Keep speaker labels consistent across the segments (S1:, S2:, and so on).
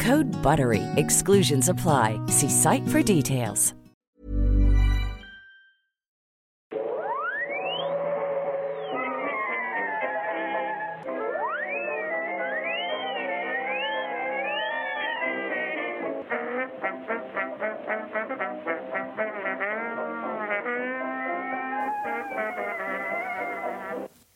S1: Code BUTTERY. Exclusions apply. See site for details.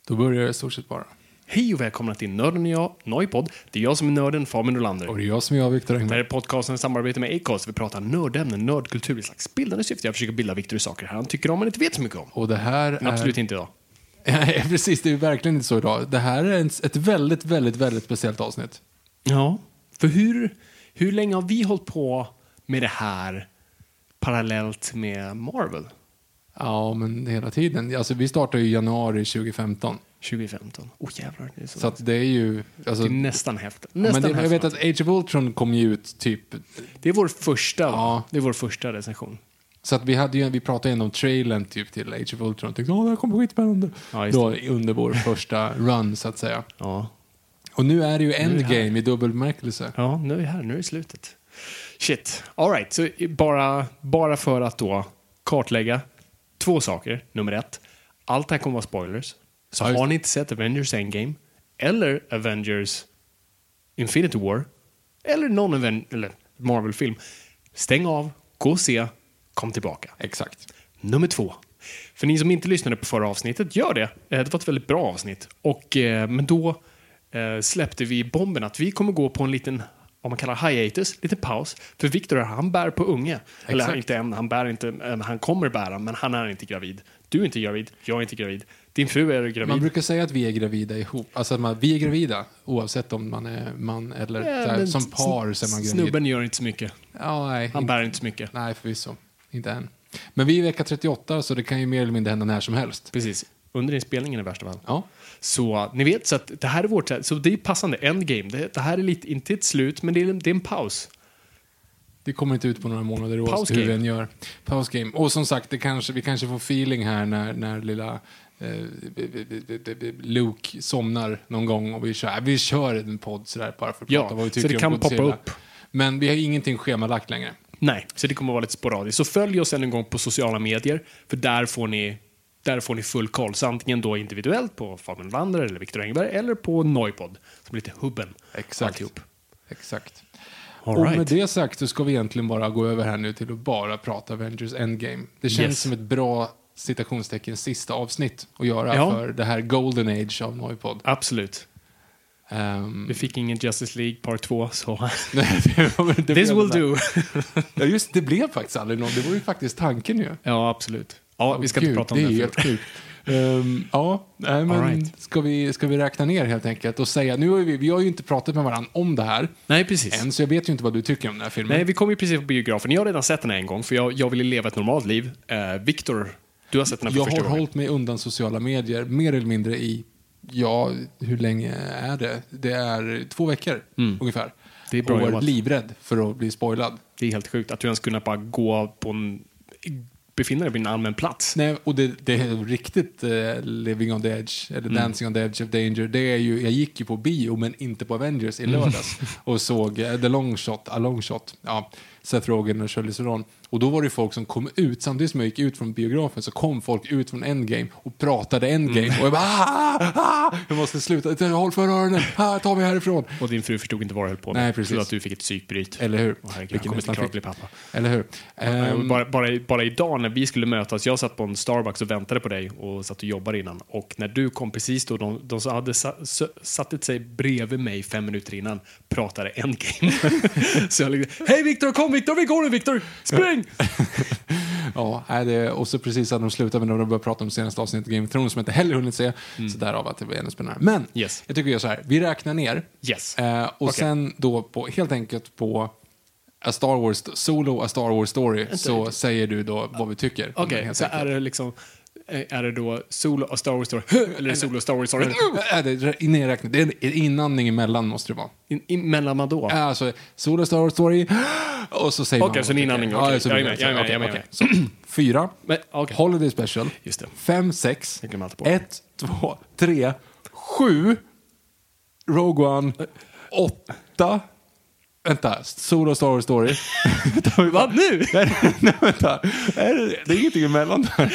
S2: Då börjar det i stort sett bara.
S3: Hej och välkomna till Nörden och jag, Noipod. Det är jag som är nörden, Fabian Nordlander.
S2: Och det är jag som är jag, Viktor
S3: Det här är podcasten i samarbete med Acast. Vi pratar nördämnen, nördkultur i slags bildande syfte. Jag försöker bilda Viktor i saker han tycker om men inte vet så mycket om.
S2: Och det här
S3: Men
S2: är...
S3: absolut inte idag.
S2: Nej, precis. Det är verkligen inte så idag. Det här är ett väldigt, väldigt, väldigt speciellt avsnitt.
S3: Ja, för hur, hur länge har vi hållit på med det här parallellt med Marvel?
S2: Ja, men hela tiden. Alltså, vi startade ju i januari 2015.
S3: 2015. Oh jävlar, det är, så
S2: Så att det är ju... Alltså,
S3: det är nästan
S2: men
S3: Nästan
S2: det, jag vet att Age of Ultron kom ju ut typ...
S3: Det är vår första,
S2: Ja.
S3: det är vår första recension.
S2: Så att vi, hade ju, vi pratade ju om trailern typ till Age of Ultron och tänkte åh, det här kommer skitspännande.
S3: Ja,
S2: Då under vår första run, så att säga.
S3: Ja.
S2: Och nu är det ju endgame i dubbel bemärkelse.
S3: Ja, nu är vi här. Nu är det slutet. Shit. All right. Så bara, bara för att då kartlägga två saker. Nummer ett. Allt det här kommer vara spoilers. Så har ni inte sett Avengers Endgame eller Avengers Infinity War eller någon Aven- eller Marvel-film, stäng av, gå och se, kom tillbaka.
S2: Exakt.
S3: Nummer två. För ni som inte lyssnade på förra avsnittet, gör det. Eh, Det var ett väldigt bra avsnitt. Och, eh, men då eh, släppte vi bomben att vi kommer gå på en liten, vad man kallar hiatus, lite paus. För Victor han bär på unge. Eller
S2: Exakt.
S3: inte än, han bär inte, han kommer bära, men han är inte gravid. Du är inte gravid, jag är inte gravid. Din fru är gravid.
S2: Man brukar säga att vi är gravida ihop. Alltså att man, vi är gravida oavsett om man är man eller
S3: Ja, men
S2: som par så är man gravid.
S3: Snubben gör inte så mycket.
S2: Ja, nej,
S3: Han
S2: inte,
S3: bär inte så mycket.
S2: nej, förvisso. Inte än. Men vi är i vecka 38 så det kan ju mer eller mindre hända när som helst.
S3: Precis. Under inspelningen i värsta fall.
S2: Ja,
S3: Så ni vet, så att det här är vårt, så det är passande endgame. Det, det här är lite, inte ett slut, men det är, det är en paus.
S2: det kommer inte ut på några månader oavsett hur vi än gör. Pausgame. Och som sagt, det kanske, vi kanske får feeling här när, när lilla Luke somnar någon gång och vi kör, vi kör en podd sådär bara för att
S3: Ja,
S2: prata vad vi
S3: så
S2: tycker
S3: det
S2: om
S3: kan poppa
S2: Godzilla.
S3: upp.
S2: Men vi har ingenting schemalagt längre.
S3: Nej, så det kommer att vara lite sporadiskt. Så följ oss än en gång på sociala medier, för där får ni, där får ni full koll. Så antingen då individuellt på Fabian Lander eller Viktor Engberg, eller på Noipod, som är lite hubben.
S2: Exakt.
S3: Alltihop.
S2: Exakt.
S3: All
S2: och
S3: right.
S2: med det sagt så ska vi egentligen bara gå över här nu till att bara prata Avengers Endgame. Det känns
S3: Yes.
S2: som ett bra citationstecken sista avsnitt att göra
S3: Ja.
S2: för det här Golden Age av Noipod.
S3: Absolut.
S2: Um,
S3: Vi fick ingen Justice League Part 2, så
S2: det
S3: this will do.
S2: Ja, just det blev faktiskt aldrig någon. Det var ju faktiskt tanken ju.
S3: ja, absolut. Ja, vi ska
S2: Gud,
S3: inte prata om
S2: det.
S3: det.
S2: är helt sjukt. Ehm, ja, nej, men
S3: right.
S2: ska, vi, ska vi räkna ner helt enkelt och säga, nu har vi, vi har ju inte pratat med varandra om det här
S3: Nej, precis.
S2: än, så jag vet ju inte vad du tycker om den här filmen.
S3: Nej, vi kom ju precis på biografen. Jag har redan sett den här en gång, för jag, jag ville leva ett normalt liv. Eh, Viktor, du har sett den här för
S2: jag
S3: första
S2: har
S3: gången.
S2: hållit mig undan sociala medier mer eller mindre i, ja, hur länge är det? Det är två veckor ungefär.
S3: Mm. Det är bra
S2: och
S3: jobbat.
S2: varit livrädd för att bli spoilad.
S3: Det är helt sjukt att du ens kunde bara gå på en... befinna dig på en allmän plats.
S2: Nej, och det, det är riktigt eh, living on the edge, eller
S3: Mm.
S2: dancing on the edge of danger. Det är ju, jag gick ju på bio, men inte på Avengers i
S3: Mm.
S2: lördags. och såg eh, The Long Shot, A Long Shot, ja, Seth Rogen och Charlize Theron. Och då var det folk som kom ut, samtidigt som jag gick ut från biografen så kom folk ut från Endgame och pratade Endgame.
S3: Mm.
S2: Och jag bara ah, ah, jag måste sluta, håll för öronen, ah, ta mig härifrån.
S3: Och din fru förstod inte vad du höll på med.
S2: Nej, precis.
S3: Så att du fick ett psykbryt.
S2: Eller hur?
S3: Åh, herregud, kommer inte bli pappa.
S2: Eller hur? Ehm,
S3: bara, bara, bara idag när vi skulle mötas, jag satt på en Starbucks och väntade på dig och satt och jobbade innan. Och när du kom precis då, de, de som hade satt sig bredvid mig fem minuter innan, pratade endgame. så jag liksom, hej Viktor, kom Viktor, vi går nu Viktor, spring!
S2: Ja, det, och så precis hade de slutat med när de började prata om senaste avsnittet Game of Thrones som jag inte heller hunnit se. Så därav att det var ännu spännande. Men
S3: Mm. Yes.
S2: jag tycker vi gör så här, vi räknar ner.
S3: Yes.
S2: Eh, och
S3: Okej.
S2: sen då på, helt enkelt på A Star Wars Solo, A Star Wars Story, så säger du då vad vi tycker.
S3: Okej,
S2: Helt
S3: så
S2: enkelt.
S3: är det liksom, är det då Solo och Star Wars eller är det Solo och Star Wars?
S2: Äh, det är nedräknat. Det är en inandning emellan måste det vara.
S3: In, in, mellan vad då?
S2: Alltså, Solo Star Wars Story, och så säger man
S3: Okej, så en inandning, okej.
S2: Ja, så
S3: Jag är med, jag är med,
S2: Okej,
S3: jag är med.
S2: okej. Så, Fyra,
S3: Men, okej.
S2: Holiday Special.
S3: Just det.
S2: Fem, sex,
S3: Jag
S2: ett, två, tre, sju, Rogue One, åtta, vänta, Solo Star Wars Story.
S3: Vad nu?
S2: Nej, vänta, är det, det är ingenting emellan där.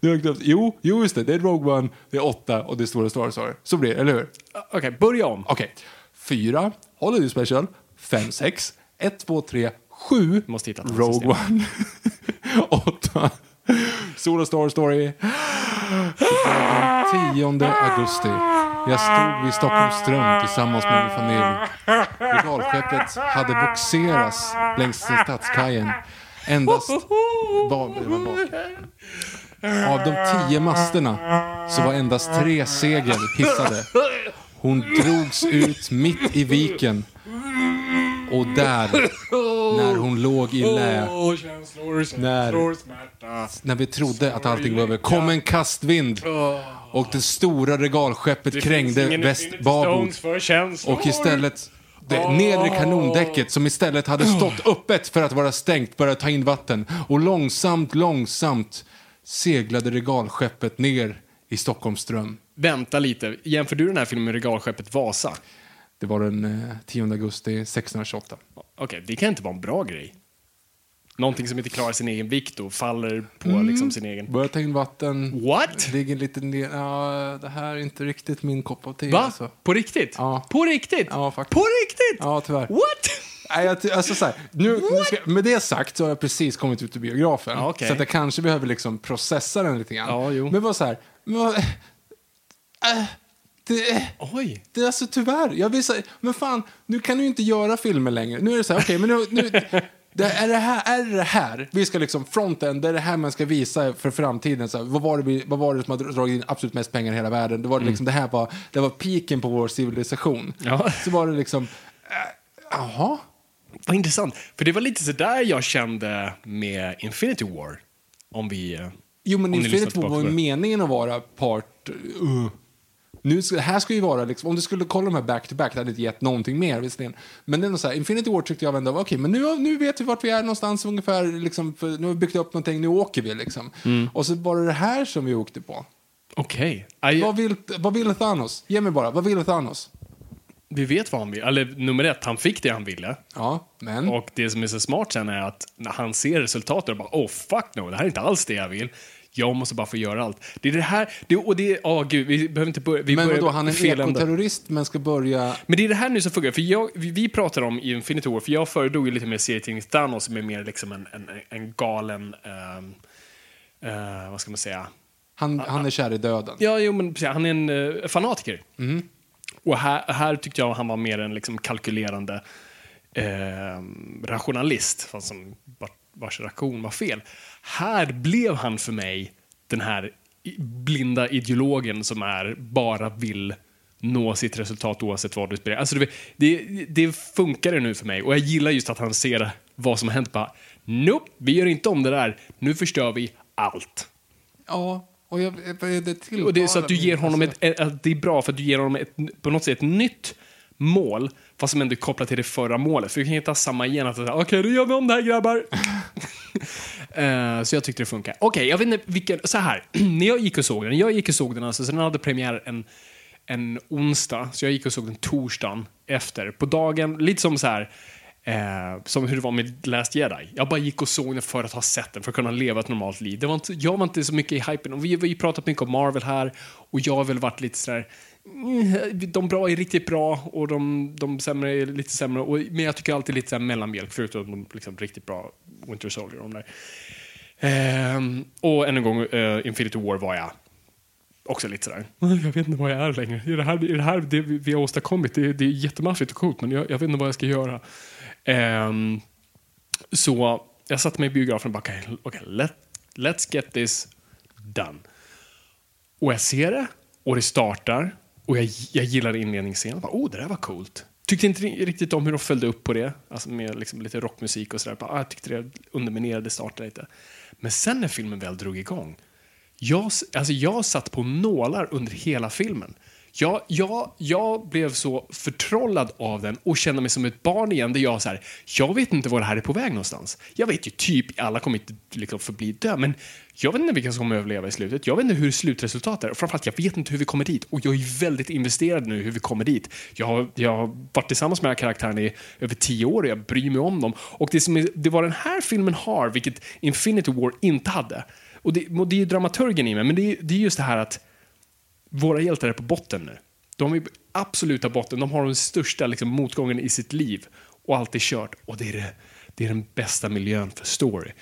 S2: Du har glömt. Jo, jo, just det, det är Rogue One, det är åtta och det är Stora Star Story. Så blir det, eller hur?
S3: Okej, börja om.
S2: Okej, fyra, Holiday Special, fem, sex, ett, två, tre, sju,
S3: Måste hitta
S2: Rogue. One, åtta, Solo Star Story. 10 augusti. Jag stod vid Stockholms ström tillsammans med min familj. Regalskeppet hade boxerats längs stadskajen. Endast... Det var bak. Av de tio masterna så var endast tre segel hissade. Hon drogs ut mitt i viken. Och där, när hon låg i lä, när, när vi trodde att allting var över, kom en kastvind. Och det stora regalskeppet krängde väst babord. Och istället det nedre kanondäcket som istället hade stått öppet för att vara stängt började ta in vatten. Och långsamt, långsamt seglade regalskeppet ner i Stockholms ström.
S3: Vänta lite, jämför du den här filmen med regalskeppet Vasa?
S2: Det var den eh, 10 augusti 1628.
S3: Okej, det kan inte vara en bra grej. Någonting som inte klarar sin egen vikt och faller på
S2: Mm.
S3: liksom sin egen...
S2: Började ta in vatten.
S3: What?
S2: Ligger lite ner. Ja, det här är inte riktigt min kopp av te.
S3: Va?
S2: Alltså.
S3: På riktigt?
S2: Ja.
S3: På riktigt?
S2: Ja, faktiskt.
S3: På riktigt?
S2: Ja, tyvärr.
S3: What?
S2: Nej, jag, ty- alltså, så här, nu, nu ska, med det sagt så har jag precis kommit ut ur biografen.
S3: Ja, okej.
S2: Så att jag kanske behöver liksom processa den lite grann.
S3: Ja, jo.
S2: Men bara så här. Vad- äh, det,
S3: Oj.
S2: det är alltså tyvärr. Jag vill säga, men fan, nu kan du inte göra filmer längre. Nu är det så här, okej, men nu, nu det, är, det här, är det här, vi ska liksom fronten, det är det här man ska visa för framtiden. Så här, vad, var det vad var det som har dragit in absolut mest pengar i hela världen? Det var liksom, det här var, det var piken på vår civilisation.
S3: Ja.
S2: Så var det liksom, äh, jaha?
S3: Vad intressant. För det var lite så där jag kände med Infinity War. Om vi... eh,
S2: Jo, men Infinity War var ju meningen att vara part... Uh. Nu, här ska ju vara, liksom, om du skulle kolla de här back-to-back, det hade inte gett någonting mer visserligen. Men det är så här, Infinity War tyckte jag ändå var okej, men nu, nu vet vi vart vi är någonstans ungefär, liksom, nu har vi byggt upp någonting, nu åker vi liksom.
S3: Mm.
S2: Och så var det det här som vi åkte på.
S3: Okej. Aj,
S2: Vad, vill, vad vill Thanos? Ge mig bara, vad vill Thanos?
S3: Vi vet vad han vill. Eller nummer ett, han fick det han ville.
S2: Ja, men...
S3: Och det som är så smart sen är att när han ser resultatet och bara oh fuck no, det här är inte alls det jag vill. Jag måste bara få göra allt. Det är det här, det, och det är, åh gud, vi behöver inte börja, vi
S2: men vadå, han är en ekoterrorist men ska börja...
S3: Men det är det här nu som funkar, för jag, vi, vi pratar om i Infinity War, för jag föredrog ju lite mer serietidning Thanos som är mer liksom en, en, en galen, ehm, eh, vad ska man säga,
S2: Han, han är kär i döden.
S3: Ja, jo, men precis, han är en eh, fanatiker. Och här, här tyckte jag han var mer en liksom, kalkylerande eh, rationalist, fast som vars reaktion var fel. Här blev han för mig den här blinda ideologen som är bara vill nå sitt resultat oavsett vad du spelar. Alltså, det, det, det funkar nu för mig och jag gillar just att han ser vad som har hänt. Bara, nope, vi gör inte om det där. Nu förstör vi allt.
S2: Ja, och jag, det tilltalar
S3: Och det är så att du ger honom
S2: alltså.
S3: ett, ett, det är bra för att du ger honom ett, på något sätt ett nytt mål, fast som ändå är kopplat till det förra målet. För du kan inte ha samma igen, att säga, okej, då gör vi om det här grabbar. Eh, så jag tyckte det funkar. Okej, jag vet inte vilken, så här, när jag gick och såg den, jag gick och såg den alltså, så den hade premiär en, en onsdag, så jag gick och såg den torsdagen efter. På dagen, lite som så här, Eh, som hur det var med Last Jedi. Jag bara gick och såg den för att ha sett den, för att kunna leva ett normalt liv. Det var inte, jag var inte så mycket i hypen. Och vi har ju pratat mycket om Marvel här och jag har väl varit lite sådär mm, de bra är riktigt bra och de, de sämre är lite sämre. Och, men jag tycker alltid lite så här mellanmjölk, förutom de liksom, riktigt bra Winter Soldier. De där. Ehm, och än en gång, eh, Infinity War var jag också lite sådär, jag vet inte vad jag är längre. Är det här, är det, här det vi har åstadkommit? Det, det är jättemaffigt och coolt, men jag, jag vet inte vad jag ska göra. Um, så jag satte mig i biografen och bara, okej, okay, let, let's get this done. Och jag ser det, och det startar, och jag, jag gillar inledningsscenen. Bara, oh, det där var coolt. Tyckte inte riktigt om hur de följde upp på det, alltså med liksom lite rockmusik och sådär. Ah, jag tyckte det underminerade starten lite. Men sen när filmen väl drog igång, jag, alltså jag satt på nålar under hela filmen. Jag, jag, jag blev så förtrollad av den och kände mig som ett barn igen där jag så här, jag vet inte var det här är på väg någonstans. Jag vet ju typ, alla kommer inte liksom förbli dö, men jag vet inte vilka som kommer överleva i slutet. Jag vet inte hur slutresultatet är. Och framförallt, jag vet inte hur vi kommer dit. Och jag är väldigt investerad nu hur vi kommer dit. Jag har, jag har varit tillsammans med den här karaktären i över tio år och jag bryr mig om dem. Och det, som är, det var den här filmen har, vilket Infinity War inte hade. Och det, och det är dramaturgen i mig, men det är, det är just det här att våra hjältar är på botten nu. De är på absoluta botten. De har den största liksom, motgången i sitt liv. Och allt är kört. Och det är, det, det är den bästa miljön för story.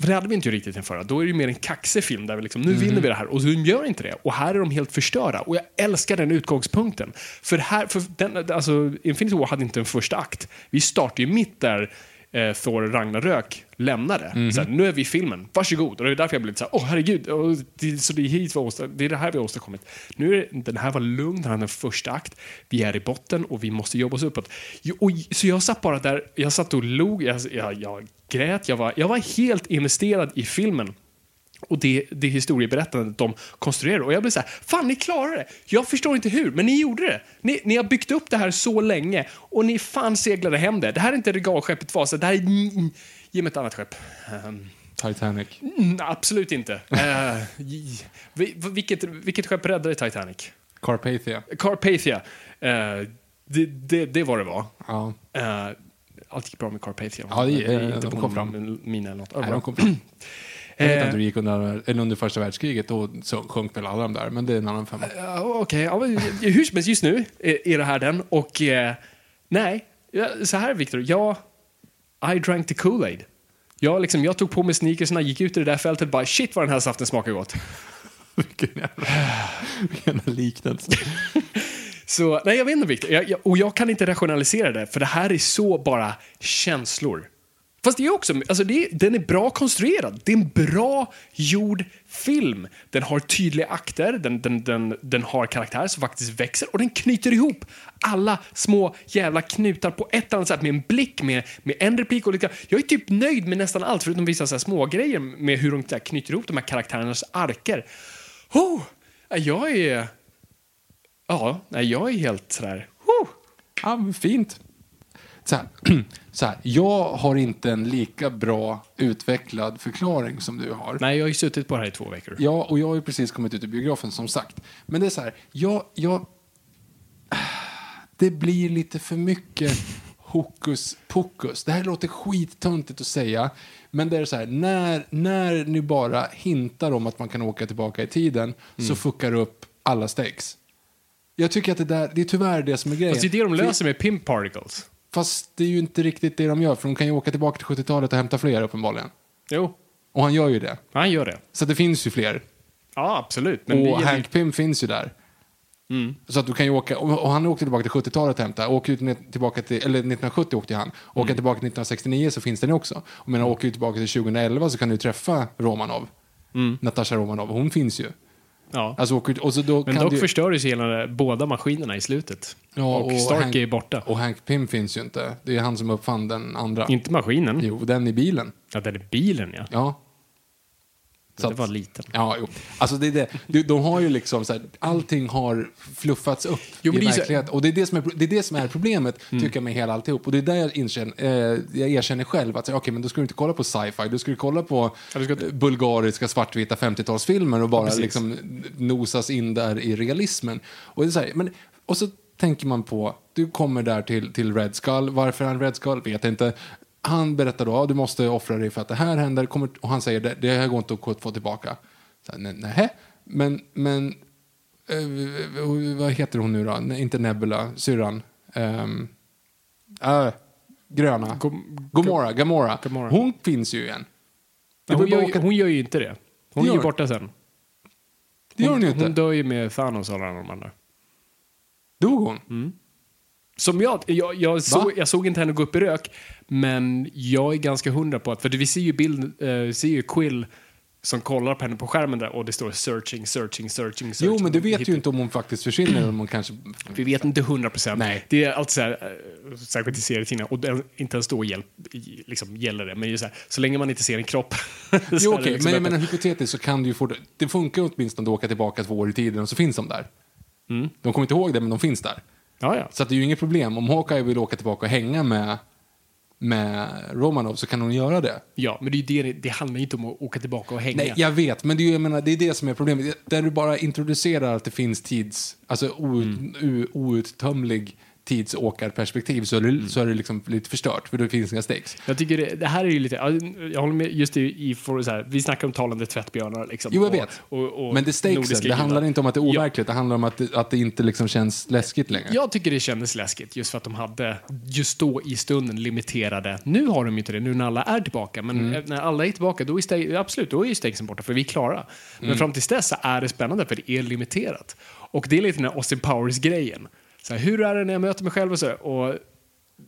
S3: För det hade vi inte riktigt den förra. Då är det mer en kaxig film där vi liksom, nu mm. vinner vi det här. Och så gör inte det. Och här är de helt förstörda. Och jag älskar den utgångspunkten. För, här, för den, alltså, Infinity War hade inte en första akt. Vi startar ju mitt där eh, Thor Ragnarök lämnade. Mm. Såhär, nu är vi i filmen, varsågod. Och det är därför jag blev lite såhär, åh herregud, och det, så det är, hit det är det här vi har åstadkommit. Nu är den här var lugn, den här en första akt. Vi är i botten och vi måste jobba oss uppåt. Och, så jag satt bara där, jag satt och log, jag, jag, jag grät, jag var, jag var helt investerad i filmen och det, det historieberättandet de konstruerar. Och jag blir så här, fan ni klarade det! Jag förstår inte hur, men ni gjorde det. Ni, ni har byggt upp det här så länge och ni fan seglade hem det. Det här är inte regalskeppet Vasa, det här är... Ge mig ett annat skepp. Um,
S2: Titanic?
S3: Mm, absolut inte. uh, vilket, vilket skepp räddade Titanic?
S2: Carpathia.
S3: Carpathia. Uh, det, det, det var det var.
S2: Ja.
S3: Uh, allt gick bra med Carpathia.
S2: Ja, det,
S3: uh, inte
S2: de
S3: på
S2: fram.
S3: mina eller något.
S2: Nej, de kom fram. Jag vet inte hur det gick under, eller under första världskriget, då sjönk väl alla de där, men det är en annan femma.
S3: Uh, Okej, okay. ja, hur som helst, just nu är, är det här den. Och uh, nej, så här Viktor, jag, I drank the Kool-Aid. Jag, liksom, jag tog på mig sneakersna, gick ut i det där fältet och bara shit vad den här saften smakar gott.
S2: vilken jävla, vilken liknelse.
S3: så, nej jag vet inte Viktor, och jag kan inte rationalisera det, för det här är så bara känslor. Fast det är också, alltså det, den är bra konstruerad. Det är en bra gjord film. Den har tydliga akter, den, den, den, den har karaktär som faktiskt växer och den knyter ihop alla små jävla knutar på ett eller annat sätt med en blick, med, med en replik och lite. Jag är typ nöjd med nästan allt förutom vissa så här små grejer med hur de där, knyter ihop de här karaktärernas arker. Oh, jag är... Ja, jag är helt sådär... Oh.
S2: Ja, fint så här, så här, jag har inte en lika bra utvecklad förklaring som du har.
S3: Nej, jag har ju suttit på det här i två veckor.
S2: Ja, och jag har ju precis kommit ut ur biografen som sagt. Men det är så här, jag, jag, det blir lite för mycket hokus pokus. Det här låter skittöntigt att säga, men det är så här, när, när ni bara hintar om att man kan åka tillbaka i tiden mm. så fuckar upp alla stakes. Jag tycker att det där, det är tyvärr det som är grejen.
S3: Fast det är det de löser med pimp particles.
S2: Fast det är ju inte riktigt det de gör, för de kan ju åka tillbaka till 70-talet och hämta fler uppenbarligen.
S3: Jo.
S2: Och han gör ju det.
S3: Han gör det.
S2: Så det finns ju fler.
S3: Ja, absolut.
S2: Men och Hank Pym finns ju där. Mm. Så att du kan ju åka, och han åkte tillbaka till 70-talet och hämta, åker ut tillbaka till, eller 1970 åkte han, åker mm. tillbaka till 1969 så finns den ju också. Och men åker du tillbaka till 2011 så kan du träffa Romanov, mm. Natasha Romanov, hon finns ju.
S3: Ja.
S2: Alltså, och så då
S3: Men dock du... förstörs hela båda maskinerna i slutet. Ja, och, och Stark Hank, är borta.
S2: Och Hank Pym finns ju inte. Det är han som uppfann den andra.
S3: Inte maskinen.
S2: Jo, den i bilen.
S3: Ja, den i bilen ja.
S2: Ja.
S3: Så det var liten.
S2: Ja, jo. Alltså det är det. De, har ju liksom så här, allting har fluffats upp jo, i verkligheten. Och det är det som är, det är, det som är problemet, mm. tycker jag, med hela alltihop. Och det är där jag, inkänner, eh, jag erkänner själv att, okej, okay, men då ska du inte kolla på sci-fi, då ska du kolla på ja, ska... bulgariska svartvita 50-talsfilmer och bara ja, liksom nosas in där i realismen. Och det är så här, men, och så tänker man på, du kommer där till, till Red Skull, varför är han Red Skull vet inte. Han berättar då, ja, du måste offra dig för att det här händer, kommer, och han säger det, här går inte att få tillbaka. "Nej, men, men eh, vad heter hon nu då? Nej, inte Nebula, syrran. Um, gröna.
S3: Gom-
S2: Gomorra, Gamora.
S3: Gamora.
S2: Hon finns ju igen.
S3: Hon,
S2: bara
S3: gör, hon gör ju inte det. Hon
S2: Det
S3: är ju borta sen.
S2: Det gör hon ju inte.
S3: Hon dör ju med Thanos och alla de andra.
S2: Dog hon?
S3: Mm. Som jag, jag, jag, såg, jag såg inte henne gå upp i rök, men jag är ganska hundra på att, för vi ser ju bild, eh, ser ju Quill som kollar på henne på skärmen där och det står searching, searching, searching, searching.
S2: Jo, men du vet ju inte om hon faktiskt försvinner eller om hon kanske...
S3: Vi vet inte hundra procent. Det är alltid så här, eh, särskilt i serietidningar, och inte ens då hjälp, liksom, gäller det, men så, här, så länge man inte ser en kropp.
S2: Jo, okej,
S3: liksom
S2: men menar hypotetiskt så kan du ju få... Det funkar åtminstone att åka tillbaka två år i tiden och så finns de där.
S3: Mm.
S2: De kommer inte ihåg det, men de finns där.
S3: Ja, ja.
S2: Så att det är ju inget problem. Om Hawkeye vill åka tillbaka och hänga med, med Romanov så kan hon göra det.
S3: ja, men det, är ju det, det handlar ju inte om att åka tillbaka och hänga.
S2: Nej, jag vet, men det är, ju- jag menar, det är det som är problemet. Där du bara introducerar att det finns tids... Alltså out,
S3: Mm.
S2: u- outtömlig tidsåkarperspektiv så är, det,
S3: Mm.
S2: så är det liksom lite förstört, för det finns inga stakes.
S3: Jag tycker det, det här är ju lite, ja, jag håller med just i, i för så här, vi snackar om talande tvättbjörnar liksom.
S2: Jo, jag
S3: och-
S2: vet.
S3: Och, och
S2: Men det stakesen, det handlar inte om att det är
S3: Ja.
S2: overkligt, det handlar om att det, att det inte liksom känns läskigt längre.
S3: Jag tycker det kändes läskigt just för att de hade just då i stunden limiterade. Nu har de ju inte det, nu när alla är tillbaka. Men
S2: Mm.
S3: när alla är tillbaka, då är steg, absolut, då är ju stakesen borta för vi är klara. Men
S2: Mm.
S3: fram tills dess så är det spännande för det är limiterat. Och det är lite den här Austin Powers-grejen. Så här, hur är det när jag möter mig själv och så? Och,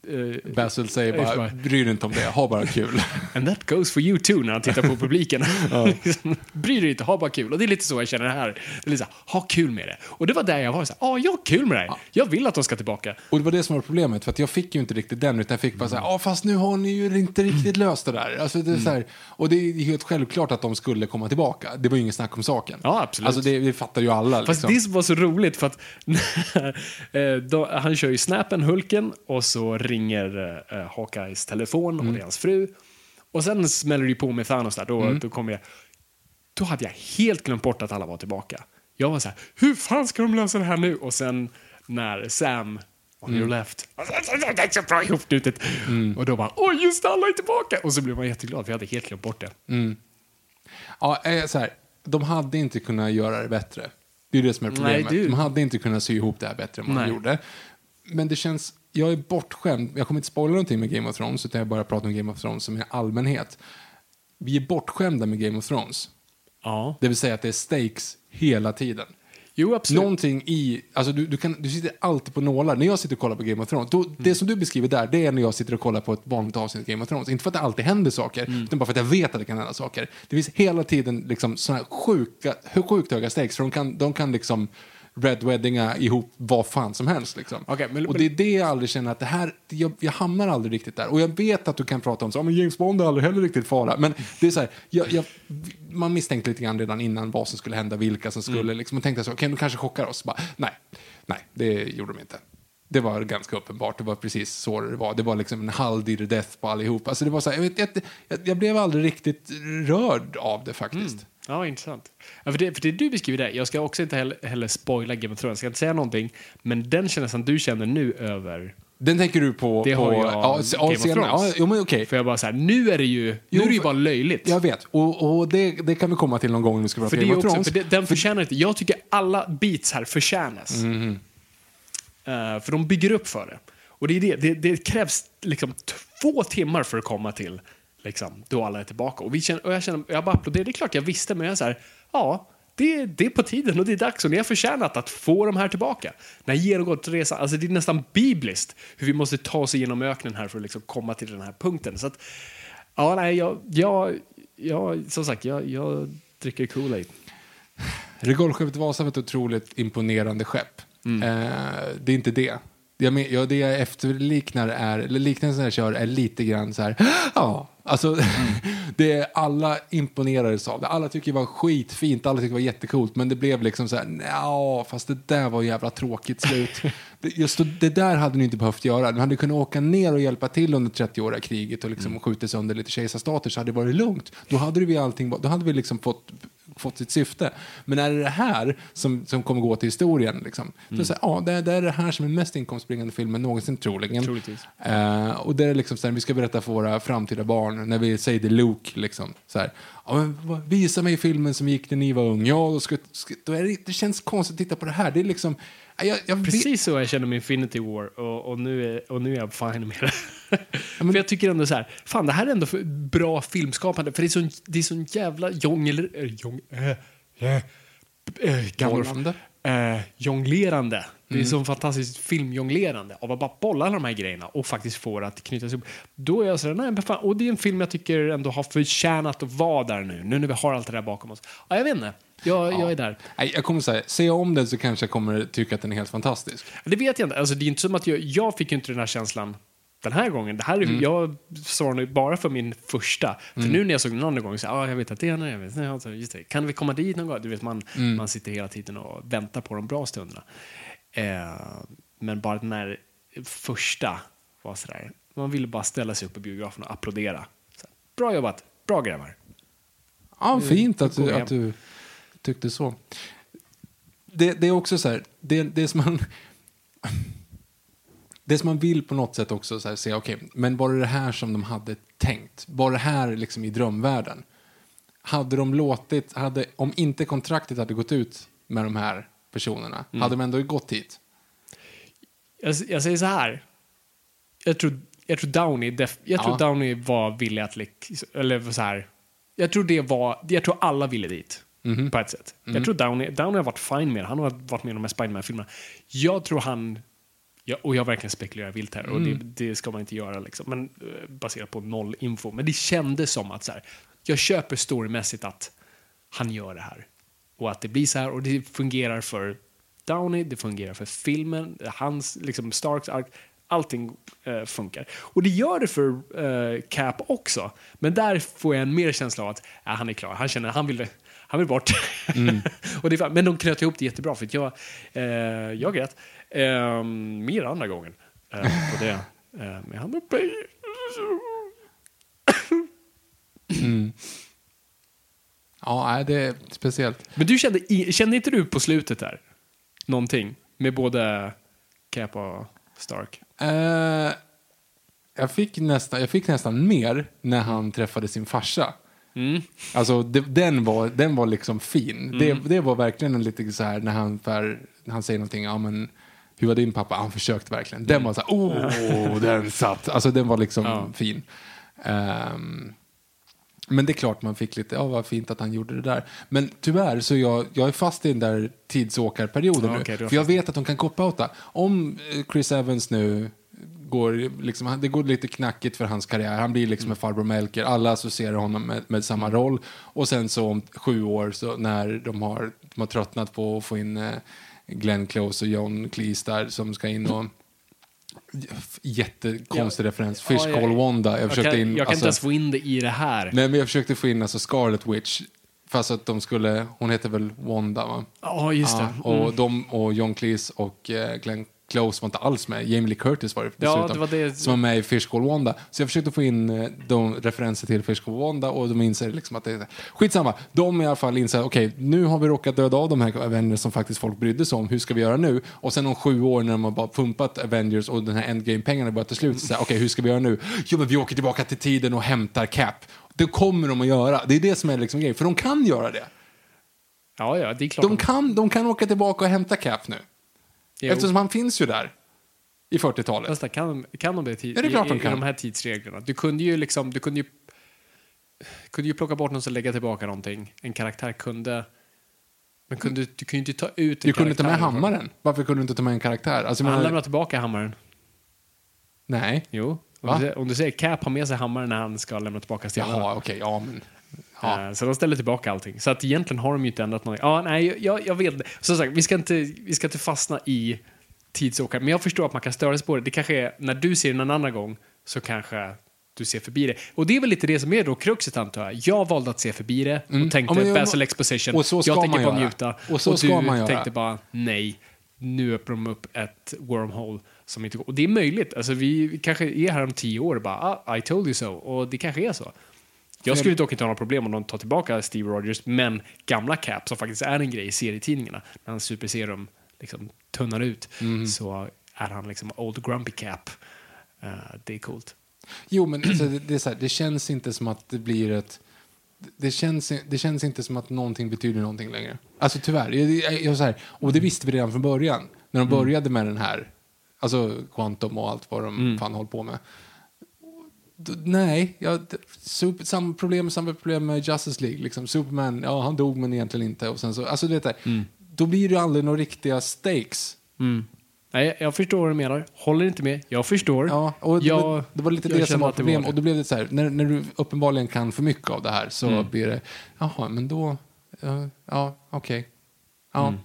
S3: eh,
S2: Basil säger
S3: Jag
S2: bara,
S3: bara-
S2: bry dig inte om det, ha bara kul.
S3: And that goes for you too när han tittar på publiken. Bry dig inte, ha bara kul. Och det är lite så jag känner det här. Det är lite så här, ha kul med det. Och det var där jag var så här, ja, jag har kul med det här. Jag vill att de ska tillbaka.
S2: Och det var det som var problemet, för jag fick ju inte riktigt den, utan jag fick bara så här, ja fast nu har ni ju inte riktigt löst det där. Alltså, det är så här, och det är helt självklart att de skulle komma tillbaka. Det var ju ingen snack om saken.
S3: Ja, absolut.
S2: Alltså det, det fattar ju alla.
S3: Fast
S2: Liksom.
S3: det var så roligt för att eh, då, han kör ju snappen, Hulken, och så ringer eh, Hawkeyes telefon och det är hans fru. Och sen smäller det på med Thanos där. Då, då kommer jag... Då hade jag helt glömt bort att alla var tillbaka. Jag var så här, hur fan ska de lösa det här nu? Och sen när Sam On your left. Det är så bra ihopknutet. Och då bara, oj just alla är tillbaka! Och så blev man jätteglad, för jag hade helt glömt bort det.
S2: Ja, eh, så här, de hade inte kunnat göra det bättre. Det är det som är problemet.
S3: du-
S2: De hade inte kunnat sy ihop det här bättre än vad de
S3: Nej.
S2: gjorde. Men det känns, jag är bortskämd, jag kommer inte spoila någonting med Game of Thrones, utan jag bara pratar om Game of Thrones som i allmänhet. Vi är bortskämda med Game of Thrones.
S3: Ja.
S2: Det vill säga att det är stakes hela tiden.
S3: Jo, absolut.
S2: Någonting i, alltså du, du, kan, du sitter alltid på nålar. När jag sitter och kollar på Game of Thrones, då, det som du beskriver där, det är när jag sitter och kollar på ett vanligt avsnitt av Game of Thrones. Inte för att det alltid händer saker, utan bara för att jag vet att det kan hända saker. Det finns hela tiden liksom såna här sjuka, sjukt höga stakes, för de kan, de kan liksom Red Weddinga ihop vad fan som helst. Liksom.
S3: Okej, men-
S2: och det är det jag aldrig känner att det här, jag, jag hamnar aldrig riktigt där. Och jag vet att du kan prata om så, "Ja, men James Bond är aldrig heller riktigt fara. Men det är så här, jag, jag, man misstänkte lite grann redan innan vad som skulle hända, vilka som skulle, liksom, och tänkte så, okej, de kanske chockar oss. Bara, nej, nej, det gjorde de inte. Det var ganska uppenbart, det var precis så det var. Det var liksom en halv death på allihop. Alltså det var så här, jag, vet, jag, jag, jag blev aldrig riktigt rörd av det faktiskt.
S3: Ja, intressant. Ja, för, det, för det du beskriver där, jag ska också inte heller, heller spoila Game of Thrones, jag ska inte säga någonting, men den känslan du känner nu över,
S2: Den tänker du på...
S3: det
S2: på,
S3: har jag
S2: ja, ja,
S3: Game of
S2: senare.
S3: Thrones.
S2: Ja, jo, men okej.
S3: För jag bara så här, nu är det ju, nu är det ju bara löjligt.
S2: Jag vet, och, och det, det kan vi komma till någon gång när vi ska prata
S3: för
S2: Game of Thrones.
S3: för det, den förtjänar inte, jag tycker alla beats här förtjänas.
S2: Mhm.
S3: Eh, för de bygger upp för det. Och det, är det, det, det krävs liksom två timmar för att komma till liksom, då alla är tillbaka. Och, vi känner, och jag, känner, jag bara applåderar, det är klart jag visste, men jag är så här, ja, det, det är på tiden och det är dags och ni har förtjänat att få de här tillbaka. Den här genomgångsresan, alltså det är nästan bibliskt hur vi måste ta oss igenom öknen här för att liksom komma till den här punkten. Så att, ja, nej, jag, jag, jag som sagt, jag, jag dricker Kool-Aid.
S2: Regalskeppet Vasa var ett otroligt imponerande skepp.
S3: Mm.
S2: Eh, det är inte det. Jag men, ja, det jag efterliknar är, eller liknelsen jag kör är lite grann så här, ja, alltså
S3: Mm.
S2: det är, alla imponerades av det. Alla tycker det var skitfint, alla tycker det var jättecoolt, men det blev liksom så här, ja, fast det där var jävla tråkigt slut. Det- Just det där hade ni inte behövt göra. Ni hade kunnat åka ner och hjälpa till under 30-åriga kriget och liksom
S3: Mm.
S2: skjutit sönder lite kejsarstater så hade det varit lugnt. Då hade vi allting, då hade vi liksom fått fått sitt syfte. Men är det det här som, som kommer gå till historien? Liksom?
S3: Mm.
S2: Så, ja, det, det är det här som är mest inkomstbringande filmen någonsin troligen.
S3: Troligtvis.
S2: Eh, och det är liksom så här, vi ska berätta för våra framtida barn, när vi säger till Luke, liksom, så här, ja, men, visa mig filmen som gick när ni var ung. Ja, då ska, ska, då är det, det känns konstigt att titta på det här. Det är liksom, jag, jag
S3: Precis så jag känner med Infinity War och, och, nu, är, och nu är jag fine med det. för jag tycker ändå så här, fan det här är ändå bra filmskapande för det är sån, det är sån jävla jongler... Äh, jong, äh, äh, jonglerande. Det är sån fantastiskt filmjonglerande av att bara bolla alla de här grejerna och faktiskt få det att knytas ihop. Då är jag sådär, nej men fan, och det är en film jag tycker ändå har förtjänat att vara där nu, nu när vi har allt det där bakom oss. Ja, jag vet inte, jag, jag är där.
S2: Jag kommer säga, ser jag om den så kanske jag kommer tycka att den är helt fantastisk.
S3: Det vet jag inte. Alltså, det är inte som att jag, jag fick inte den här känslan den här gången. Det här, är-
S2: Mm.
S3: Jag svarar nu bara för min första. För nu när jag såg den andra gången så ah, jag vet att det är jag vet, ja, just det. Kan vi komma dit någon gång? Du vet, man,
S2: Mm.
S3: man sitter hela tiden och väntar på de bra stunderna. Eh, men bara den här första var sådär. Man ville bara ställa sig upp i biografen och applådera. Så, bra jobbat, bra grabbar.
S2: Ja, fint att du, att du tyckte så. Det, det är också så här, det, det som man... Det som man vill på något sätt också så här, se, okej, men var det det här som de hade tänkt? Var det här liksom i drömvärlden? Hade de låtit, hade, om inte kontraktet hade gått ut med de här personerna,
S3: Mm.
S2: hade de ändå gått hit?
S3: Jag, jag säger så här. Jag tror, jag tror Downey, def, jag tror
S2: Ja.
S3: Downey var villig att, eller så här. Jag tror det var, jag tror alla ville dit.
S2: Mhm.
S3: På ett sätt. Jag tror Downey, Downey har varit fine med det. Han har varit med i de här Spiderman-filmerna. Jag tror han, ja, och jag verkligen spekulerar vilt här, och det,
S2: Mm.
S3: det ska man inte göra liksom, men eh, baserat på noll info. Men det kändes som att så här, jag köper storymässigt att han gör det här. Och att det blir så här, och det fungerar för Downey, det fungerar för filmen, hans, liksom Starks ark, allting eh, funkar. Och det gör det för eh, Cap också. Men där får jag en mer känsla av att ja, han är klar, han känner, han vill, han vill bort. och det men de knöt ihop det jättebra, för jag, eh, jag grät eh, mer andra gången eh, på det. Eh, med han
S2: Ja, nej, det är speciellt.
S3: Men du kände, kände inte du på slutet där någonting med både Cap och Stark?
S2: Eh, jag, fick nästan, jag fick nästan mer när han träffade sin farsa.
S3: Mm.
S2: Alltså, det, den, var, den var liksom fin. Det, det var verkligen en lite så här när han, för, när han säger någonting, ja men hur var din pappa? Han försökte verkligen. Den var så här, oh, den satt. Alltså den var liksom
S3: Ja.
S2: fin. Ehm, men det är klart man fick lite, ja vad fint att han gjorde det där. Men tyvärr så jag, jag är fast i den där tidsåkarperioden
S3: Ja,
S2: nu.
S3: du har
S2: för jag vet att de kan cop-outa. Om eh, Chris Evans nu går, liksom, det går lite knackigt för hans karriär. Han blir liksom en farbror Melker. Alla associerar honom med, med samma roll. Och sen så om sju år så när de har, de har tröttnat på att få in eh, Glenn Close och John Cleese där som ska in och Jättekonstig referens. Fish
S3: Ja, jag-
S2: Call Wanda. Jag
S3: Jag
S2: försökte
S3: kan,
S2: in...
S3: jag kan
S2: alltså-
S3: inte ens få in det i det här.
S2: Nej, men jag försökte få in alltså Scarlet Witch. Fast att de skulle, hon heter väl Wanda va?
S3: Ja, just det.
S2: Ja, och
S3: Mm.
S2: de och John Cleese och eh, Glenn Close var inte alls med. Jamie Lee Curtis var det
S3: Ja,
S2: dessutom.
S3: det var det-
S2: Som var med i Fish Call Wanda. Så jag försökte få in eh, de referenser till Fish Call Wanda och de inser liksom att det är... Skitsamma. De i alla fall inser, okej, nu har vi råkat döda av de här Avengers som faktiskt folk brydde sig om. Hur ska vi göra nu? Och sen om sju år när de har bara pumpat Avengers och den här Endgame-pengarna börjar ta slut, så okej, hur ska vi göra nu? Jo, men vi åker tillbaka till tiden och hämtar Cap. Det kommer de att göra. Det är det som är liksom grejen. För de kan göra det.
S3: Ja, ja, det är klart.
S2: De kan, de kan åka tillbaka och hämta Cap nu.
S3: Jo.
S2: Eftersom han finns ju där. I 40-talet.
S3: Fast där kan, kan de det,
S2: Ja, det är klart
S3: i,
S2: de
S3: i,
S2: kan.
S3: i de här tidsreglerna? Du kunde ju liksom, du kunde ju, kunde ju plocka bort någon och lägga tillbaka någonting. En karaktär kunde, men kunde, du kunde ju inte ta ut en
S2: Du kunde ta med hammaren. Varför kunde du inte ta med en karaktär? Alltså,
S3: Han
S2: menar-
S3: lämnar tillbaka hammaren.
S2: Nej.
S3: Jo. Om du, säger, om du säger Cap har med sig hammaren när han ska lämna tillbaka stenarna.
S2: Jaha, okej, ja men... Ja.
S3: Eh, Så de ställer tillbaka allting. Så att egentligen har de ju inte ändrat någonting. Ja, nej, jag, jag vet. Som sagt, vi ska, inte, vi ska inte fastna i tidsåkare. Men jag förstår att man kan störa sig på det. Det kanske är, när du ser den en annan gång så kanske du ser förbi det. Och det är väl lite det som är då kruxet antar jag. Jag valde att se förbi det och tänkte
S2: Mm. Ja, men jag-
S3: Basil Exposition.
S2: och så ska
S3: jag tänker
S2: man
S3: bara
S2: göra.
S3: njuta.
S2: Och så
S3: du
S2: ska man göra.
S3: tänkte bara nej. Nu öppnar de upp ett wormhole som inte går. Och det är möjligt. Alltså, vi, vi kanske är här om tio år och bara ah, I told you so. Och det kanske är så. Jag skulle dock inte ha några problem om de tar tillbaka Steve Rogers, men gamla Cap, som faktiskt är en grej i serietidningarna, när hans superserum liksom tunnar ut,
S2: Mm.
S3: så är han liksom Old Grumpy Cap. Eh, det är coolt.
S2: Jo, men alltså, det, det, här, det känns inte som att det blir ett... Det känns, det känns inte som att någonting betyder någonting längre. Alltså tyvärr. Jag, jag, jag, så här, och det visste vi redan från början. När de började med den här, alltså Quantum och allt vad de fan håller på med. Nej, ja, d- super, samma problem, samma problem med Justice League. Liksom. Superman, ja han dog men egentligen inte. Och sen så, alltså, du vet, det, Då blir det aldrig några riktiga stakes.
S3: Nej, jag förstår vad du menar. Håller inte med. Jag förstår.
S2: Ja, och det,
S3: jag,
S2: var, det var lite
S3: jag
S2: det som var
S3: att det
S2: problem.
S3: det.
S2: Och då blev det så här, när, när du uppenbarligen kan för mycket av det här så
S3: Mm.
S2: blir det, jaha, men då, ja, ja okej. Ja. Mm.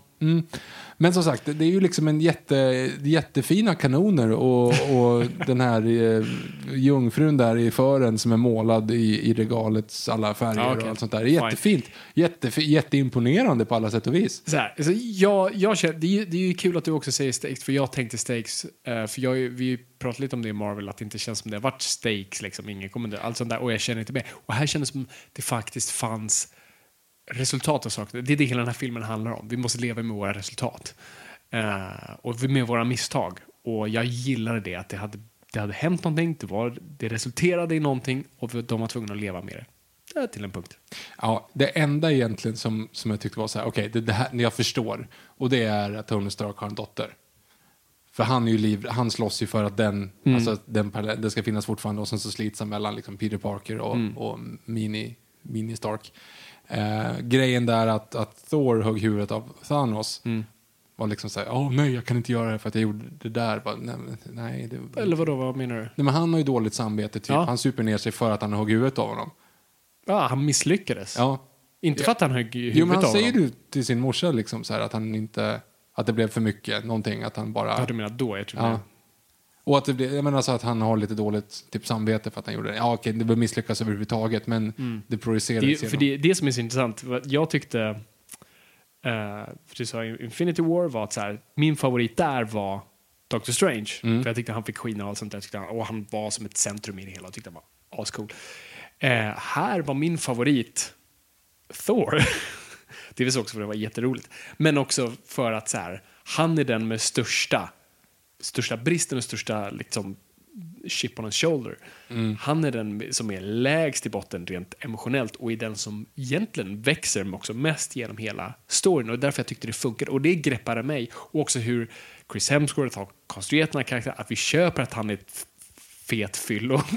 S2: Men som sagt, det, är ju liksom en jätte, jättefina kanoner och, och den här eh, jungfrun där i fören som är målad i, i regalets alla färger
S3: Ja, okej.
S2: och allt sånt där. Det är jättefint. Jättefi, jätteimponerande på alla sätt och vis.
S3: Så här, alltså jag, jag känner, det, är, det är ju kul att du också säger stakes, för jag tänkte stakes. eh, för jag, vi pratade lite om det i Marvel, att det inte känns som det har varit stakes, liksom, ingen kommer dö, allt sånt där, och jag känner inte med. Och här kändes det som det faktiskt fanns resultat av saker. Det är det hela den här filmen handlar om. Vi måste leva med våra resultat. Eh, och med våra misstag. Och jag gillade det, att det hade, det hade hänt någonting, det, var, det resulterade i någonting och de var tvungna att leva med det. Till en punkt.
S2: Ja, det enda egentligen som, som jag tyckte var så här, okej, det, det här, jag förstår. Och det är att Tony Stark har en dotter. För han är ju liv, han slåss ju för att den, alltså att den, den ska finnas fortfarande och sen så slits han mellan liksom Peter Parker och, och Mini, Mini Stark. Eh, grejen där att, att Thor högg huvudet av Thanos var liksom så här, åh nej jag kan inte göra det för att jag gjorde det där. Bara, nej, nej, det,
S3: Eller vadå, vad menar du?
S2: nej, men han har ju dåligt samvete typ.
S3: Ja.
S2: Han super ner sig för att han högg huvudet av honom.
S3: Ja, han misslyckades.
S2: Ja.
S3: Inte för att han högg huvudet
S2: Jo, men han
S3: av
S2: säger
S3: honom.
S2: ju till sin morsa liksom så här att han inte, att det blev för mycket, någonting, att han bara...
S3: Ja, du menar då? Jag tror
S2: Ja.
S3: Det.
S2: Och att det blev, jag menar så att han har lite dåligt typ samvete för att han gjorde det. Ja, okej, det bör misslyckas överhuvudtaget, men det
S3: Mm. Det
S2: projicerades
S3: ju- för det, det som är så intressant, jag tyckte, eh, för du sa Infinity War var att så här, min favorit där var Doctor Strange.
S2: Mm.
S3: För jag tyckte han fick skina och allt sånt där. Tyckte han, och han var som ett centrum i det hela och tyckte han var ascool. Eh, här var min favorit Thor. Delvis också för att det var jätteroligt. Men också för att så här, han är den med största, största bristen och största liksom, chip on his shoulder. Han är den som är lägst i botten rent emotionellt och är den som egentligen växer också mest genom hela storyn. Och därför jag tyckte det funkade. Och det greppade mig. Och också hur Chris Hemsworth har konstruerat den här karaktären. Att vi köper att han är ett fet fyllo.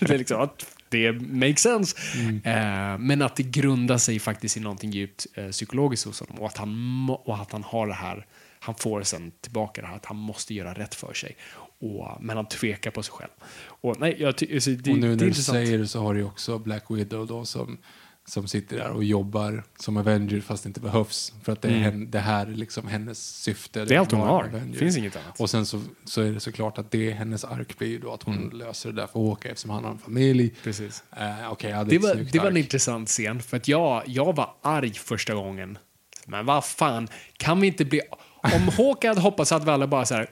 S3: Det är liksom det makes sense. Eh, men att det grundar sig faktiskt i någonting djupt eh, psykologiskt hos honom. Och att, han och att han har det här, han får sen tillbaka det här att han måste göra rätt för sig. Och, men han tvekar på sig själv. Och, nej, jag ty- alltså, det,
S2: Och nu när du
S3: intressant.
S2: säger det så har du också Black Widow då som, som sitter där och jobbar som Avenger fast det inte behövs. För att det, är hen, det här är liksom hennes syfte.
S3: Mm. Det är allt hon har. Det finns inget annat.
S2: Och sen så, så är det såklart att det är hennes ark blir ju då att hon
S3: Mm.
S2: löser det där för Hawkeye eftersom han har en familj.
S3: Precis.
S2: Eh, Okej, ja, det,
S3: Det var, det var en intressant scen, för att jag, jag var arg första gången. Men vad fan, kan vi inte bli... Om Hawkeye hade hoppats hade vi alla bara så här...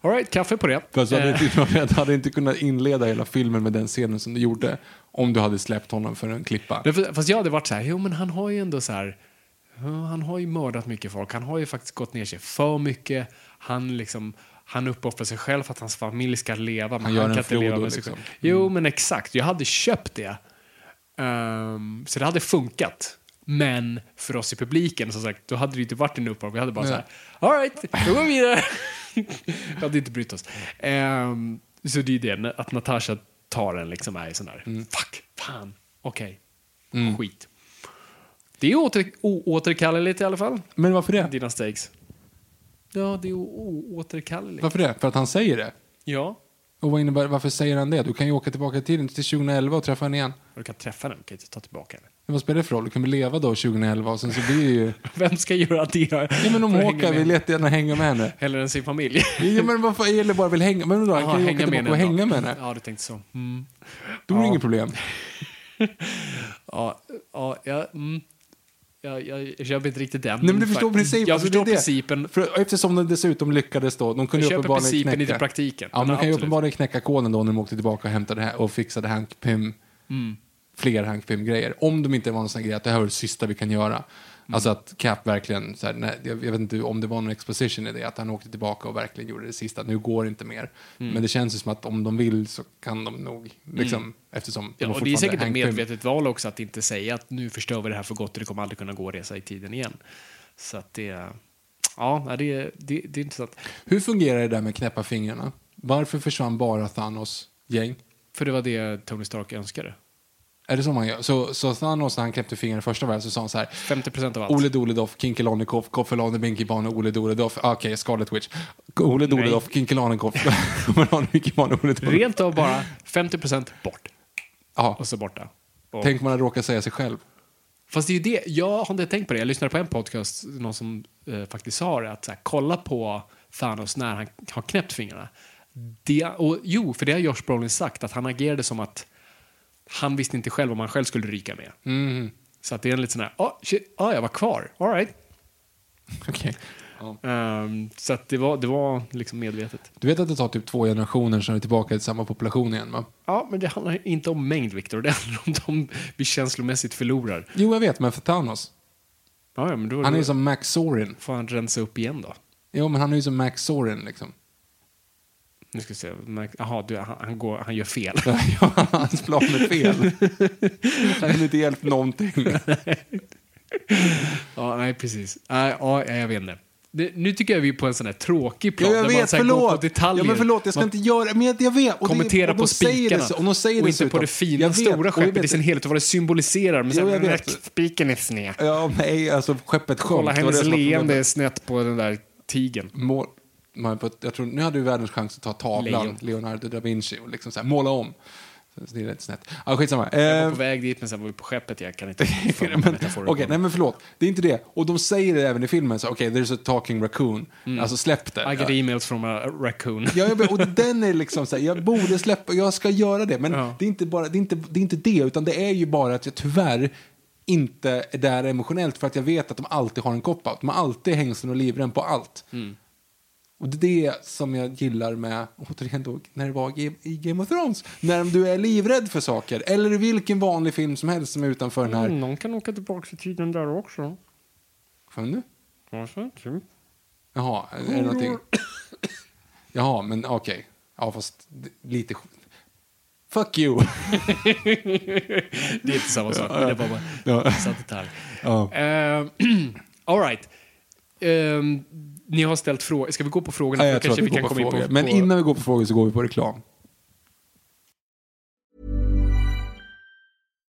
S3: All right, kaffe på det.
S2: Fast hade,
S3: Eh,
S2: inte, du hade inte kunnat inleda hela filmen med den scenen som du gjorde om du hade släppt honom för en klippa.
S3: Fast jag hade varit så här, jo men han har ju ändå så här, han har ju mördat mycket folk, han har ju faktiskt gått ner sig för mycket, han liksom, han uppoffrar sig själv för att hans familj ska leva, men
S2: Han
S3: han,
S2: gör en
S3: kan inte leva med sig
S2: liksom.
S3: själv. Jo men exakt, jag hade köpt det. Ehm, så det hade funkat. Men för oss i publiken, som sagt, då hade det inte varit en uppoffring. Vi hade bara så här, all right, då går vi vidare. vi hade inte brytt oss. Ehm, så det är det, att Natasha tar den liksom är sån där,
S2: Mm.
S3: fuck, fan, okej, skit. Det är åter, oåterkalleligt i alla fall,
S2: Men varför det?
S3: dina stakes. Ja, det är oåterkalleligt.
S2: Varför det? För att han säger det?
S3: Ja.
S2: Och vad innebär, varför säger han det? Du kan ju åka tillbaka tiden till 2011 och träffa henne igen.
S3: Du kan träffa den, du kan inte ta tillbaka den.
S2: Vad spelar det för roll? Du kan väl leva då 2011 och sen så blir det ju...
S3: Vem ska göra det?
S2: Ja men om Håkan vill jättegärna hänga med henne.
S3: Eller än sin familj.
S2: Ja men varför, eller bara vill hänga. Men då, han
S3: Jaha,
S2: kan ju åka
S3: hänga med
S2: tillbaka och hänga med henne.
S3: Ja, du tänkte så. Mm.
S2: Då är det
S3: Ja.
S2: inget problem.
S3: Ja, ja, ja, mm. Jag, jag, jag köper inte riktigt den.
S2: Nej men du förstår principen.
S3: Jag
S2: Alltså,
S3: förstår
S2: det.
S3: principen.
S2: För, eftersom de dessutom lyckades då. De kunde
S3: Jag köper principen,
S2: knäcka.
S3: inte praktiken.
S2: Ja, men de kan ju uppenbarligen knäcka koden då när de åkte tillbaka och hämtade det här och fixade Hank Pym fler Hank Pym-grejer. Om de inte var en sån grej att det här var det sista vi kan göra. Alltså att Cap verkligen, så här, nej, jag, vet inte om det var någon exposition i det, att han åkte tillbaka och verkligen gjorde det sista. Nu går det inte mer. Men det känns ju som att om de vill så kan de nog, liksom, eftersom de
S3: Ja, och det är säkert ett
S2: Pym.
S3: medvetet val också att inte säga att nu förstör vi det här för gott och det kommer aldrig kunna gå att resa i tiden igen. Så att det... Ja, det, är- det, det är intressant.
S2: Hur fungerar det där med knäppa fingrarna? Varför försvann bara Thanos gäng?
S3: För det var det Tony Stark önskade.
S2: Är det så man gör? Så, så Thanos när han knäppte fingrarna i första världen så sa han så här
S3: 50 procent av allt.
S2: Ole Doledoff, Kinkelonikoff, Koffelane Binkibane, Ole Doledoff. Ah, Okej, Scarlet Witch. Ole Doledoff, Kinkelanikoff, Koffelane Binkibane, Ole Doledoff.
S3: Rent av bara 50 procent bort.
S2: Ja,
S3: Och så borta. Och,
S2: tänk man att råka säga sig själv.
S3: Fast det är ju det, jag har inte tänkt på det. Jag lyssnade på en podcast, någon som eh, faktiskt sa det, att så här, kolla på Thanos när han har knäppt fingrarna. Det, och, jo, för det har Josh Brolin sagt, att han agerade som att han visste inte själv om han själv skulle ryka med.
S2: Mm.
S3: Så att det är en lite sån här, oh, shit, ah, jag var kvar, all right.
S2: Okej.
S3: Ehm, så att det var, det var liksom medvetet.
S2: Du vet att det tar typ två generationer så är det tillbaka till samma population igen va?
S3: Ja, men det handlar inte om mängd, Viktor. Det handlar om de vi känslomässigt förlorar.
S2: Jo, jag vet, men för Thanos.
S3: Ja, ja, men då,
S2: Han är ju som Max Zorin.
S3: får han rensa upp igen då.
S2: Jo, men han är ju som Max Zorin liksom.
S3: Nu ska vi se. Jaha, du, han, han, går, han gör fel.
S2: Ja, hans plan är fel. Han har inte hjälpt någonting.
S3: ja, nej, precis. Ja, jag vet inte. Det, nu tycker jag vi är på en sån här tråkig
S2: Ja,
S3: plan.
S2: jag
S3: där man
S2: vet,
S3: så här går. På detaljer.
S2: Ja, men förlåt, jag ska
S3: Man
S2: inte göra men jag, jag vet. Och det-
S3: kommentera
S2: och de
S3: på spikarna.
S2: det så- Och de säger
S3: och inte på det fina,
S2: Jag vet,
S3: stora
S2: och
S3: skeppet
S2: vet-
S3: i sin helhet och vad det symboliserar. Men men
S2: vet.
S3: spiken är sned.
S2: Ja, nej, alltså skeppet sjönk.
S3: Kolla,
S2: Det det
S3: hennes leende är snett på den där tigen.
S2: Mål, man, på- jag tror, nu hade du världens chans att ta tavlan,
S3: Lejon.
S2: Leonardo da Vinci, och liksom så här, måla om. Så det är rätt snett. Skitsamma.
S3: Jag
S2: Eh,
S3: var på väg dit, men sen var vi på skeppet. Jag kan inte...
S2: men, Okej, nej men förlåt. Det är inte det. Och de säger det även i filmen, så okej, there's a talking raccoon. Alltså släpp det.
S3: I get emails from a raccoon.
S2: Ja, jag och den är liksom så här, jag borde släppa, jag ska göra det. Men
S3: Ja.
S2: det, är inte bara, det, är inte, det är inte det, utan det är ju bara att jag tyvärr inte är där emotionellt för att jag vet att de alltid har en cop-out. De har alltid hängslen och livrem på allt. Och det är det som jag gillar med, återigen då, när det var i i Game of Thrones. När du är livrädd för saker, eller i vilken vanlig film som helst som är utanför den här...
S3: Någon kan åka tillbaka till tiden där också.
S2: Fan nu?
S3: Varför? Typ.
S2: Jaha, är det någonting? Jaha, men okej. Ja, fast lite... Fuck you!
S3: Det är inte samma sak, men det var bara
S2: Ja.
S3: intressant detalj.
S2: Ja.
S3: Uh, all right. Ehm, ni har ställt frågor. Ska vi gå på frågorna?
S2: Ja, jag tror att vi går på
S3: komma in
S2: frågor. Men innan vi går på frågor så går vi på reklam.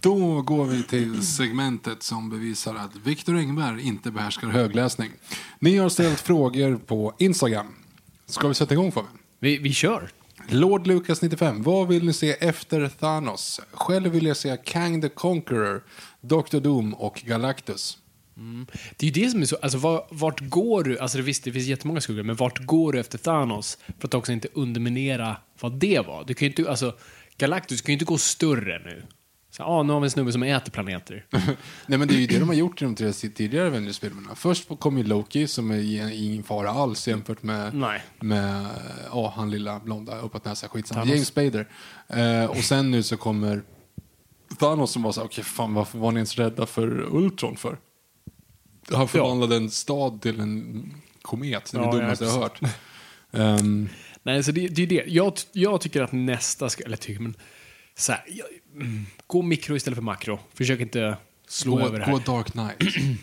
S2: Då går vi till segmentet som bevisar att Viktor Engberg inte behärskar högläsning. Ni har ställt frågor på Instagram. Ska vi sätta igång Fabian?
S3: Vi, vi kör.
S2: Lord Lucas 95. Vad vill ni se efter Thanos? Själv vill jag se Kang the Conqueror, Dr. Doom och Galactus.
S3: Det är ju det som är så, alltså var, vart går du, alltså visst det finns jättemånga skuggor, men vart går du efter Thanos för att också inte underminera vad det var? Du kan ju inte, alltså Galactus kan ju inte gå större nu. Så, ah, nu har vi en snubbe som äter planeter.
S2: Nej men det är ju det de har gjort i de tre tidigare Avengers-filmerna. Först kom ju Loki som är ingen fara alls jämfört med,
S3: Nej.
S2: med ja, han lilla blonda uppåt näsa, skitsamma.
S3: Thanos.
S2: James Spader. Eh, och sen nu så kommer Thanos som var så okej fan varför var ni ens rädda för Ultron för? Han förvandlade en stad till en komet, det är
S3: Ja,
S2: det
S3: ja,
S2: dummaste jag har hört. Ehm,
S3: Nej, så det, det är det. Jag, jag tycker att nästa, ska, eller tycker, men så här, jag, mm, gå mikro istället för makro. Försök inte slå
S2: gå,
S3: över det här.
S2: gå Dark Knight.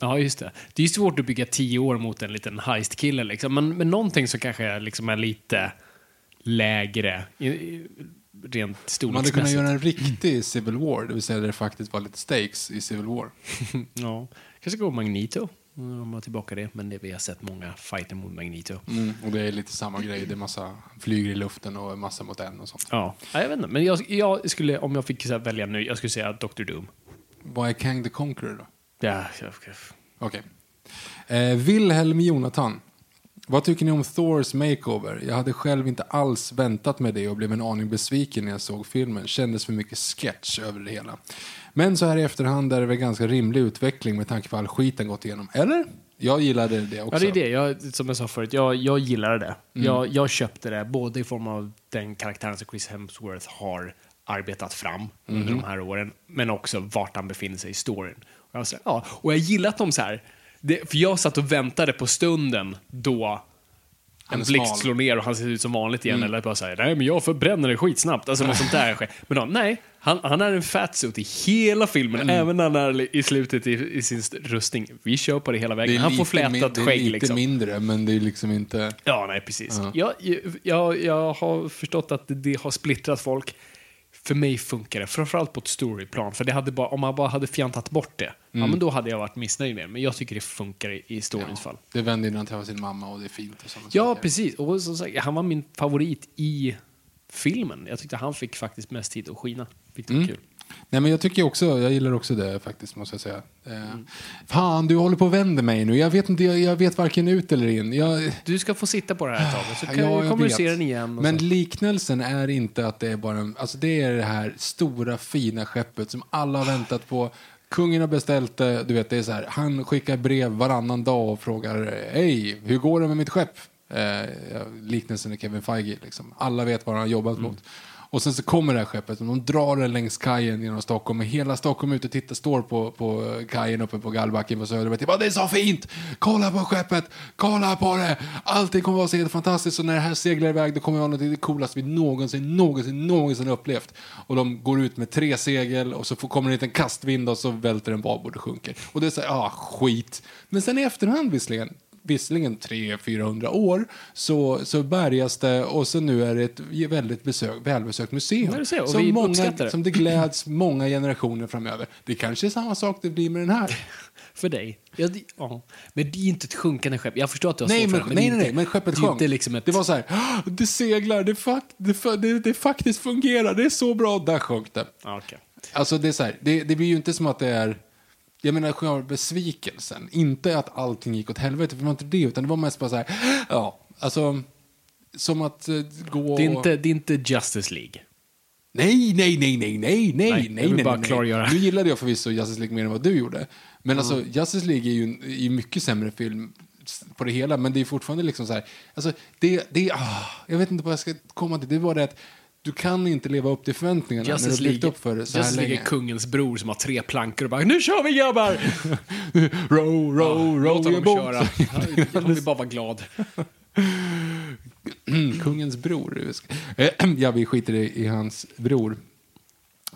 S3: Ja, just det. Det är svårt att bygga tio år mot en liten heist-kille, liksom. men, men någonting som kanske är, liksom är lite lägre, i, i, rent
S2: Man hade
S3: storleksmässigt.
S2: kunnat göra en riktig Civil War, det vill säga där det faktiskt var lite stakes i Civil War.
S3: Ja, kanske gå Magneto. Om man har tillbaka det, men det, vi har sett många fighter mot Magneto.
S2: Mm, och det är lite samma grej, det är massa flyger i luften och massa mot en och sånt.
S3: Ja, ja, jag vet inte. Men jag, jag skulle, om jag fick välja nu, jag skulle säga Dr. Doom.
S2: Vad är Kang the Conqueror då?
S3: Ja,
S2: Okej. Eh, Wilhelm Jonathan. Vad tycker ni om Thors makeover? Jag hade själv inte alls väntat mig det och blev en aning besviken när jag såg filmen. Kändes för mycket sketch över det hela. Men så här i efterhand är det väl ganska rimlig utveckling med tanke på all skit den gått igenom. Eller? Jag gillade det också.
S3: Ja, det är det. Jag, som jag sa förut, jag, jag gillade det. Jag, jag köpte det både i form av den karaktären som Chris Hemsworth har arbetat fram under de här åren, men också vart han befinner sig i storyn. Och jag, så ja, och jag gillar att de så här, det, för jag satt och väntade på stunden då en blixt slår ner och han ser ut som vanligt igen. Eller bara säger nej men jag förbränner det skitsnabbt. Alltså något sånt där sker. Men då, nej, han, han är en fatsuit i hela filmen. Även när han är i slutet i, i sin st- rustning. Vi kör på det hela
S2: Det
S3: vägen. Han får flätat
S2: Det är
S3: skägg
S2: lite
S3: liksom.
S2: mindre, men det är liksom inte...
S3: Ja, nej precis. Jag, jag, jag har förstått att det, det har splittrat folk. För mig funkar det, framförallt på ett storyplan. För det hade bara, om man bara hade fjantat bort det, ja, men då hade jag varit missnöjd med det. Men jag tycker det funkar i, storyns fall.
S2: Det vänder när han träffar sin mamma och det är fint. Och sådana
S3: Ja,
S2: saker.
S3: precis. Och som sagt, han var min favorit i filmen. Jag tyckte han fick faktiskt mest tid att skina. Vilket var kul.
S2: Nej, men jag tycker också, jag gillar också det faktiskt, måste jag säga. Eh, Fan, du håller på att vända mig nu. Jag vet inte, jag, jag vet varken ut eller in. Jag,
S3: Du ska få sitta på det här ett tag, så kan,
S2: Ja, jag
S3: kommer du se den igen. Och
S2: Men
S3: så.
S2: liknelsen är inte att det är bara alltså det är det här stora fina skeppet som alla har väntat på. Kungen har beställt det, du vet det är så här, han skickar brev varannan dag och frågar hej, hur går det med mitt skepp? Eh, liknelsen är Kevin Feige liksom. Alla vet vad han har jobbat
S3: Mm.
S2: mot. Och sen så kommer det här skeppet och de drar den längs kajen genom Stockholm och hela Stockholm ute och tittar, står på, på kajen uppe på Gallbacken på Söder och typ, det är så fint! Kolla på skeppet! Kolla på det! Allting kommer att vara så helt fantastiskt och när det här seglar iväg då kommer det vara något av det coolaste vi någonsin, någonsin, någonsin upplevt. Och de går ut med tre segel och så får, kommer det en liten kastvind och så välter en babord och sjunker. Och det är så här, ah skit. Men sen i efterhand visserligen, visserligen 300-400 år, så, så bärgas det och så nu är det ett väldigt besök, välbesökt museum.
S3: Du ser,
S2: som, många,
S3: det.
S2: som det gläds många generationer framöver. Det kanske är samma sak det blir med den här.
S3: För dig. Ja, det, ja. Men det är inte ett sjunkande skepp. Jag förstår att du har
S2: Nej, men,
S3: för det,
S2: nej,
S3: det
S2: nej, nej, men skeppet
S3: det
S2: sjönk.
S3: liksom ett...
S2: Det var så här, "Ah, det seglar, det, fakt, det, det, det faktiskt fungerar, det är så bra, där sjönk det.
S3: Okej.
S2: Alltså det är så här, det, det blir ju inte som att det är, jag menar själva besvikelsen, inte att allting gick åt helvete, för det var inte det, utan det var mest bara så här, ja, alltså, som att eh, gå...
S3: Det är, inte, det är inte Justice League.
S2: Nej, nej, nej, nej, nej, nej,
S3: Nej,
S2: nej,
S3: bara
S2: nej.
S3: klargöra.
S2: Nu gillade jag förvisso Justice League mer än vad du gjorde. Men alltså, Justice League är ju en är ju mycket sämre film på det hela, men det är fortfarande liksom så här, alltså, det, det, ah, jag vet inte vad jag ska komma till, det var det att du kan inte leva upp till förväntningarna när du
S3: Justice
S2: byggt
S3: League,
S2: upp för det så här
S3: Justice League
S2: länge.
S3: är kungens bror som har tre plankor och bara nu kör vi grabbar!
S2: row, row, row
S3: Låt honom köra. Jag vill bara vara glad.
S2: Kungens bror. Eh, Ja, vi skiter i, i hans bror.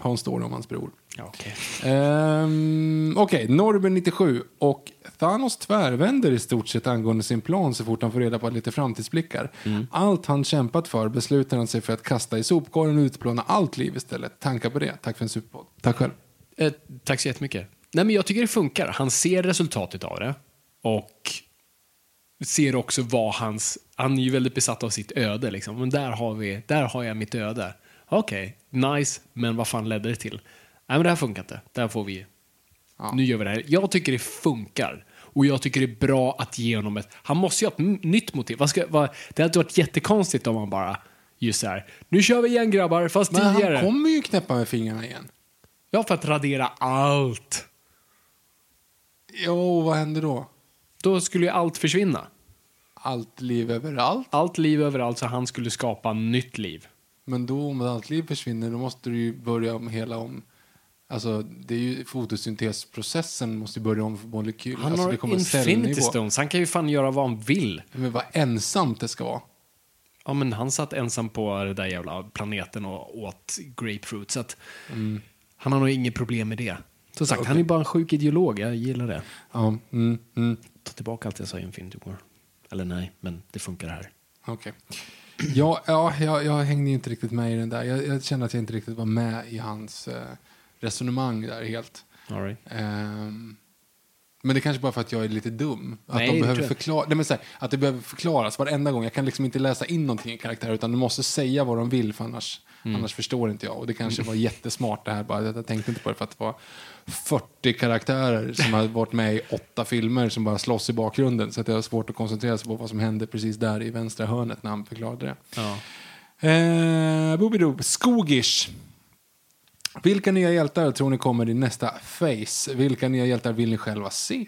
S2: Hans står om hans bror.
S3: Ja, okay.
S2: Ehm, Okej, Norben 97 och Thanos tvärvänder i stort sett angående sin plan så fort han får reda på lite framtidsblickar. Allt han kämpat för beslutar han sig för att kasta i sopkorgen och utplåna allt liv istället. Tankar på det? Tack för en superpodd. Tack själv.
S3: eh, tack så jättemycket. Nej, men jag tycker det funkar. Han ser resultatet av det och ser också vad hans... Han är ju väldigt besatt av sitt öde. Liksom. Men där har, vi, där har jag mitt öde. Okej, nice, men vad fan ledde det till? Nej, men det här funkar inte. Där får vi... Nu gör vi det här. Jag tycker det funkar. Och jag tycker det är bra att ge honom ett... Han måste ju ha ett nytt motiv. Vad ska, vad, det hade varit jättekonstigt om han bara... Just så här. Nu kör vi igen grabbar, fast
S2: Men
S3: tidigare.
S2: han kommer ju knäppa med fingrarna igen.
S3: Ja, för att radera allt.
S2: Jo, vad händer då?
S3: Då skulle ju allt försvinna.
S2: Allt liv överallt.
S3: Allt liv överallt, så han skulle skapa nytt liv.
S2: Men då om allt liv försvinner, då måste du ju börja om hela om... Alltså, det är ju fotosyntesprocessen måste börja om för molekyl.
S3: Han
S2: alltså,
S3: har
S2: kommer
S3: Infinity. Stones. Han kan ju fan göra vad han vill.
S2: Men vad ensamt det ska vara.
S3: Ja, men han satt ensam på den där jävla planeten och åt grapefruit. Så att Han har nog inget problem med det. Som sagt, han är bara en sjuk ideolog. Jag gillar det.
S2: Ja, mm, mm,
S3: Ta tillbaka allt jag sa i Infinity War. Eller nej, men det funkar här.
S2: okej. Ja, ja jag, jag hängde inte riktigt med i den där. Jag, jag kände att jag inte riktigt var med i hans eh, resonemang där helt.
S3: All right.
S2: Ehm, men det kanske bara för att jag är lite dum. Att
S3: Nej,
S2: de behöver förklara, nej men så här, att det behöver förklaras varenda gång. Jag kan liksom inte läsa in någonting i karaktär utan de måste säga vad de vill för annars,
S3: Mm.
S2: annars förstår inte jag. Och det kanske var jättesmart det här bara. Jag tänkte inte på det för att det var 40 karaktärer som har varit med i åtta filmer som bara slåss i bakgrunden. Så att det var svårt att koncentrera sig på vad som hände precis där i vänstra hörnet när han förklarade det.
S3: Ja.
S2: Eh, Boobidoo, Skogish. Vilka nya hjältar tror ni kommer i nästa face? Vilka nya hjältar vill ni själva se?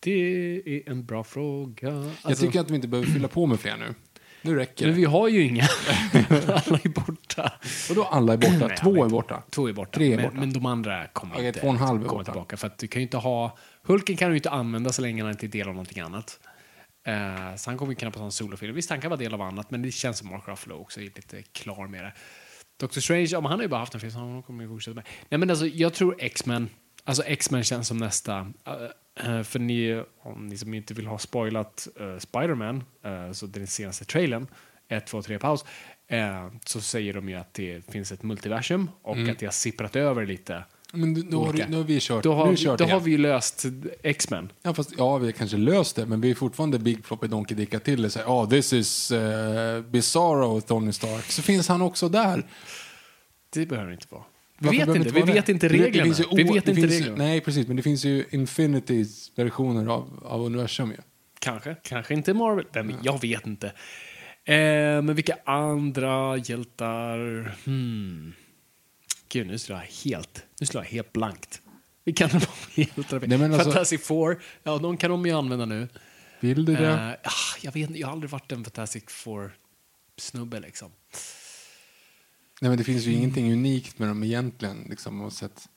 S3: Det är en bra fråga.
S2: jag
S3: Alltså,
S2: tycker att vi inte behöver fylla på med fler nu. Nu räcker
S3: men
S2: det.
S3: vi har ju inga. Alla är borta.
S2: Och då alla är borta.
S3: Nej, jag
S2: Två är borta.
S3: Två är borta.
S2: Tre är
S3: men,
S2: borta.
S3: men de andra kommer
S2: Okej,
S3: inte
S2: två och en halv är borta.
S3: tillbaka. För att du kan inte ha... Hulken kan du inte använda så länge han inte är del av någonting annat. Eh, så han kommer ju knappast ha en solofilm. Visst, han kan vara del av annat, men det känns som Mark Ruffalo också är lite klar med det. Doctor Strange, ja, men han har ju bara haft en film, så han kommer ju fortsätta med. Nej, men alltså, jag tror X-Men, alltså X-Men känns som nästa. eh, för ni, om ni som inte vill ha spoilat uh, Spider-Man, eh, så den senaste trailern, 1, 2, 3 paus, så säger de ju att det finns ett multiversum och
S2: Mm.
S3: att det har sipprat över lite.
S2: Men nu har, du- nu har vi kört.
S3: Då har,
S2: nu kört
S3: då
S2: igen.
S3: har vi löst X-Men.
S2: Ja, fast, ja, vi har kanske löst det, men vi är fortfarande Big Floppy Donkey Dicka till det. Ja, oh, this is uh, Bizarro, Tony Stark. Så finns han också där.
S3: Det behöver det inte vara. Vi
S2: Varför
S3: vet inte,
S2: det
S3: vi vet
S2: det?
S3: inte
S2: Det- det
S3: reglerna.
S2: finns ju
S3: Vi vet
S2: det
S3: inte reglerna.
S2: Nej, precis. Men det finns ju Infinitys versioner av, av universum ju.
S3: Kanske, kanske inte Marvel. Vem, Jag vet inte. Eh, men vilka andra hjältar? Hmm. Gud, nu slår jag helt, nu slår jag helt blankt. Vilka andra hjältar?
S2: Nej, men alltså-
S3: Fantastic Four, ja de kan de ju använda nu.
S2: Vill du det?
S3: Ah, jag, vet, jag har aldrig varit en Fantastic Four-snubbe liksom.
S2: Nej, men det finns ju ingenting unikt med dem egentligen, liksom, och sett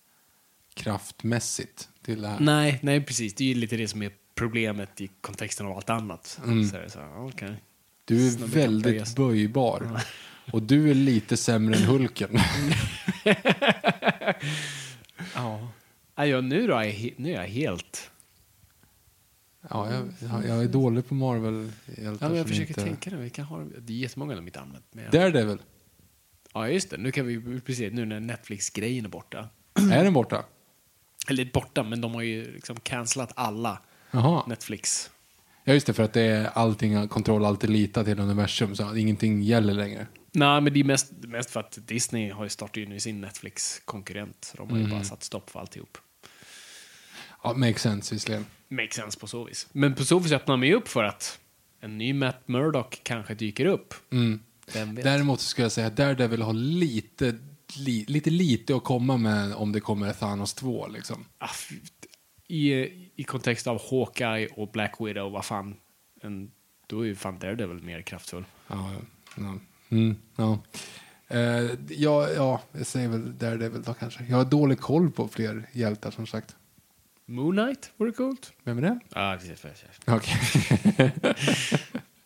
S2: kraftmässigt till det här.
S3: Nej, nej precis. Det är ju lite det som är problemet i kontexten av allt annat.
S2: Mm.
S3: Så så, okej.
S2: Du är
S3: Snubben kan
S2: väldigt böjbar. Och du är lite sämre än Hulken.
S3: Ja. Ja, nu, då är jag, nu är jag helt...
S2: Ja, jag, jag är dålig på marvel
S3: Ja, men jag försöker
S2: inte...
S3: tänka nu. Vi kan ha, det är jättemånga av mitt använt. Men
S2: Daredevil,
S3: Ja, just det. Nu kan vi precis nu när Netflix-grejen är borta.
S2: är den borta?
S3: Eller borta, men de har ju liksom cancelat alla
S2: Jaha.
S3: Netflix.
S2: Ja, just det, för att det är allting, kontroll, alltid litat till universum, så ingenting gäller längre.
S3: Nej, men det är mest, mest för att Disney har ju startat nu sin Netflix-konkurrent. De har ju bara satt stopp för alltihop.
S2: Ja, makes sense visserligen.
S3: Makes sense på så vis. Men på så vis öppnar man ju upp för att en ny Matt Murdock kanske dyker upp.
S2: Mm. Däremot skulle jag säga att Daredevil har lite, li, lite lite att komma med om det kommer Thanos 2. Liksom.
S3: Ah, I, I kontext av Hawkeye och Black Widow, vad fan. En, då är ju fan Daredevil mer kraftfull.
S2: Ja, ja. Mm, ja. Eh, ja, ja, jag säger väl Daredevil då kanske. Jag har dålig koll på fler hjältar som sagt.
S3: Moon Knight, vore coolt.
S2: Vem är det?
S3: Ja, precis. precis.
S2: Okej.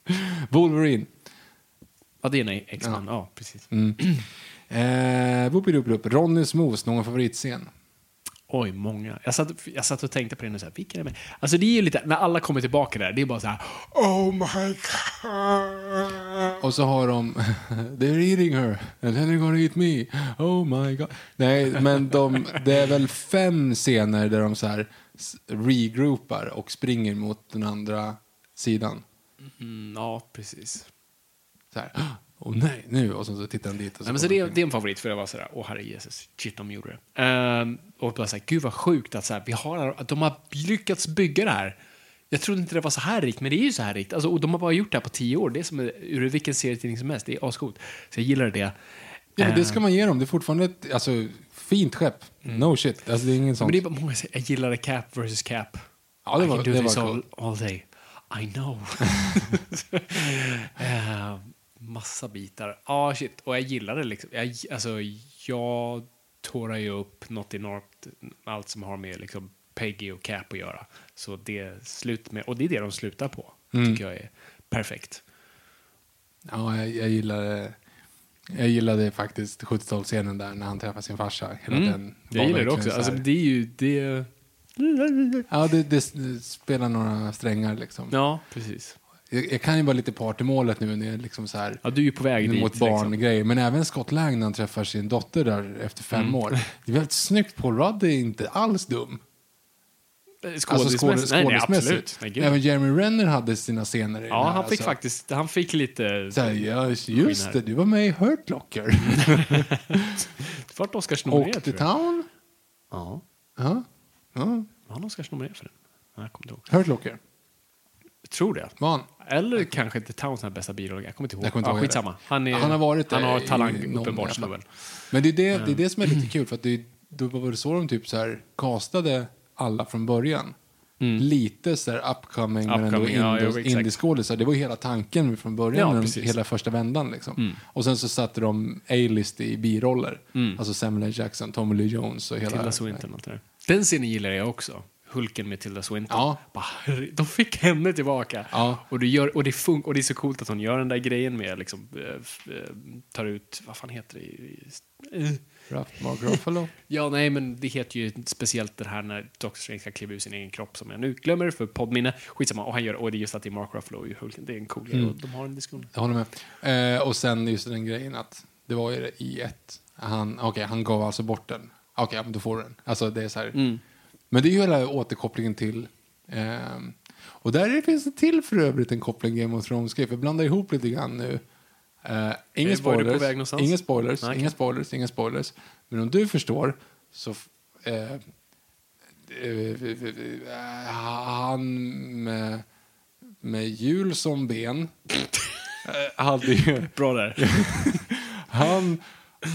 S2: Wolverine.
S3: Ja, det är nej, X-Men. Ja. precis.
S2: Mm. Eh, Whoopidoopidoop. Ronny Smoos, någon favoritscen?
S3: Oj, många. Jag satt, jag satt och tänkte på det nu, så här, vilka är med? Alltså det är ju lite, när alla kommer tillbaka där, det är bara så här, oh my god.
S2: Och så har de They're eating her and then they're gonna eat me. Oh my god. Nej, men de, det är väl fem scener där de så här regroupar och springer mot den andra sidan.
S3: Mm, ja, precis.
S2: så här, åh nej, nu, och så, så tittar han dit. Och så
S3: Nej, men så det,
S2: han
S3: det är en favorit för jag var sådär, åh herre Jesus, shit de gjorde det. Ehm, och bara såhär, gud vad sjukt att, så här, vi har, att de har lyckats bygga det här. Jag trodde inte det var så här rikt, men det är ju så här rikt. Alltså, och de har bara gjort det här på tio år. Det är som ur vilken serietidning som helst. Det är ascoolt. Så jag gillar det.
S2: Ja, men
S3: Ehm,
S2: det ska man ge dem. Det är fortfarande ett alltså, fint skepp. No shit. Alltså, det är ingen
S3: Mm. men
S2: sån...
S3: det är bara många säger, jag gillade Cap versus Cap.
S2: Ja, det
S3: I
S2: var-
S3: can do
S2: det
S3: this all,
S2: coolt.
S3: all day. I know. Eh, massa bitar. Ja, ah, shit. Och jag gillar det liksom. Jag, alltså, jag tårar ju upp något enormt, allt som har med liksom Peggy och Cap att göra. Så det är slut med, och det är det de slutar på.
S2: Mm.
S3: tycker jag är perfekt.
S2: Ja, jag, jag gillade... Jag gillade faktiskt 70-talsscenen där när han träffar sin farsa. Hela den
S3: Mm. Jag
S2: var
S3: gillar det också.
S2: så
S3: Alltså, det är ju, det...
S2: Ja, det, det, det spelar några strängar liksom.
S3: Ja, precis.
S2: Jag, jag kan ju vara lite part i målet nu när jag liksom så här...
S3: Ja, du är ju på väg dit.
S2: mot barn
S3: liksom.
S2: grejer. Men även Scott Lang när han träffar sin dotter där efter fem
S3: Mm.
S2: år. Det är väldigt snyggt. Paul Rudd är inte alls dum.
S3: Skådismässigt?
S2: Alltså skåd-
S3: Nej, nej, absolut. Nej.
S2: Även Jeremy Renner hade sina scener i
S3: Ja,
S2: här,
S3: han fick
S2: alltså.
S3: faktiskt, han fick lite...
S2: Så här, ja, just det, du var med i Hurt Locker.
S3: Det vart Oscarsnominerad,
S2: Och The. Town.
S3: Ja.
S2: Ja, ja.
S3: Var han Oscarsnominerad för den? Nej, jag kommer inte ihåg.
S2: Hurt Locker.
S3: Tror det.
S2: Var han?
S3: Eller kanske inte Towns här bästa biroll. Jag kommer inte ihåg.
S2: Jag kommer inte ihåg
S3: skitsamma. Han, är,
S2: Han har varit
S3: han har talang, uppenbart, snubben.
S2: Men det är det, det är det som är lite kul för att det, då var det så de typ så här castade alla från början. Lite så här upcoming, men ändå
S3: Upcoming, ja,
S2: indieskådisar. Det var hela tanken från början,
S3: Ja. Mm.
S2: hela första vändan. Liksom. Och sen så satte de A-list i biroller. Alltså Samuel L. Jackson, Tommy Lee Jones och hela...
S3: Tilda Swinton och allt det där. Den scenen gillar jag också. Hulken med Tilda Swinton.
S2: Ja.
S3: Bara, de fick henne tillbaka.
S2: Ja.
S3: Och, det gör, och, det fun- och det är så coolt att hon gör den där grejen med liksom, eh, tar ut, vad fan heter det?
S2: Ruff- Mark Ruffalo.
S3: Ja, nej, men det heter ju speciellt det här när Doctor Strange ska kliva ur sin egen kropp som jag nu glömmer för poddminne. Skitsamma. Och han gör och det är just att det är Mark Ruffalo i Hulken. Det är en cool grej. Och de har en diskussion.
S2: Jag håller med. Eh, och sen just den grejen att det var ju i ett. Han, okej, han gav alltså bort den. Okej, men då får du den. Alltså det är så här.
S3: Mm.
S2: Men det är ju hela återkopplingen till... ehm, och där finns det till för övrigt en koppling Game of Thrones-grej. För jag blandar ihop lite grann nu. Uh, inga
S3: Eh,
S2: spoilers, inga spoilers,
S3: Nej,
S2: inga spoilers, inga spoilers. Men om du förstår så... f- eh, eh, han med, med hjul som ben eh, hade ju...
S3: Bra där.
S2: Han,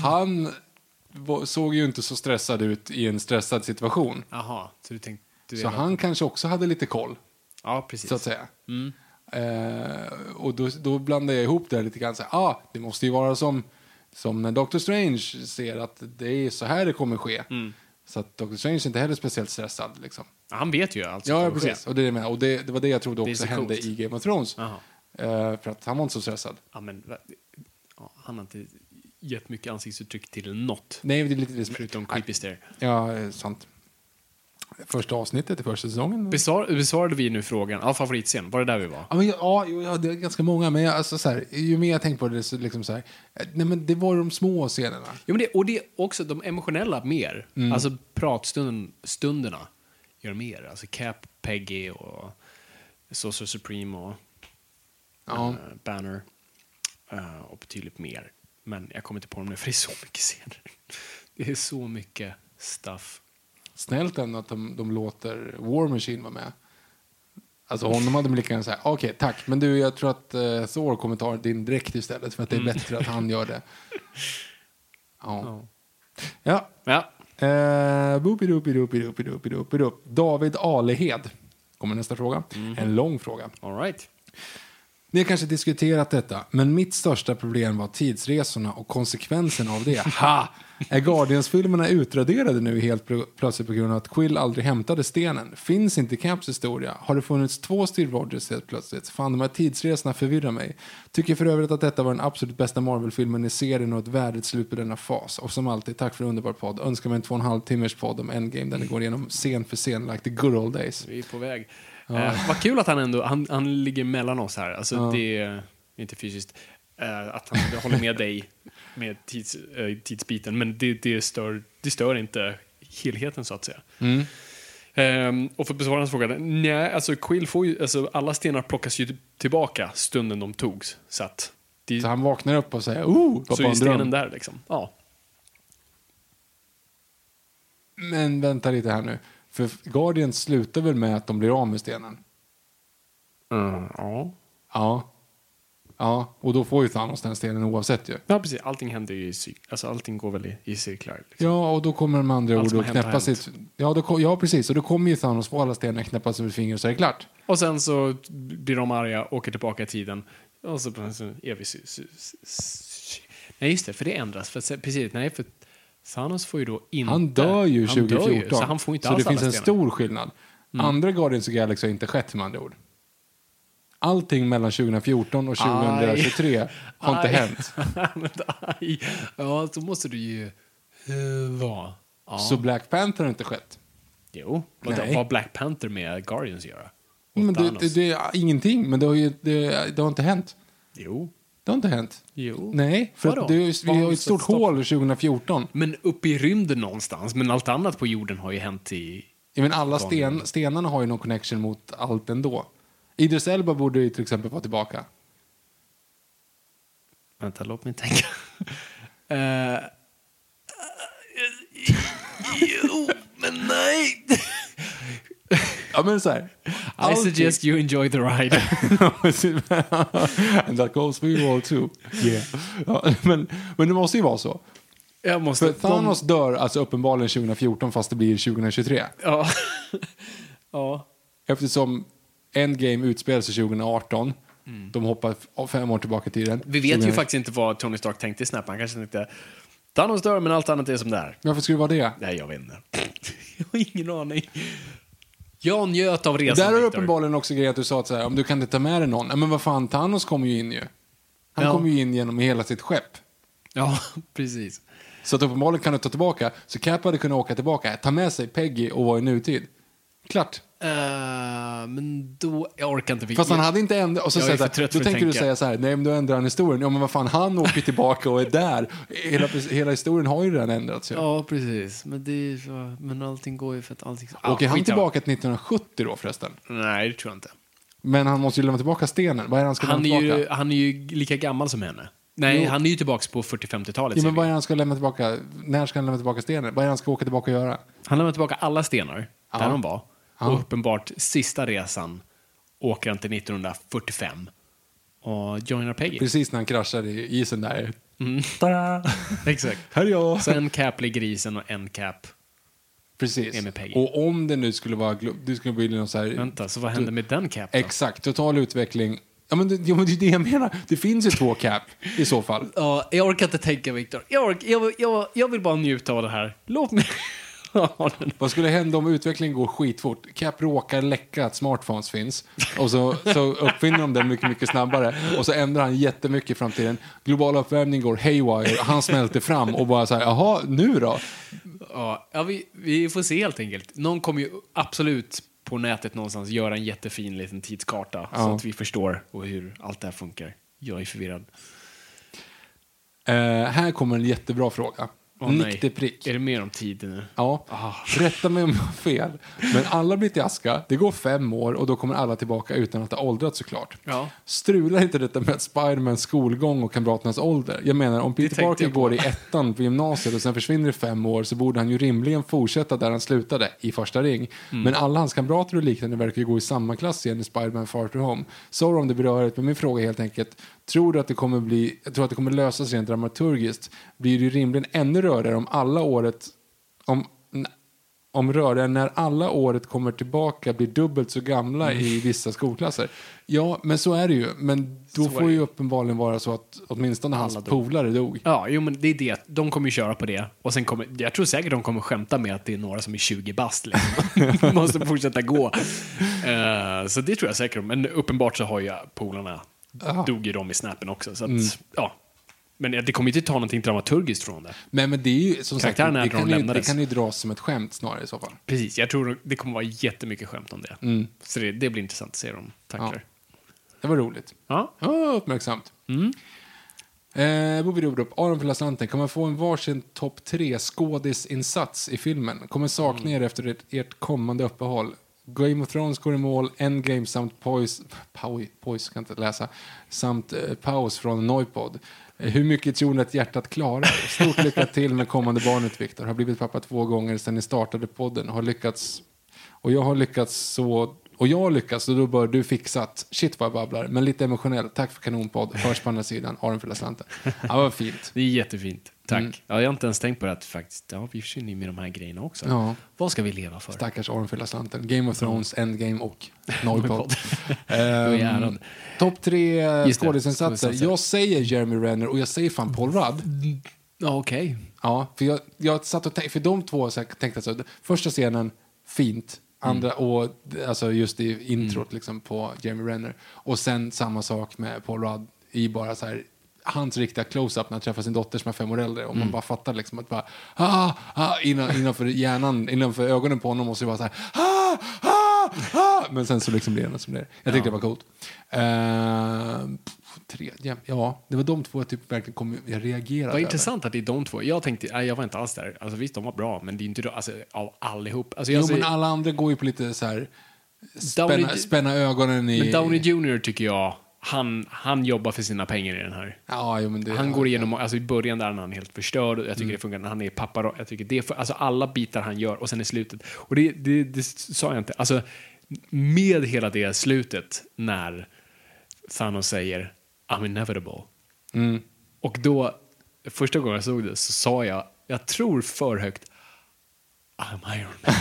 S2: han såg ju inte så stressad ut i en stressad situation.
S3: Jaha, så du tänkte... Du
S2: Så han kanske också hade lite koll,
S3: Ja, precis.
S2: så att säga. Eh, och då, då blandar jag ihop det lite grann. Så här, ah, det måste ju vara som, som när Doctor Strange ser att det är så här det kommer ske. Så att Doctor Strange inte heller speciellt stressad. Liksom.
S3: Han vet ju alltså.
S2: Ja, precis. Och, det, är det, och det, det var det jag trodde också
S3: så
S2: hände
S3: coolt.
S2: i Game of Thrones. Eh, för att han var inte så stressad.
S3: Ja, men, han har inte gett mycket ansiktsuttryck till något.
S2: Nej, det är lite det som
S3: Förutom creepy stare.
S2: Ja, sant. Första avsnittet i första säsongen.
S3: Besvar, besvarade vi nu frågan? Ja, favoritscen. Var det där vi var?
S2: Ja, men, ja, ja, det är ganska många, men jag, alltså, så här, ju mer jag tänker på det så liksom så här, nej men det var de små scenerna.
S3: Ja, men det, och det är också de emotionella mer.
S2: Mm.
S3: Alltså pratstunderna gör mer. Alltså Cap, Peggy och Sorcerer Supreme och
S2: Ja.
S3: eh, Banner. Eh, och betydligt mer. Men jag kommer inte på dem nu för det är så mycket scener. Det är så mycket stuff.
S2: Snällt ändå att de, de låter War Machine vara med. Alltså honom hade man lika gärna säga, okej tack, men du jag tror att uh, Thor kommer ta din dräkt istället för att det är bättre att han gör det. Ja. Ja.
S3: Ja,
S2: Boopidoopidoopidoopidoop. David Alehed kommer nästa fråga. En lång fråga.
S3: all right.
S2: Ni har kanske diskuterat detta, men mitt största problem var tidsresorna och konsekvenserna av det. Ha! Är Guardians-filmerna utraderade nu helt pl- plötsligt på grund av att Quill aldrig hämtade stenen? Finns inte Caps historia? Har det funnits två Steve Rogers helt plötsligt? Fan, de här tidsresorna förvirrar mig. Tycker för övrigt att detta var den absolut bästa Marvel-filmen i serien och ett värdigt slut på denna fas. Och som alltid, tack för en underbar podd. Önskar mig en två och en halv timmars podd om Endgame där ni går igenom scen för scen, like the good old days.
S3: Vi är på väg. Eh, vad kul att han ändå han, han ligger mellan oss här. Alltså, det är inte fysiskt. eh, att han håller med dig med tids, eh, tidsbiten. Men det, det, stör, det stör inte helheten, så att säga. Ehm, och för att besvara hans fråga. Nej, alltså Quill får ju, alltså alla stenar plockas ju tillbaka stunden de togs. Så att Det-
S2: Så han vaknar upp och säger oh,
S3: Så är
S2: en
S3: stenen
S2: dröm.
S3: där liksom. Ja.
S2: Men vänta lite här nu. För Guardians slutar väl med att de blir av med stenen?
S3: ja.
S2: Ja. Ja, och då får ju Thanos den stenen oavsett ju.
S3: Ja, precis. Allting händer ju i Alltså allting går väl i, i cirklar. Liksom.
S2: Ja, och då kommer de andra
S3: Allt
S2: ord att knäppa sitt... Ja, då, ja, precis. Och då kommer ju Thanos få alla stenar knäppas över fingret så är det klart.
S3: Och sen så blir de arga, åker tillbaka i tiden. Och så, är sy, nej, just det, för det ändras. För, precis, nej, för Thanos får ju då inte...
S2: Han dör ju
S3: han
S2: 2014.
S3: Dör ju, så han får inte
S2: så
S3: alls
S2: det finns en
S3: stenar.
S2: stor skillnad. Andra Guardians of the Galaxy har inte skett med andra ord. Allting mellan 2014 och 2023 har inte
S3: Aj.
S2: hänt.
S3: Aj. Ja, så måste du ju... Uh, vara. Ja.
S2: Så Black Panther har inte skett.
S3: jo, vad har Black Panther med Guardians att göra? Och
S2: Men det, det, det är ingenting, men det har ju det, det har inte hänt.
S3: Jo.
S2: Det har inte hänt.
S3: Jo.
S2: Nej, för
S3: Vadå?
S2: att det, är- vi har ju ett stort
S3: stopp?
S2: hål 2014.
S3: Men uppe i rymden någonstans. Men allt annat på jorden har ju hänt i...
S2: Ja, men alla sten, stenarna har ju någon connection mot allt ändå. Idris Elba borde ju till exempel vara tillbaka.
S3: Vänta, låt mig tänka. Eh, jo, men nej.
S2: Ja, men så här.
S3: I suggest you enjoy the ride.
S2: And that goes for you all too. Yeah. Ja, men, men det måste ju vara så.
S3: Jag måste...
S2: För Thanos dör alltså uppenbarligen 2014 fast det blir 2023.
S3: Ja. ja.
S2: Eftersom Endgame utspelar sig 2018. De hoppar fem år tillbaka i tiden.
S3: Mm. Vi vet ju
S2: 2000
S3: faktiskt inte vad Tony Stark tänkte i Snap. Han kanske tänkte Thanos dör, men allt annat är som det är.
S2: Varför skulle det vara det?
S3: Nej, jag vet inte. jag har ingen aning. Jag njöt av resan,
S2: Där är
S3: Victor.
S2: uppenbarligen också grejen att du sa att så här, om du kan inte ta med dig någon. Ja, Men vad fan, Thanos kommer ju in ju. Han
S3: Ja.
S2: kommer ju in genom hela sitt skepp.
S3: Ja, precis.
S2: Så att uppenbarligen kan du ta tillbaka. Så Cap hade kunnat åka tillbaka, ta med sig Peggy och vara i nutid. Klart.
S3: Eh, men då... Jag orkar inte.
S2: Fast han hade inte ändrat... Och så
S3: Jag är för
S2: så här,
S3: trött
S2: då tänker du säga så här, nej men då ändrar han historien. Ja men vad fan, han åker tillbaka och är där. Hela, hela historien har ju redan ändrats ju.
S3: Ja, precis. Men, det är så, men allting går ju för att allting...
S2: Åker
S3: Ja,
S2: han tillbaka till 1970 då förresten?
S3: Nej, det tror jag inte.
S2: Men han måste ju lämna tillbaka stenen. Vad är han ska
S3: Han
S2: lämna
S3: är,
S2: tillbaka?
S3: ju, han är ju lika gammal som henne. Nej,
S2: Jo.
S3: han är ju tillbaka på 40-50-talet.
S2: Ja, men vad är han ska lämna tillbaka? När ska han lämna tillbaka stenen? Vad är han ska åka tillbaka och göra?
S3: Han lämnar tillbaka alla stenar
S2: Ja.
S3: där de var.
S2: Ja.
S3: Och uppenbart sista resan åker han till 1945 och joinar Peggy.
S2: Precis när han kraschar i isen där.
S3: Exakt.
S2: Här är jag.
S3: Så en cap ligger i isen och en cap...
S2: Precis.
S3: är med Peggy.
S2: Och om det nu skulle vara... Det skulle bli någon så här...
S3: Vänta, så vad händer med den cap då?
S2: Exakt, total utveckling. Ja men, det, ja, men det är det jag menar. Det finns ju två cap i så fall.
S3: Ja, jag orkar inte tänka, Viktor. Jag, ork, jag, jag, jag vill bara njuta av det här. Låt mig.
S2: Vad skulle hända om utvecklingen går skitfort? Cap råkar läcka att smartphones finns och så, så uppfinner de den mycket, mycket snabbare och så ändrar han jättemycket i framtiden. Global uppvärmning går haywire, han smälter fram och bara så här, jaha, nu då?
S3: Ja, ja vi, vi får se helt enkelt. Någon kommer ju absolut på nätet någonstans göra en jättefin liten tidskarta så
S2: Ja.
S3: att vi förstår och hur allt det här funkar. Jag är förvirrad.
S2: Eh, här kommer en jättebra fråga.
S3: Åh,
S2: Nick de prick.
S3: Är det mer om tid nu?
S2: Ja,
S3: Ah.
S2: rätta mig om jag har fel. Men alla blir till aska, det går fem år och då kommer alla tillbaka utan att ha åldrats såklart.
S3: Ja.
S2: Strular inte detta med Spidermans skolgång och kamraternas ålder? Jag menar, om Peter Parker går i ettan på gymnasiet och sen försvinner i fem år så borde han ju rimligen fortsätta där han slutade, i första ring.
S3: Mm.
S2: Men alla hans kamrater och liknande verkar ju gå i samma klass igen i Spiderman Far From Home. Sorry om det berör men min fråga är helt enkelt, tror du att det kommer bli, jag tror att det kommer lösas rent dramaturgiskt? Blir det ju rimligen ännu rörigare om alla året, om om röraren när alla året kommer tillbaka blir dubbelt så gamla i vissa skolklasser. Ja, men så är det ju. Men då
S3: Så
S2: får
S3: det
S2: ju uppenbarligen vara så att åtminstone hans
S3: Alla dog.
S2: polare dog.
S3: Ja, jo, men det är det. De kommer ju köra på det. Och sen kommer, jag tror säkert de kommer skämta med att det är några som är 20 bast. Liksom. Måste fortsätta gå. Eh, så det tror jag säkert. Men uppenbart så har ju polarna, dog ju de i snappen också. Så att,
S2: Mm.
S3: ja. Men det kommer ju inte ta någonting dramaturgiskt från det.
S2: Men, men det är ju som sagt, det
S3: när de
S2: kan, ju, det kan ju dras som ett skämt snarare i så fall.
S3: Precis, jag tror det kommer vara jättemycket skämt om det.
S2: Mm.
S3: Så det, det blir intressant att se dem tacklar.
S2: Det var roligt.
S3: Ja.
S2: Ja, uppmärksamt.
S3: Mm.
S2: Eh, Bovidobrop, Aron för Atlanten, kommer få en varsin topp tre skådisinsats i filmen. Kommer sakna
S3: Mm.
S2: er efter ert, ert kommande uppehåll. Game of Thrones går i mål, Endgame samt Poise, Poise, Poise kan inte läsa, samt eh, Paus från Noipod. Eh, hur mycket tror ni att hjärtat klarar? Stort lycka till med kommande barnet, Viktor. Har blivit pappa två gånger sedan ni startade podden. Har lyckats, och jag har lyckats så och jag har lyckats och då bör du fixat. Shit vad jag babblar, men lite emotionellt. Tack för kanonpodd. Hörs på andra sidan. Aron för slanten. Ja, vad fint.
S3: Det är jättefint. Tack.
S2: Mm.
S3: Ja, jag har inte ens tänkt på det att faktiskt, ja, vi försvinner ju med de här grejerna också.
S2: Ja.
S3: Vad ska vi leva för?
S2: Stackars Aron fyller slanten. Game of Thrones, Endgame och
S3: jag
S2: um,
S3: ärad.
S2: Topp tre skådisinsatser. Jag säger Jeremy Renner och jag säger fan Paul Rudd.
S3: Ja, okej.
S2: Ja, för jag, jag satt och tänkte, för de två så här, tänkte så, första scenen, fint. Andra,
S3: Mm.
S2: och alltså just i introt liksom på Jeremy Renner. Och sen samma sak med Paul Rudd i bara så här, hans riktiga close-up när han träffar sin dotter som är fem år äldre. Och
S3: Mm.
S2: man bara fattar liksom att bara, ah, ah, innan, innanför hjärnan, innanför ögonen på honom måste det vara så här, ah, ah, ah. Men sen så liksom blir det som det är. Jag tyckte det var coolt. Uh, tredje, ja, det var de två jag typ verkligen kom, jag reagerade
S3: Vad intressant att det är de två. Jag tänkte, nej, jag var inte alls där. Alltså visst, de var bra, men det är inte då, alltså, av allihop. Alltså,
S2: Jo,
S3: säger-
S2: men alla andra går ju på lite så här... Spänna,
S3: Downey-
S2: spänna ögonen i...
S3: Men Downey Jr tycker jag, han, han jobbar för sina pengar i den här.
S2: Ja, jo, det,
S3: Han går igenom, alltså i början där är han helt förstörd. och Jag tycker
S2: Mm.
S3: det funkar han är pappa. Jag tycker det, alltså alla bitar han gör och sen i slutet. Och det, det, det sa jag inte. Alltså med hela det slutet när Thanos säger I'm inevitable.
S2: Mm.
S3: Och då, första gången jag såg det så sa jag, jag tror för högt, I'm Iron Man.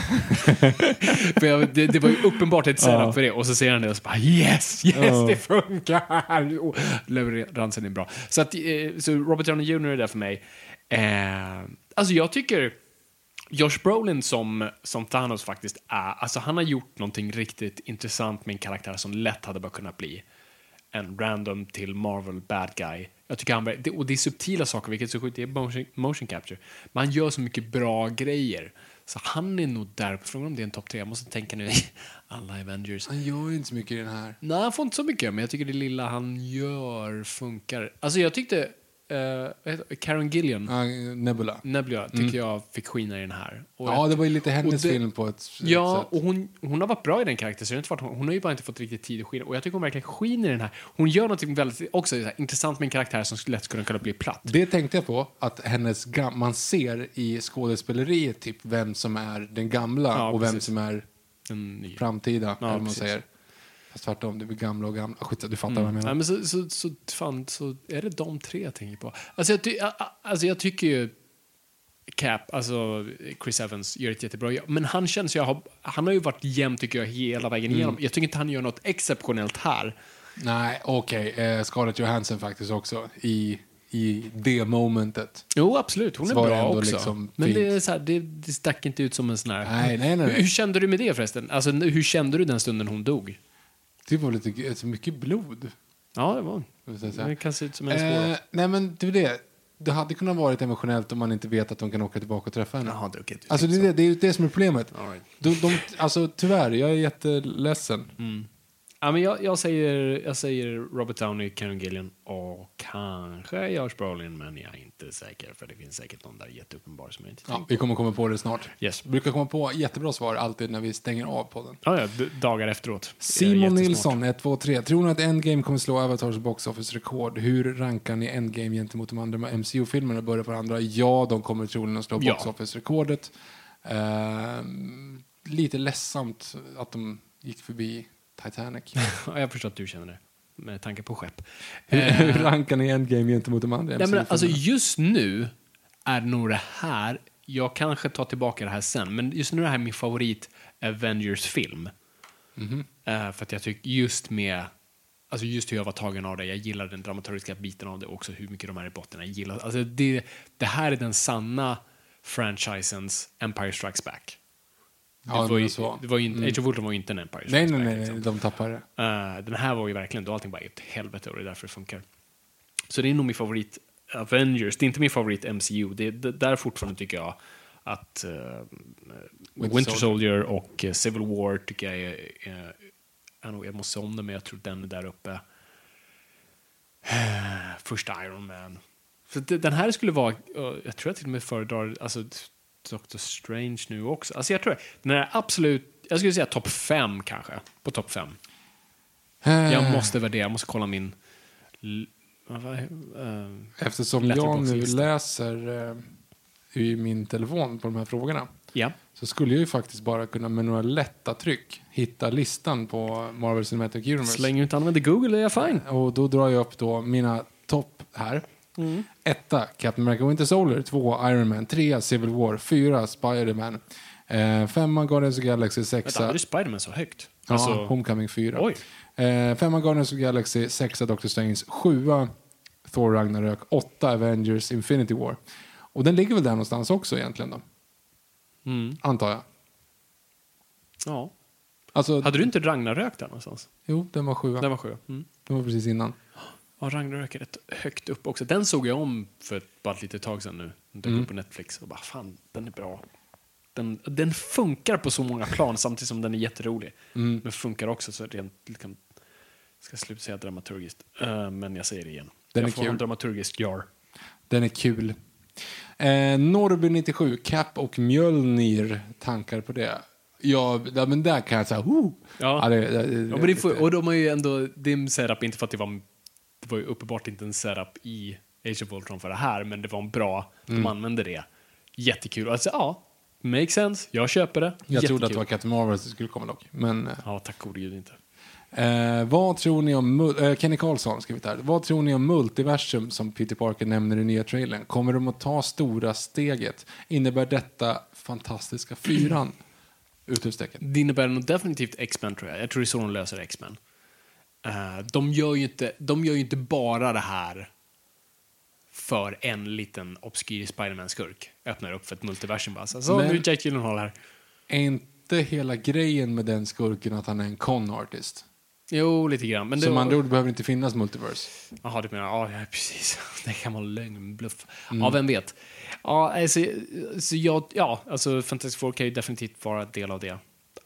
S3: det, det var ju uppenbart ett setup för det. Och så säger han det och så bara yes, yes, det funkar! Och Leveransen är bra. Så, att, eh, så Robert Downey Jr. är där för mig. Eh, alltså jag tycker Josh Brolin som, som Thanos faktiskt är, alltså han har gjort någonting riktigt intressant med en karaktär som lätt hade bara kunnat bli en random till Marvel bad guy. Jag tycker han, och det är subtila saker, vilket är så sjukt, det är motion, motion capture. Men han gör så mycket bra grejer. Så han är nog där, frågan om det är en topp tre, jag måste tänka nu i alla Avengers.
S2: Han gör ju inte så mycket i den här.
S3: Nej, han får inte så mycket, men jag tycker det lilla han gör funkar. Alltså jag tyckte, heter, Karen Gillian,
S2: Ja, Nebula.
S3: Nebula, tycker jag fick skina i den här. Och
S2: Ja, det var ju lite hennes
S3: det-
S2: film på ett
S3: Ja,
S2: sätt.
S3: och hon, hon har varit bra i den karaktären. Varit, hon har ju bara inte fått riktigt tid att skina. Och jag tycker hon verkligen skiner i den här. Hon gör något väldigt också så här, intressant med en karaktär som lätt skulle kunna bli platt.
S2: Det tänkte jag på, att hennes man ser i skådespeleriet typ vem som är den gamla
S3: Ja,
S2: och vem
S3: precis.
S2: som är
S3: En ny.
S2: framtida, vad man
S3: precis.
S2: säger. Fast tvärtom, det blir gamla och gamla. Skit, du fattar
S3: Mm.
S2: vad jag menar.
S3: Nej, men så, så, så, fan, så är det de tre jag tänker på. Alltså jag, ty, alltså jag tycker ju Cap, alltså Chris Evans, gör ett jättebra jobb. Men han känns ju, ha- han har ju varit jämn tycker jag hela vägen
S2: Mm.
S3: igenom. Jag tycker inte han gör något exceptionellt här.
S2: Nej, okej. Eh, Scarlett Johansson faktiskt också i, i det momentet.
S3: Jo, absolut. Hon är bra också.
S2: liksom
S3: men det, är så här, det, det stack inte ut som en sån här...
S2: Nej, nej, nej, nej.
S3: Hur, hur kände du med det förresten? Alltså, hur kände du den stunden hon dog?
S2: Det var lite alltså, mycket blod.
S3: Ja, det var. Det kan se ut som en svår...
S2: Eh, nej, men det är det. Det hade kunnat varit emotionellt om man inte vet att de kan åka tillbaka och träffa henne.
S3: Har druckit.
S2: Alltså det är det, det är ju det som är problemet.
S3: All right.
S2: De, de, alltså tyvärr, jag är jätteledsen.
S3: Ja, men jag, jag, säger, jag säger Robert Downey, Karen Gillian och kanske Josh Brolin, men jag är inte säker för det finns säkert någon där jätteuppenbar som jag inte
S2: Ja, vi kommer komma på det snart.
S3: Yes.
S2: Vi brukar komma på jättebra svar alltid när vi stänger av podden.
S3: Ja, ja, dagar efteråt.
S2: Simon. Nilsson, 1, 2, 3. Tror ni att Endgame kommer slå Avatars box office-rekord? Hur rankar ni Endgame gentemot de andra MCU-filmerna? Börjar på andra. Ja, de kommer troligen att slå
S3: Ja.
S2: box office-rekordet. Ehm, lite ledsamt att de gick förbi Titanic.
S3: Ja, jag förstår att du känner det, med tanke på skepp.
S2: Hur,
S3: Eh,
S2: rankar ni Endgame gentemot de andra
S3: Nej, men alltså just nu är nog det här, jag kanske tar tillbaka det här sen, men just nu är det här min favorit Avengers-film.
S2: Mhm.
S3: Eh, för att jag tycker just med, alltså just hur jag var tagen av det, jag gillar den dramaturgiska biten av det också, hur mycket de är i botten, jag gillar, alltså det, det här är den sanna franchisens Empire Strikes Back. Det,
S2: Ja,
S3: var,
S2: men
S3: ju, det var ju inte, Age of Ultron var ju inte en Empire
S2: Nej, nej, nej,
S3: liksom.
S2: de tappar det.
S3: Eh, den här var ju verkligen då allting bara är ett helvete och det är därför det funkar. Så det är nog min favorit Avengers. Det är inte min favorit MCU. Det är det, där fortfarande tycker jag att eh, Winter,
S2: Soldier.
S3: Soldier och eh, Civil War tycker jag är... är jag, måste se om den, men jag tror den är där uppe. Första Iron Man. Så det, den här skulle vara... jag tror jag till och med föredrar alltså, Doctor Strange nu också. Alltså jag tror den är absolut... jag skulle säga topp fem kanske. På topp fem.
S2: Eh,
S3: Jag måste värdera, jag måste kolla min... Eh,
S2: Eftersom jag nu läser eh, i min telefon på de här frågorna
S3: ja.
S2: så skulle jag ju faktiskt bara kunna med några lätta tryck hitta listan på Marvel Cinematic Universe.
S3: Så länge du inte använder Google är jag fine.
S2: Och då drar jag upp då mina topp här.
S3: Mm.
S2: Etta, Captain America Winter Soldier. Två, Iron Man. Trea, Civil War. Fyra, Spider-Man. Eh, femma, Guardians of the Galaxy.
S3: Vänta,
S2: Sexa,
S3: hade du Spiderman så högt?
S2: ja,
S3: Alltså,
S2: Homecoming 4.
S3: Oj.
S2: Eh, femma, Guardians of the Galaxy. Sexa, Doctor Strange. Sjua, Thor Ragnarök. Åtta, Avengers Infinity War. Och den ligger väl där någonstans också egentligen då?
S3: mm.
S2: Antar jag.
S3: ja.
S2: Alltså,
S3: Hade du inte Ragnarök där någonstans?
S2: Jo, den var sjua.
S3: Den var sju. Mm.
S2: Den var precis innan.
S3: Ja, Ragnarök är rätt högt upp också. Den såg jag om för ett- bara ett litet tag sedan nu. Den dök
S2: Mm.
S3: upp på Netflix och bara fan, den är bra. Den, den funkar på så många plan samtidigt som den är jätterolig.
S2: Mm.
S3: Men funkar också så rent, liksom, ska jag sluta säga dramaturgiskt, Eh, men jag säger det igen.
S2: Den
S3: jag
S2: är
S3: får ha en
S2: kul.
S3: dramaturgisk jar.
S2: Den är kul. Eh, Norrby 97, Cap och Mjölnir, tankar på det? Ja, ja, men där kan jag säga, oh.
S3: Ja.
S2: det, det, det,
S3: Ja, men det får, och de har ju ändå, det är en setup, inte för att det var, det var ju uppenbart inte en setup i Age of Ultron för det här, men det var en bra,
S2: Mm.
S3: de använde det. Jättekul. Alltså, ja, make sense, jag köper det.
S2: jag trodde att
S3: Jättekul.
S2: det var Captain Marvel som skulle komma dock. Men, eh,
S3: Ja, tack gode gud inte.
S2: eh, vad tror ni om, eh, Kenny Karlsson skrivit här. Vad tror ni om multiversum som Peter Parker nämner i nya trailern? Kommer de att ta stora steget? Innebär detta fantastiska fyran? Utropstecken.
S3: Det innebär nog definitivt X-Men tror jag. Jag tror det är så de löser X-Men. Eh, de, gör ju inte, de gör ju inte bara det här för en liten obskyr Spiderman-skurk. Öppnar upp för ett multiversum bara. Så, så
S2: Men-
S3: nu är Jack Gyllenhaal här.
S2: Är inte hela grejen med den skurken att han är en con artist?
S3: Jo, lite grann. Men det
S2: Som andra ord behöver inte finnas multiverse.
S3: Jaha, du menar, ja, ja precis. Det kan vara lögn, bluff.
S2: Mm.
S3: Ja, vem vet. Ja, alltså, så jag, ja, alltså Fantastic Four kan ju definitivt vara en del av det.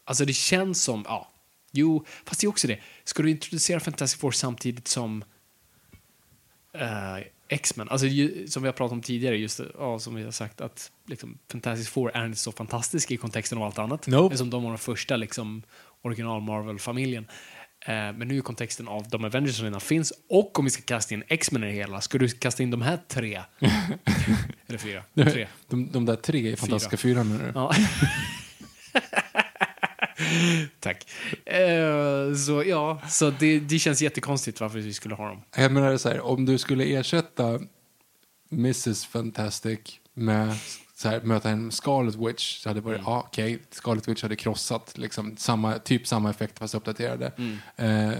S3: Alltså det känns som, ja, jo, fast det är också det. Ska du introducera Fantastic Four samtidigt som eh, X-Men, alltså ju, som vi har pratat om tidigare, just ja, som vi har sagt att liksom, Fantastic Four är inte så fantastisk i kontexten av allt annat.
S2: Nope.
S3: Som de var den första liksom, original Marvel-familjen. Eh, men nu är kontexten av de Avengers som redan finns och om vi ska kasta in X-Men i det hela, ska du kasta in de här tre? Eller fyra? Tre.
S2: De, de där tre i Fantastiska fyran menar du?
S3: Ja. Tack. Eh, så ja, så det, det känns jättekonstigt varför vi skulle ha dem.
S2: Jag menar så här, om du skulle ersätta Mrs Fantastic med så här, möta en Scarlet Witch så hade det varit,
S3: Mm.
S2: ja okej, Scarlet Witch hade krossat liksom, samma, typ samma effekt fast uppdaterade.
S3: Mm.
S2: Eh,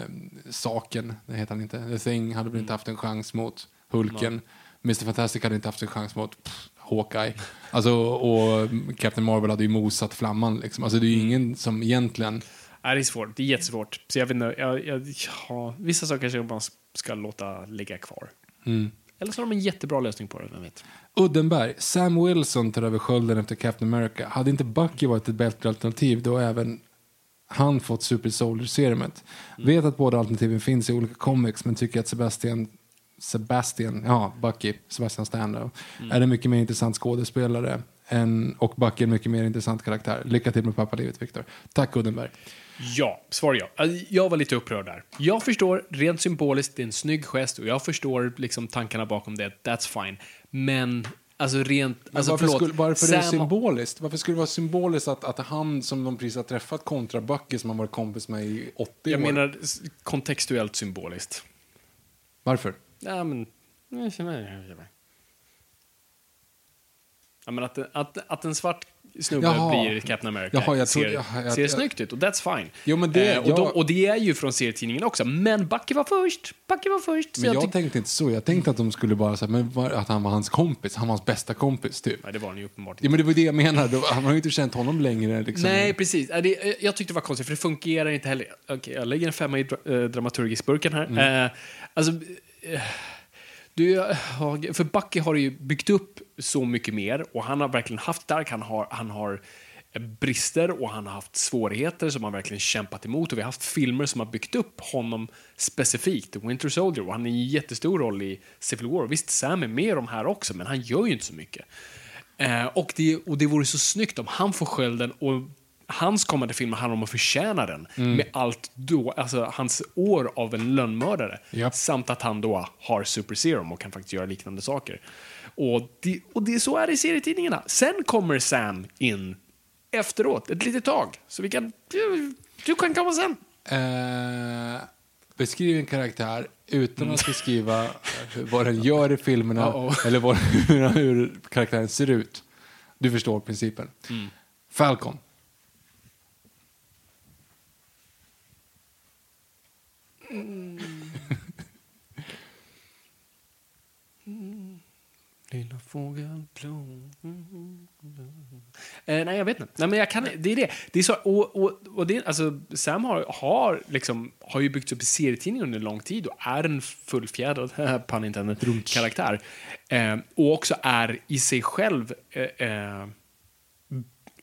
S2: saken, det heter han inte, The Thing hade väl
S3: Mm.
S2: inte haft en chans mot Hulken. Mr Fantastic hade inte haft en chans mot pff, Hawkeye. Alltså, och Captain Marvel hade ju mosat flamman liksom. Alltså det är
S3: Mm.
S2: ju ingen som egentligen
S3: Nej, det är svårt. Det är jättesvårt. Så jag vet inte, jag, jag, ja, vissa saker kanske man ska låta ligga kvar.
S2: Mm.
S3: Eller så har de en jättebra lösning på det, vem vet.
S2: Uddenberg, Sam Wilson tar över skölden efter Captain America. Hade inte Bucky varit ett bättre alternativ då även han fått Super Soldier-serumet. Vet att båda alternativen finns i olika comics men tycker att Sebastian, Sebastian, ja, Bucky, Sebastian Stan då, är en mycket mer intressant skådespelare än, och Bucky är en mycket mer intressant karaktär. Lycka till med pappalivet, Viktor. Tack Uddenberg.
S3: Ja, svar ja. Alltså, Jag var lite upprörd där. Jag förstår, rent symboliskt, det är en snygg gest och jag förstår liksom tankarna bakom det. That's fine. Men, alltså rent... alltså,
S2: varför skulle, varför är det
S3: Sam-
S2: symboliskt? Varför skulle det vara symboliskt att, att han som de precis har träffat kontra Bucky som han varit kompis med i 80
S3: Jag
S2: år?
S3: menar s- kontextuellt symboliskt.
S2: Varför?
S3: Ja, men... Ja, men att, att, att en svart snubbe
S2: Jaha.
S3: blir Captain America
S2: Jaha, jag
S3: ser,
S2: jaha, jag-
S3: ser
S2: jag-
S3: snyggt ut och that's fine.
S2: Jo, men det-
S3: Eh, och,
S2: jag-
S3: de, och det är ju från serietidningen också. Men Bucky var först. Bucky var först.
S2: Men jag tänkte inte så. Jag tänkte att de skulle bara säga men var, att han var hans kompis. Han var hans bästa kompis, typ.
S3: Nej, det var han ju uppenbart
S2: Ja, men det var det jag menade. Han har ju inte känt honom längre. Liksom.
S3: Nej, precis. Det, eh, jag tyckte det var konstigt, för det fungerar inte heller. Okej, jag lägger en femma i dra, eh, dramaturgisburken här.
S2: Mm.
S3: Eh, alltså, Eh, du, för Bucky har ju byggt upp så mycket mer och han har verkligen haft stark, han har, han har brister och han har haft svårigheter som han verkligen kämpat emot och vi har haft filmer som har byggt upp honom specifikt. Winter Soldier och han är en jättestor roll i Civil War. Visst, Sam är med i de här också, men han gör ju inte så mycket. Eh, och, det, och det vore så snyggt om han får skölden och hans kommande filmer handlar om att förtjäna den.
S2: Mm.
S3: Med allt då, alltså hans år av en lönnmördare.
S2: Japp.
S3: Samt att han då har super serum och kan faktiskt göra liknande saker. Och det, och det så är det i serietidningarna. Sen kommer Sam in efteråt, ett litet tag. Så vi kan... Du, du kan komma sen.
S2: Eh, beskriv en karaktär utan att beskriva eh, vad den gör i filmerna
S3: Uh-oh.
S2: eller vad, hur, hur karaktären ser ut. Du förstår principen. Falcon.
S3: Lilla fågel blå. Eh, nej, jag vet inte. Nej, men jag kan, det är det. det är så, och, och, och det, alltså, Sam har, har, liksom, har ju byggts upp i serietidningen under lång tid och är en fullfjädrad, pun intended, karaktär. Eh, och också är i sig själv eh, eh,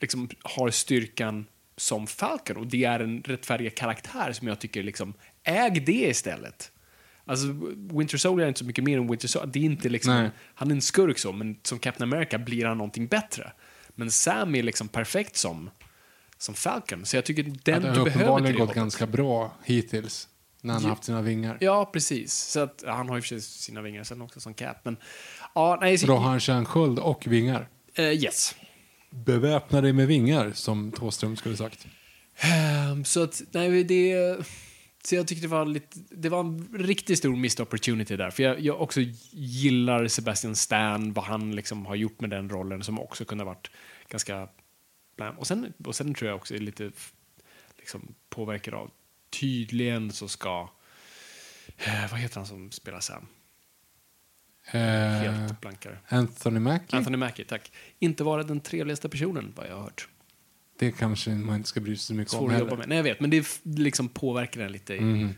S3: liksom har styrkan som Falcon och det är en rättfärdig karaktär som jag tycker liksom, äg det istället. Alltså, Winter Soldier är inte så mycket mer än Winter Soldier. Det är inte liksom,
S2: Nej.
S3: han är en skurk så, men som Captain America blir han någonting bättre. Men Sam är liksom perfekt som, som Falcon, så jag tycker den
S2: det
S3: du
S2: har
S3: behöver
S2: uppenbarligen
S3: till det
S2: gått ganska bra hittills. När han har haft sina vingar.
S3: Ja, precis. Så att, han har ju för sig sina vingar sen också som Cap, men ja, nej, så,
S2: då har han kärnsköld och vingar.
S3: eh, yes.
S2: Beväpna dig med vingar, som Thåström skulle sagt.
S3: Ehm, så att, nej, det... Så jag tyckte det var lite, det var en riktigt stor missed opportunity där. För jag, jag också gillar Sebastian Stan, vad han liksom har gjort med den rollen som också kunde ha varit ganska... Och sen, och sen tror jag också är lite liksom, påverkad av, tydligen så ska... Eh, vad heter han som spelar Sam?
S2: Eh,
S3: Helt blankare.
S2: Anthony Mackie.
S3: Anthony Mackie, tack. Inte vara den trevligaste personen, vad jag har hört.
S2: Det kanske man inte ska bry sig så mycket
S3: Svår
S2: om
S3: att jobba med. Nej, jag vet, men det liksom påverkar den lite. i-
S2: Mm.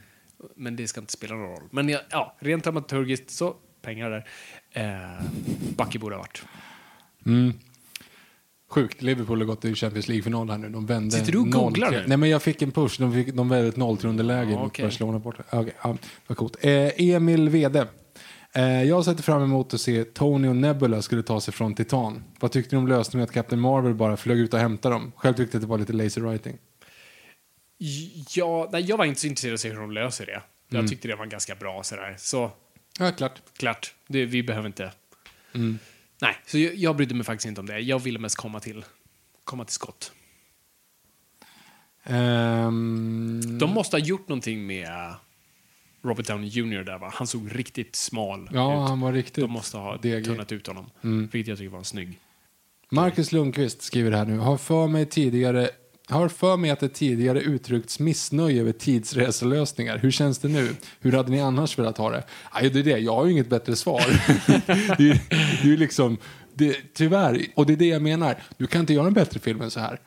S3: Men det ska inte spela någon roll. Men ja, ja rent dramaturgiskt så, pengar där. Eh, Bucky borde ha varit.
S2: Mm. Sjukt. Liverpool har gått i Champions League-final här nu. De vände
S3: Sitter du och
S2: 0-3.
S3: googlar nu?
S2: Nej, men jag fick en push. De, fick, de vände ett 0-3 underläge
S3: Ja,
S2: mot
S3: okej.
S2: Barcelona borta. Okay, ja, vad coolt. Eh, Emil Wede. Eh, jag sätter fram emot att se Tony och Nebula skulle ta sig från Titan. Vad tyckte ni om lösningen att Captain Marvel bara flög ut och hämtade dem? Själv tyckte jag att det var lite lazy writing.
S3: Ja, nej, jag var inte så intresserad av att se hur de löser det. Jag tyckte det var ganska bra sådär. Så,
S2: Ja, klart.
S3: klart. Det, vi behöver inte... Nej, så jag, jag brydde mig faktiskt inte om det. Jag ville mest komma till, komma till skott.
S2: Ehm,
S3: De måste ha gjort någonting med Robert Downey Jr. där va? Han såg riktigt smal
S2: ja,
S3: ut.
S2: han var riktigt
S3: De måste ha
S2: degig.
S3: tunnat ut honom. Vilket jag tycker var en snygg.
S2: Marcus Lundqvist skriver här nu. Har för mig tidigare har för mig att det tidigare uttryckts missnöje över tidsreselösningar. Hur känns det nu? Hur hade ni annars velat ha det? Aj, det är det. Jag har ju inget bättre svar. det, är, det är liksom, det, tyvärr, och det är det jag menar. Du kan inte göra en bättre film än så här.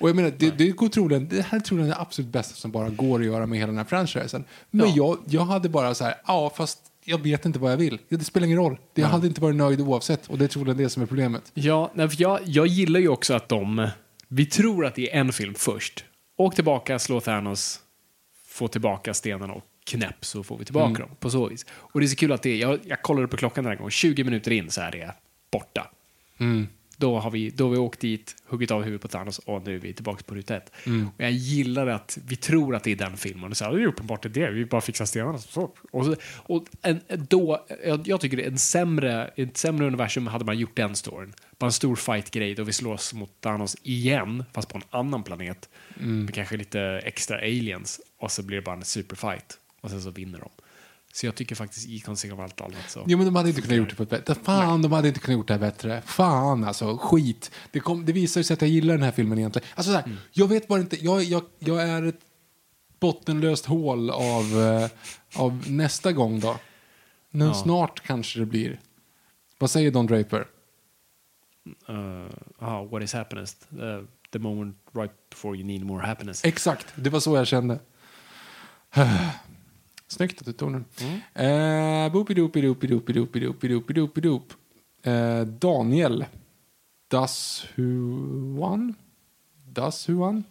S2: Och jag menar, det, det, går troligen, det här är troligen det absolut bästa som bara går att göra med hela den här franchisen. Men
S3: Ja.
S2: jag, jag hade bara så här, ja fast jag vet inte vad jag vill. Det spelar ingen roll. Jag hade inte varit nöjd oavsett. Och det är troligen det som är problemet.
S3: Ja, för jag, jag gillar ju också att de... Vi tror att det är en film först. Åk tillbaka, slå Thanos, få tillbaka stenarna och knäpp så får vi tillbaka dem. På så vis. Och det är så kul att det är... Jag, jag kollade på klockan den här gången. 20 minuter in så är det borta. Då har, vi, då har vi åkt dit, huggit av huvudet på Thanos och nu är vi tillbaka på ruta ett. Och jag gillar att vi tror att det är den filmen. Och så här, det är uppenbart det är. Vi bara fixar stenarna. Så. Och, så, och en, då, jag, jag tycker en sämre, ett sämre universum hade man gjort den storyn. Bara en stor fight-grej då vi slåss mot Thanos igen, fast på en annan planet. Med kanske lite extra aliens. Och så blir det bara en superfight. Och sen så vinner de. Så jag tycker faktiskt i konsekvens av allt annat så...
S2: Jo, men de hade inte kunnat gjort det på ett bättre. Fan, de hade inte kunnat gjort det här bättre. Fan, alltså, skit. Det, kom, det visar ju sig att jag gillar den här filmen egentligen. Alltså, så här, Jag vet bara inte, jag, jag, jag är ett bottenlöst hål av, eh, av nästa gång då. Nu,
S3: Ja.
S2: Snart kanske det blir. Vad säger Don Draper?
S3: Uh, ah, what is happiness? Uh, the moment right before you need more happiness.
S2: Exakt, det var så jag kände. Snyggt att du tog den. Eh, Boopidoopidoopidoopidoopidoopidoop. Eh, Daniel. Das Huan. Das Huan.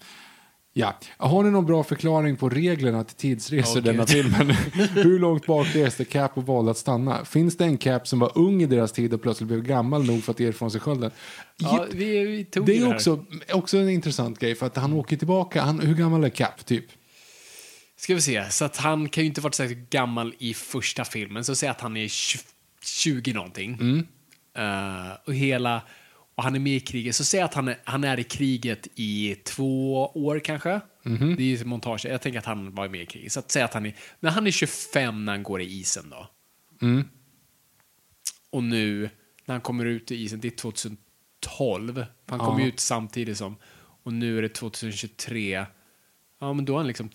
S2: Ja. Har ni någon bra förklaring på reglerna till tidsresor i denna filmen? Hur långt bak reste Cap och valde att stanna? Finns det en Cap som var ung i deras tid och plötsligt blev gammal nog för att ge ifrån sig skölden?
S3: Ja, vi, vi
S2: Det är
S3: här.
S2: också, också en intressant grej för att han åker tillbaka. Han, hur gammal är Cap typ?
S3: Ska vi se, så att han kan ju inte varit särskilt gammal i första filmen, så säg att han är 20, 20 någonting.
S2: Mm.
S3: Eh, och hela, och han är med i kriget, så säg att han är, han är i kriget i två år kanske.
S2: Mhm.
S3: Det är ju montage, jag tänker att han var med i kriget. Så att säga att han är, när han är 25 när han går i isen då.
S2: Mm.
S3: Och nu, när han kommer ut i isen, det är 2012. för Han kommer
S2: Ja.
S3: ut samtidigt som, och nu är det 2023. Ja, men då är han liksom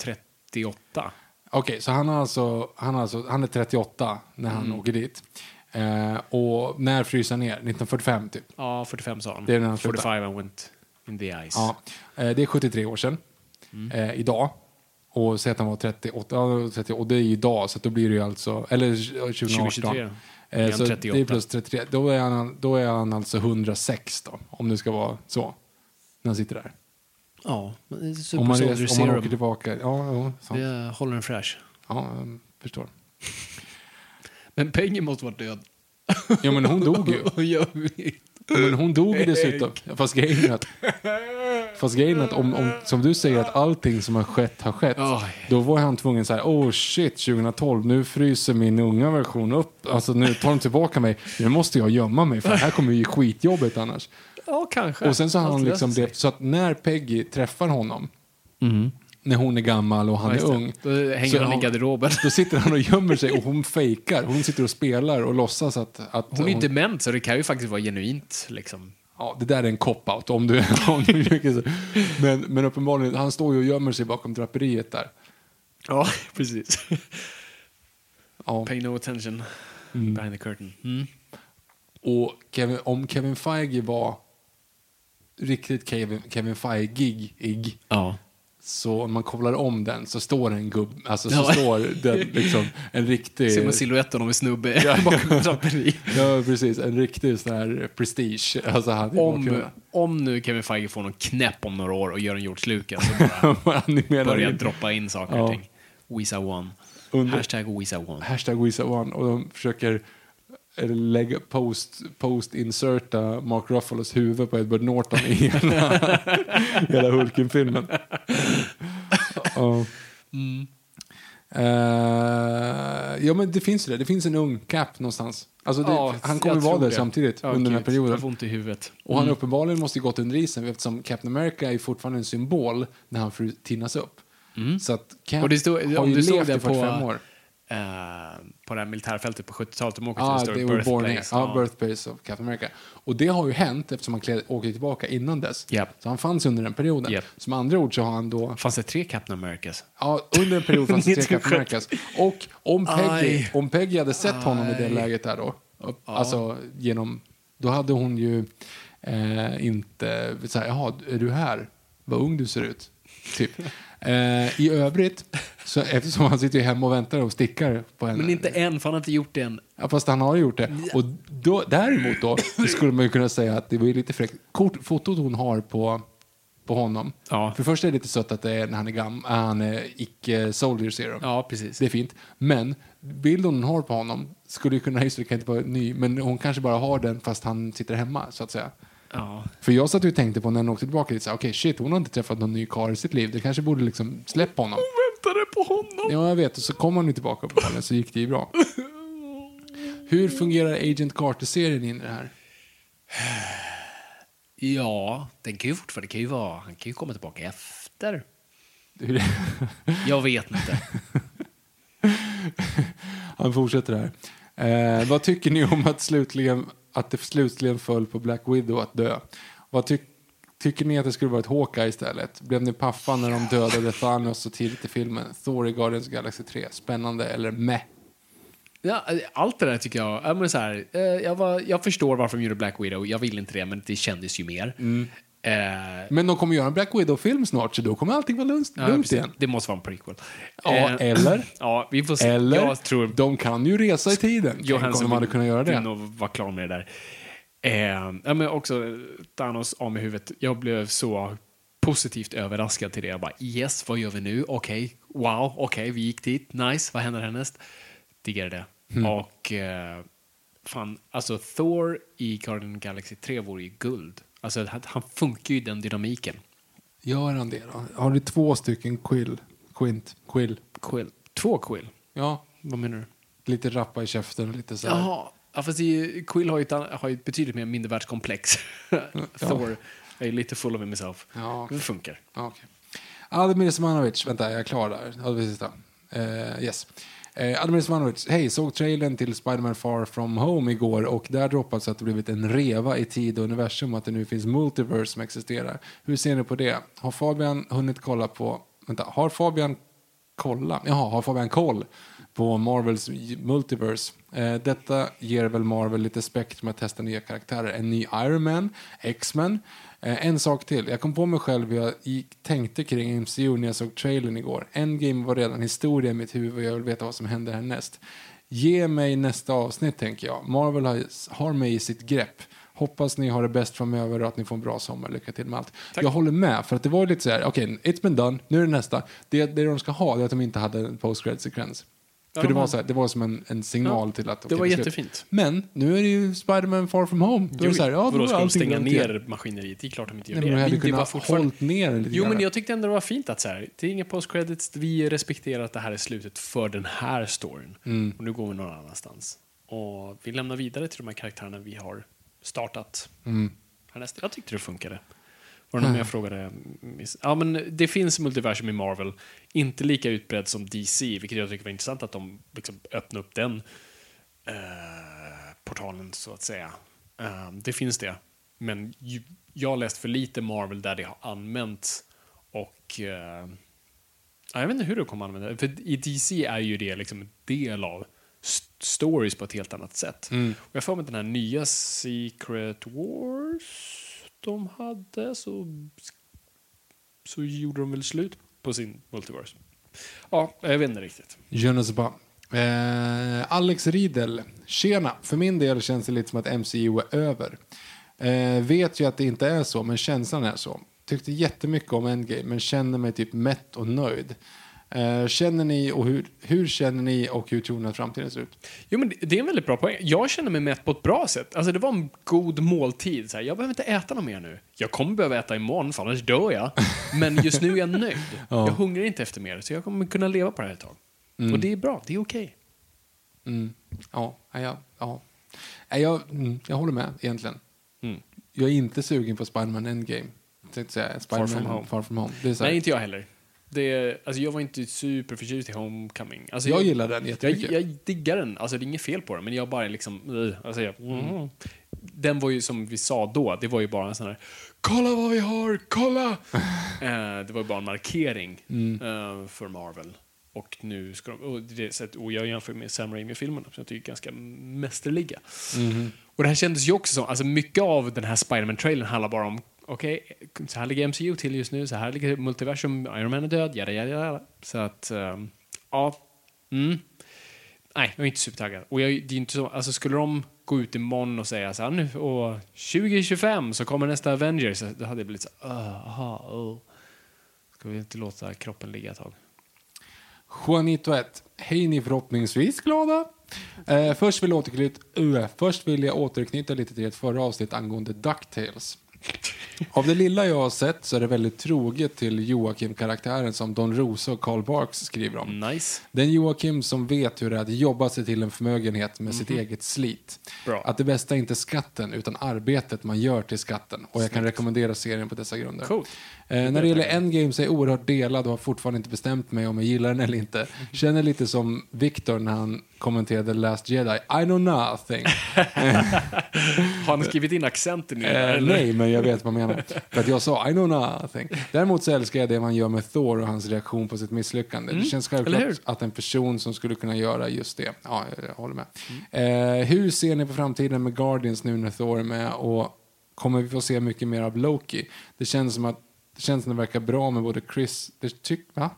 S3: 38.
S2: Okej, så han, har alltså, han, har alltså, han är 38 när han
S3: Mm.
S2: åker dit. Eh, och när fryser han ner? 1945 typ?
S3: Ja, 45 sa han.
S2: Det är när han slutar.
S3: 45 and went in the ice.
S2: Ja, eh, det är 73 år sedan.
S3: Mm.
S2: Eh, idag. Och säg att han var 38, ja, 30, och det är idag, så då blir det ju alltså, eller 2018.
S3: 2023.
S2: Eh, så
S3: 38?
S2: det är plus 33. Då är, han, då är han alltså 106 då, om det ska vara så. När han sitter där.
S3: Ja, Super
S2: Om man,
S3: Soldier
S2: om man åker tillbaka. Ja, ja, sant.
S3: Det håller en fräsch.
S2: ja jag förstår.
S3: Men Peggy måste vara död.
S2: Ja, men hon dog ju.
S3: Och jag vet.
S2: Ja, Men hon dog ju dessutom. Fast grejen är att, fast grejen att om, om, som du säger att allting som har skett har skett.
S3: Oj.
S2: Då var han tvungen så här, oh shit 2012, nu fryser min unga version upp. Alltså nu tar de tillbaka mig. Nu måste jag gömma mig för det här kommer ju skitjobbigt annars.
S3: Ja, kanske.
S2: Och sen så har han
S3: Allt
S2: liksom levt, så att när Peggy träffar honom, när hon är gammal och han
S3: Ja,
S2: är ung.
S3: Då hänger han i
S2: hon-
S3: garderoben.
S2: Då sitter han och gömmer sig och hon fejkar. Hon sitter och spelar och låtsas att... att
S3: Hon är ju dement, så det kan ju faktiskt vara genuint. Liksom.
S2: Ja, det där är en cop-out om du, om du. Men, men uppenbarligen, han står ju och gömmer sig bakom draperiet där.
S3: Ja, precis.
S2: Ja.
S3: Pay no attention behind the curtain. Mm.
S2: Och Kevin, om Kevin Feige var riktigt Kevin, Kevin Feige-ig,
S3: Ja.
S2: så om man kopplar om den så står det en gubb, alltså så
S3: Ja.
S2: står den liksom en riktig...
S3: Ser man siluetten av en snubbe bakom ett draperi.
S2: Ja, precis. En riktig sån här prestige. Alltså han
S3: Om, om nu Kevin Feige får någon knäpp om några år och gör en George Lucas så bara börjar
S2: in.
S3: droppa in saker
S2: Ja.
S3: och ting. Wisa one.
S2: Under-
S3: Hashtag Wisa one.
S2: Hashtag Wisa One. Och de försöker lägga post, post-inserta Mark Ruffalos huvud på Edward Norton i hela, hela Hulken-filmen. Ja. Eh, ja men det finns det. Det finns en ung Cap någonstans. Alltså det,
S3: Ja,
S2: han kommer vara där
S3: det.
S2: samtidigt
S3: Ja,
S2: under den här perioden.
S3: Jag får ont i huvudet.
S2: Och han uppenbarligen måste ju gått under isen eftersom Captain America är fortfarande en symbol när han tinas upp. Så att Cap
S3: Och det stod,
S2: har ju levt i
S3: på,
S2: 45 år.
S3: Eh, på det här militärfältet på 70-talet, de åker
S2: Ja,
S3: till
S2: det
S3: en stor birthplace.
S2: Ja, Birthplace of Captain America. Och det har ju hänt eftersom han åkte tillbaka innan dess.
S3: Japp.
S2: Så han fanns under den perioden.
S3: Japp.
S2: Som andra ord så har han då...
S3: Fanns det tre Captain Americas?
S2: Ja, under en period fanns det tre Captain Americas. Och om Peggy,
S3: Aj.
S2: om Peggy hade sett honom i det
S3: Aj.
S2: läget där då, och- alltså genom... Då hade hon ju eh, inte... Så här, Jaha, är du här? Vad ung du ser ut. Typ. Eh, I övrigt, så, eftersom han sitter ju hemma och väntar och stickar på henne.
S3: Men inte än, för han har inte gjort det än.
S2: Ja, fast han har gjort det. Och då, däremot då, så skulle man ju kunna säga att det var lite fräckt. Kort, fotot hon har på, på honom.
S3: Ja.
S2: För det första är det lite sött att det är när han är, gam, äh, han är icke-soldier serum.
S3: Ja, precis.
S2: Det är fint. Men bilden hon har på honom skulle ju kunna, just det, kan inte vara ny, men hon kanske bara har den fast han sitter hemma, så att säga.
S3: Ja.
S2: För jag satt och tänkte på när hon åkte tillbaka, här, okej shit, hon har inte träffat någon ny karl i sitt liv. Det kanske borde liksom släppa honom.
S3: Väntade på honom.
S2: Ja, jag vet. Och så kom han ju tillbaka på bollen, så gick det ju bra. Hur fungerar Agent Carter-serien in i det här?
S3: Ja, den kan ju fortfarande, det kan ju vara, han kan ju komma tillbaka efter.
S2: Hur-
S3: Jag vet inte.
S2: Han fortsätter här. Eh, vad tycker ni om att, slutligen, att det slutligen föll på Black Widow att dö? Vad tyck, tycker ni att det skulle varit Hawkeye istället? Blev ni paffa när de dödade Thanos så tidigt i filmen? Thor i Guardians of Galaxy 3. Spännande eller meh?
S3: Ja, allt det där tycker jag, ja, men så här, eh, jag, var, jag förstår varför de gjorde Black Widow, jag vill inte det, men det kändes ju mer. Eh,
S2: Men de kommer göra en Black Widow-film snart, så då kommer allting vara lugnt,
S3: ja,
S2: lugnt igen.
S3: Det måste vara en prequel.
S2: Ja,
S3: Eh,
S2: eller?
S3: Ja, vi får se.
S2: Eller?
S3: Jag tror
S2: De kan ju resa i tiden. Tänk om de hade kunnat göra det.
S3: vara klar med det där. Eh, ja, men också Thanos av med huvudet. Jag blev så positivt överraskad till det. Jag bara yes, vad gör vi nu? Okej, wow, okej, vi gick dit, nice, vad händer härnäst? Diggar det. Och eh, fan, alltså Thor i Guardian Galaxy 3 vore ju guld. Alltså han, han funkar ju i den dynamiken.
S2: Gör han det då? Har du två stycken quill? Quint? Quill?
S3: Quill. Två Quill.
S2: Ja,
S3: Vad menar du?
S2: lite rappa i käften och lite så här.
S3: Jaha, ja, fast det, Quill har ju, ett, har ju ett betydligt mer mindervärldskomplex. Thor är lite full of himself.
S2: Ja,
S3: Det funkar.
S2: Ja, Okej. Ademir Smanovic, vänta, jag är klar där. Ja, det sista. Eh, yes. Eh, Ademir Smanovic, hej, såg trailern till Spider-Man Far From Home igår och där droppades att det blivit en reva i tid och universum att det nu finns multiverse som existerar. Hur ser ni på det? Har Fabian hunnit kolla på, vänta, har Fabian kolla, jaha, har Fabian koll på Marvels multiverse? Eh, detta ger väl Marvel lite spektrum att testa nya karaktärer. En ny Iron Man, X-Men. Eh, en sak till. Jag kom på mig själv hur jag gick, tänkte kring MCU när jag såg trailern igår. Endgame var redan historia i mitt huvud och jag vill veta vad som händer härnäst. Ge mig nästa avsnitt, tänker jag. Marvel har, har mig i sitt grepp. Hoppas ni har det bäst framöver och att ni får en bra sommar. Lycka till med allt. Jag håller med, för att det var lite så här, okej, it's been done, nu är det nästa. Det, det de ska ha det är att de inte hade en post-credit-sekvens.
S3: Ja,
S2: för
S3: de
S2: det var, så här, det var som en, en signal till att
S3: det
S2: okej,
S3: var
S2: slut.
S3: jättefint.
S2: Men nu är det ju Spider-Man Far From Home. Då är det så här, ja,
S3: Vadå,
S2: då är
S3: ska de
S2: allting
S3: stänga
S2: lugnt igen.
S3: ner maskineriet? Det är klart de inte gör
S2: Nej,
S3: det.
S2: men de hade
S3: det var
S2: kunnat
S3: fortfarande...
S2: hållit ner det lite
S3: Jo,
S2: grann.
S3: men jag tyckte ändå det var fint att så här, det är inga post-credits, vi respekterar att det här är slutet för den här storyn.
S2: Mm.
S3: Och nu går vi någon annanstans. Och vi lämnar vidare till de här karaktärerna vi har startat
S2: Mm.
S3: härnäst. Jag tyckte det funkade. Var det någon jag frågade? Ja, men det finns multiversum i Marvel. Inte lika utbredd som DC, vilket jag tycker var intressant att de liksom öppnade upp den eh, portalen, så att säga. Eh, det finns det. Men ju, jag har läst för lite Marvel där det har använts och eh, ja, jag vet inte hur det kommer använda det. För i DC är ju det liksom en del av st- stories på ett helt annat sätt. Och jag får med den här nya Secret Wars de hade så, så gjorde de väl slut på sin multiverse. Ja, jag vet inte riktigt.
S2: Jonas. Eh, Alex Riedel. Tjena. För min del känns det lite som att MCU är över. Eh, vet ju att det inte är så, men känslan är så. Tyckte jättemycket om Endgame, men känner mig typ mätt och nöjd. Eh, känner ni och hur, hur känner ni och hur tror ni att framtiden ser ut?
S3: Jo, men det- är en väldigt bra poäng. Jag känner mig mätt på ett bra sätt. Alltså, det var en god måltid. Så här, jag behöver inte äta något mer nu. Jag kommer behöva äta imorgon, för annars dör jag. Men just nu är jag nöjd. Jag hungrar inte efter mer, så jag kommer kunna leva på det här ett tag. Och det är bra, det är okej.
S2: Mm. Ja, ja, ja, ja. Jag, mm, jag håller med egentligen.
S3: Mm.
S2: Jag är inte sugen på Spiderman Endgame. Spider-Man
S3: From Home.
S2: Far From Home.
S3: Nej, inte jag heller. Det, alltså, jag var inte superförtjust i Homecoming. Alltså,
S2: jag gillar den
S3: jag,
S2: jättemycket.
S3: jag diggar den, alltså det är inget fel på den, men jag bara liksom... Uh, alltså, jag, mm. Den var ju som vi sa då, det var ju bara en sån här Kolla vad vi har, kolla! Eh, det var ju bara en markering
S2: Mm.
S3: eh, för Marvel. Och nu ska de, och, det, och jag jämför med Sam Raimi-filmerna, som jag tycker är ganska mästerliga.
S2: Mhm.
S3: Och det här kändes ju också som, alltså mycket av den här Spiderman-trailern handlar bara om, okej, så här ligger MCU till just nu, så här ligger multiversum, Iron Man är död, jada, jada, jada. Så att, um, ja. Mm. Nej, jag är inte supertaggad. Och jag, det är inte så, alltså skulle de gå ut imorgon och säga så här, nu, och 2025 så kommer nästa Avengers, då hade det blivit så här, aha, oh. Ska vi inte låta kroppen ligga ett tag?
S2: Juanito 1. Hej ni förhoppningsvis glada. Eh, först, vill jag återknyta, uh, först vill jag återknyta lite till ett förra avsnitt angående DuckTales. Av det lilla jag har sett så är det väldigt troget till Joakim-karaktären som Don Rosa och Karl Barks skriver om.
S3: Nice.
S2: Den Joakim som vet hur det är att jobba sig till en förmögenhet med sitt eget slit.
S3: Bra.
S2: Att det bästa är inte skatten utan arbetet man gör till skatten. Och jag kan rekommendera serien på dessa grunder.
S3: Coolt.
S2: Eh, när det gäller Endgame så är jag oerhört delad och har fortfarande inte bestämt mig om jag gillar den eller inte. Känner lite som Victor när han kommenterade Last Jedi. I know nothing.
S3: Har ni skrivit in accenten nu?
S2: Eh, nej, men jag vet vad jag menar. För att jag sa I know nothing. Däremot så älskar jag det man gör med Thor och hans reaktion på sitt misslyckande. Det känns självklart att en person som skulle kunna göra just det. Ja, jag, håller med. Eh, hur ser ni på framtiden med Guardians nu när Thor är med? Och kommer vi få se mycket mer av Loki? Det känns som att det känns som det verkar bra med både Chris... Det tyck, va?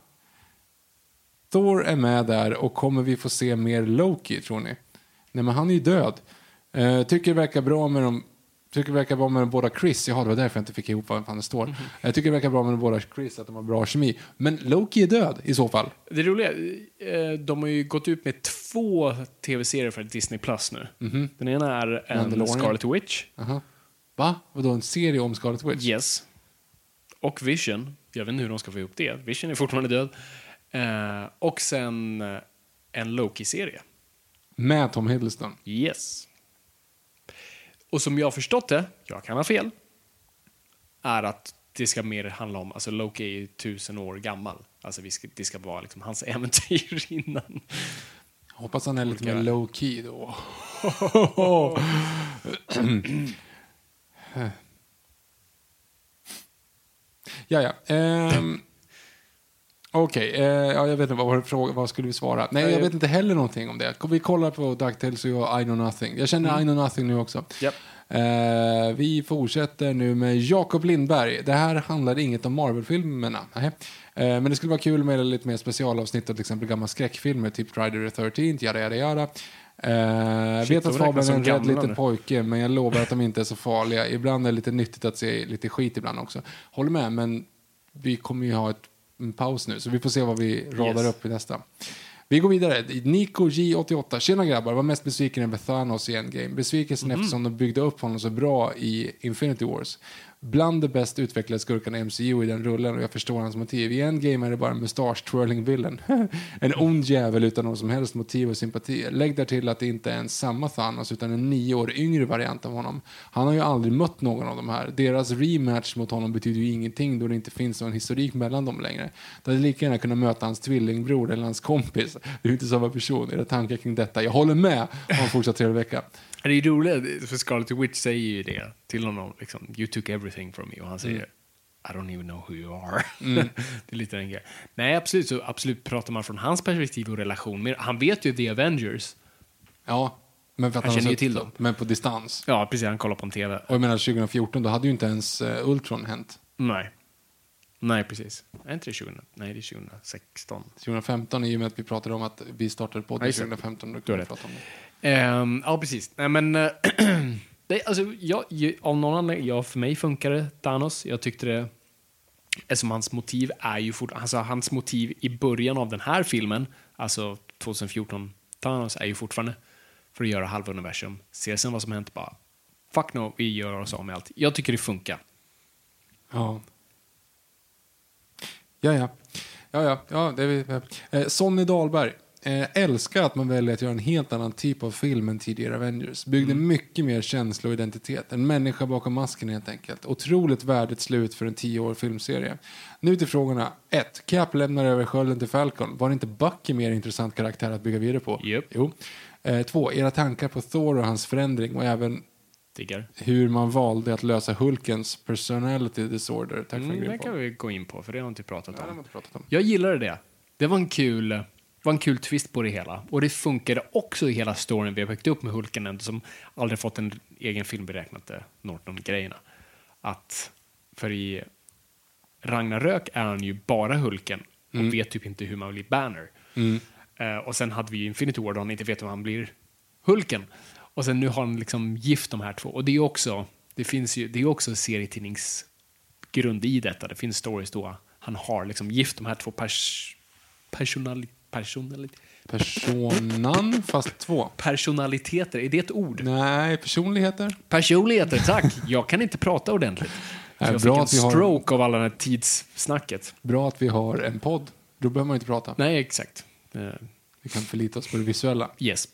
S2: Thor är med där och kommer vi få se mer Loki, tror ni? Nej, men han är ju död. Eh, tycker det verkar bra med de tycker det verkar bra med de båda Chris. Jaha, det var därför jag inte fick ihop vad fan det står.
S3: Mhm.
S2: Jag tycker det verkar bra med de båda Chris, att de har bra kemi. Men Loki är död i så fall.
S3: Det roliga, eh, de har ju gått ut med två tv-serier för Disney Plus nu. Den ena är en. Scarlet Witch.
S2: Aha. Va? Vadå, en serie om Scarlet Witch?
S3: Yes. Och Vision. Jag vet inte hur de ska få ihop det. Vision är fortfarande död. Eh, och sen eh, en Loki-serie.
S2: Med Tom Hiddleston.
S3: Yes. Och som jag har förstått det, jag kan ha fel, är att det ska mer handla om, alltså Loki är ju tusen år gammal. Alltså vi ska, det ska vara liksom hans äventyr innan.
S2: Hoppas han är lite mer low key då. ja, ja. Ehm, Okej, eh, ja, jag vet inte vad, fråga, vad skulle vi svara? Nej, jag vet inte heller någonting om det. Vi kollar på DuckTales och jag I know nothing. Jag känner I know nothing nu också.
S3: Japp.
S2: Eh, vi fortsätter nu med Jakob Lindberg. Det här handlar inget om Marvel-filmerna. Nej. Eh, men det skulle vara kul med lite mer specialavsnitt av till exempel gamla skräckfilmer, typ Friday the 13th, yada yada yada. Eh,
S3: Shit,
S2: vet att Fabian är en rädd liten
S3: nu.
S2: pojke, men jag lovar att de inte är så farliga. Ibland är det lite nyttigt att se lite skit ibland också. Håller med, men vi kommer ju ha ett, en paus nu, så vi får se vad vi radar
S3: Yes.
S2: upp i nästa. Vi går vidare. Nico J88. Tjena grabbar, var mest besviken över Thanos i Endgame. Besvikelsen
S3: Mhm.
S2: eftersom de byggde upp honom så bra i Infinity Wars. Bland de bäst utvecklade skurkarna i MCU i den rullen och jag förstår hans motiv. I Endgame är det bara en mustasch twirling villain. en ond jävel utan någon som helst motiv och sympati. Lägg där till att det inte är en samma Thanos utan en nio år yngre variant av honom. Han har ju aldrig mött någon av de här. Deras rematch mot honom betyder ju ingenting då det inte finns någon historik mellan dem längre. Det hade lika gärna kunnat möta hans tvillingbror eller hans kompis. Det är ju inte samma person. Era tankar kring detta? Jag håller med. Ha en fortsatt trevlig vecka.
S3: Det är roligt, för Scarlet Witch säger ju det till honom. Liksom, you took everything from me. Och han säger I don't even know who you are. det är lite den grejen. Nej, absolut. Så absolut pratar man från hans perspektiv och relation. Men han vet ju The Avengers.
S2: Ja, men för att
S3: Han
S2: har
S3: känner ju till dem.
S2: Men på distans.
S3: Ja, precis. Han kollar på en TV.
S2: Och jag menar 2014, då hade ju inte ens uh, Ultron hänt.
S3: Nej. Nej, precis. Är inte det 20? Nej, det är 2016.
S2: 2015 i och med att vi pratade om att vi startade podden
S3: just det.
S2: 2015. Då kan vi
S3: rätt.
S2: prata om det.
S3: Um, ja, precis. Nej, men... Eh, det, alltså, jag, av någon anledning, ja, för mig funkar det, Thanos. Jag tyckte det... Eftersom hans motiv är ju fort, alltså hans motiv i början av den här filmen, alltså 2014 Thanos, är ju fortfarande för att göra halva universum. Se sen vad som hänt, bara fuck no, vi gör oss av med allt. Jag tycker det funkar.
S2: Ja. Ja, ja. Ja, ja. ja det är vi. Eh, Sonny Dahlberg. Eh, älskar att man väljer att göra en helt annan typ av film än tidigare Avengers. Byggde mycket mer känsla och identitet. En människa bakom masken helt enkelt. Otroligt värdigt slut för en tio år filmserie. Nu till frågorna. 1. Cap lämnar över skölden till Falcon. Var inte Bucky mer intressant karaktär att bygga vidare på?
S3: Japp.
S2: Jo. 2. era tankar på Thor och hans förändring och även
S3: Diggar.
S2: hur man valde att lösa Hulkens personality disorder. Tack för en
S3: Mm,
S2: grym
S3: det kan vi gå in på, för det har inte pratat om.
S2: man inte pratat om.
S3: Jag gillade det. Det var en kul, var en kul twist på det hela. Och det funkade också i hela storyn vi har byggt upp med Hulken, som aldrig fått en egen film beräknat det, Norton-grejerna. Att, för i Ragnarök är han ju bara Hulken och vet typ inte hur man blir Banner. Eh, och sen hade vi ju Infinity War då han inte vet om han blir Hulken. Och sen nu har han liksom gift de här två. Och det är också, det finns ju, det är också serietidningsgrund i detta. Det finns stories då han har liksom gift de här två pers, personali, personali,
S2: Personan, fast två.
S3: personaliteter. Är det ett ord?
S2: Nej, personligheter.
S3: Personligheter, tack. Jag kan inte prata ordentligt.
S2: Nej,
S3: jag
S2: bra
S3: fick en
S2: att vi har-
S3: stroke av alla det här tidssnacket.
S2: Bra att vi har en podd. Då behöver man inte prata.
S3: Nej, exakt. Eh,
S2: Vi kan förlita oss på det visuella.
S3: Yes,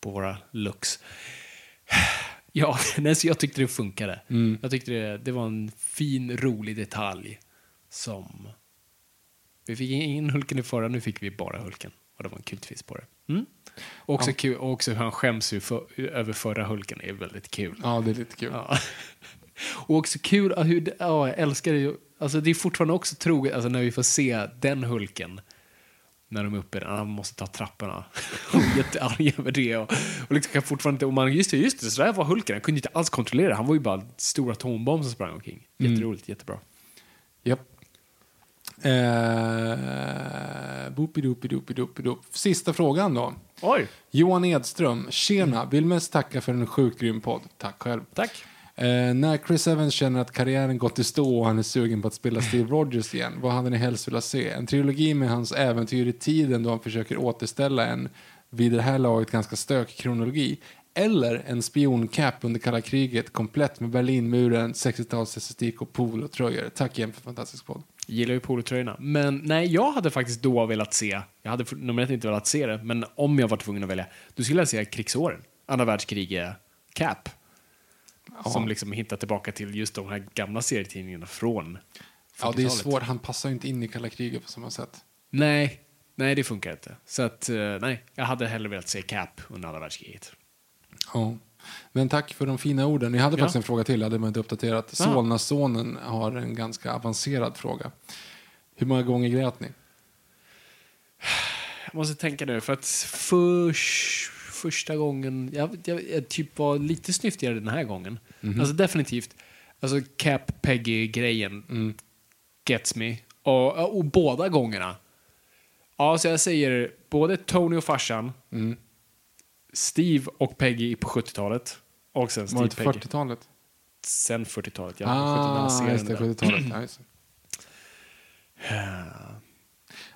S3: på våra looks. Ja, jag tyckte det funkade.
S2: Mm.
S3: Jag tyckte det, det var en fin, rolig detalj som... Vi fick in Hulken i förra, nu fick vi bara Hulken. Och det var en kul twist på det. Mm. Också kul, och också hur han skäms för, över förra Hulken är väldigt kul.
S2: Ja, det är lite kul.
S3: Ja. Och också kul ja, hur, ja, jag älskar det ju. Alltså det är fortfarande också troget, alltså när vi får se den Hulken när de är uppe, han måste ta trapporna. Och jättearg över det. Och, och liksom kan fortfarande inte, och man, just det, just det, så där var Hulken. Han kunde inte alls kontrollera. Han var ju bara en stor atombomb som sprang omkring. Jätteroligt, jättebra.
S2: Japp. Eh, boopidoopidoopidoopidoop. Sista frågan då.
S3: Oj,
S2: Johan Edström. Tjena. Vill mest tacka för en sjukt grym podd. Tack själv.
S3: tack.
S2: Eh, när Chris Evans känner att karriären gått i stå och han är sugen på att spela Steve Rogers igen, vad hade ni helst velat se? En trilogi med hans äventyr i tiden då han försöker återställa en, vid det här laget ganska stökig kronologi. Eller en spioncap under kalla kriget komplett med Berlinmuren, 60-tals estetik och polotröjor. Tack igen för fantastisk podd.
S3: Gillar ju polotröjorna. Men nej, jag hade faktiskt då velat se, jag hade nummer ett inte velat se det, men om jag var tvungen att välja, då skulle jag se krigsåren. Andra världskriget Cap. Som liksom hittar tillbaka till just de här gamla serietidningarna från
S2: Ja, det är
S3: 40-talet.
S2: svårt. Han passar ju inte in i kalla kriget på samma sätt.
S3: Nej, nej det funkar inte. Så att, eh, nej, jag hade hellre velat se Cap under andra världskriget.
S2: Ja. Men tack för de fina orden. Ni hade
S3: Ja.
S2: faktiskt en fråga till, hade man inte uppdaterat.
S3: Ja.
S2: Solnasonen har en ganska avancerad fråga. Hur många gånger grät ni?
S3: Jag måste tänka nu, för att förs, första gången... Jag, jag, jag typ var lite snyftigare den här gången. Alltså definitivt. Alltså Cap Peggy-grejen gets me. Och, och båda gångerna. Ja, så jag säger både Tony och farsan, Steve och Peggy på 70-talet. Och sen
S2: Var
S3: Steve
S2: det
S3: Peggy.
S2: 40-talet?
S3: Sen 40-talet, ja.
S2: Ah,
S3: 70-talet
S2: just det, 70-talet. Ja, just det.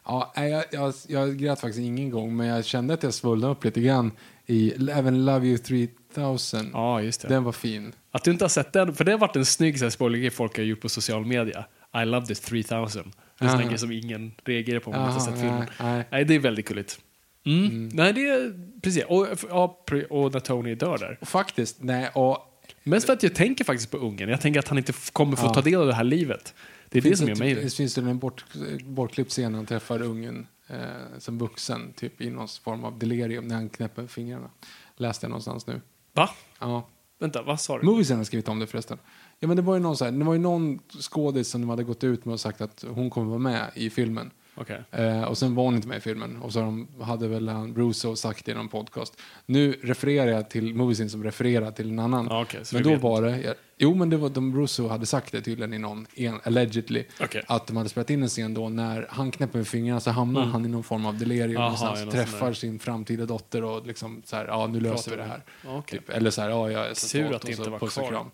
S2: Ja, jag, jag, jag grät faktiskt ingen gång, men jag kände att jag svullnade upp lite grann i även Love You 3000.
S3: Ja, just det.
S2: Den var fin.
S3: Att du inte har sett den, för det har varit en snygg spoilergrej folk har gjort på social media. I love this 3000. Det är en grej som ingen reagerar på om man inte har sett filmen.
S2: nej, nej.
S3: Det är väldigt gulligt. Mm. Nej, det är precis. Och, ja, och när Tony dör där.
S2: Faktiskt, nej, och
S3: Mest för att jag tänker faktiskt på ungen. Jag tänker att han inte kommer få
S2: Ja.
S3: ta del av det här livet. Det är det som gör mig...
S2: Det finns det en bort, bortklippt scen när han träffar ungen eh, som vuxen, typ i någon form av delirium när han knäpper fingrarna. Läste jag någonstans nu.
S3: Va?
S2: Ja.
S3: Vänta, vad sa du?
S2: Moviesen har skrivit om det förresten. Ja, men det var ju någon, så här, det var ju någon skådis som de hade gått ut med och sagt att hon kommer vara med i filmen.
S3: Okej.
S2: Eh, och sen var hon inte med i filmen. Och så de, hade väl han Russo sagt i någon podcast. Nu refererar jag till Moviesen som refererar till en annan.
S3: Okej, så
S2: men då var det... Jo, men det var, de Russo hade sagt det tydligen i någon, en, allegedly.
S3: Okej.
S2: Att de hade spelat in en scen då när han knäpper med fingrarna så hamnar han i någon form av delirium
S3: Mm. Aha, någon
S2: Träffar sin framtida dotter och liksom så här, ja nu löser vi det här.
S3: Ja, okej.
S2: Typ. Eller så här, ja jag är stolt
S3: att det
S2: och
S3: inte var
S2: och
S3: kvar.
S2: kram.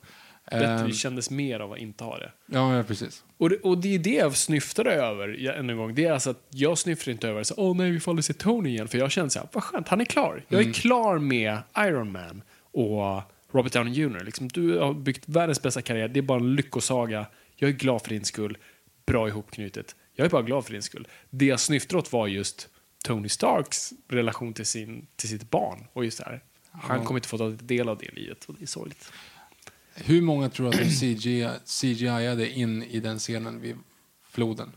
S3: Bättre,
S2: Ehm,
S3: kändes mer av att inte ha det.
S2: ja, ja, precis.
S3: Och det, och det är det jag snyftade över än en gång. Det är alltså att jag snyftar inte över så åh nej, vi får aldrig se Tony igen. För jag känner så här, vad skönt, han är klar. Jag är klar med Iron Man och Robert Downey Jr. Liksom, du har byggt världens bästa karriär, det är bara en lyckosaga. Jag är glad för din skull. Bra ihopknutet. Jag är bara glad för din skull. Det jag snyftade åt var just Tony Starks relation till, sin, till sitt barn. Och just det här, han kommer inte få ta del av det livet och det är sorgligt.
S2: Hur många tror att de CGI, CGI-ade in i den scenen vid floden?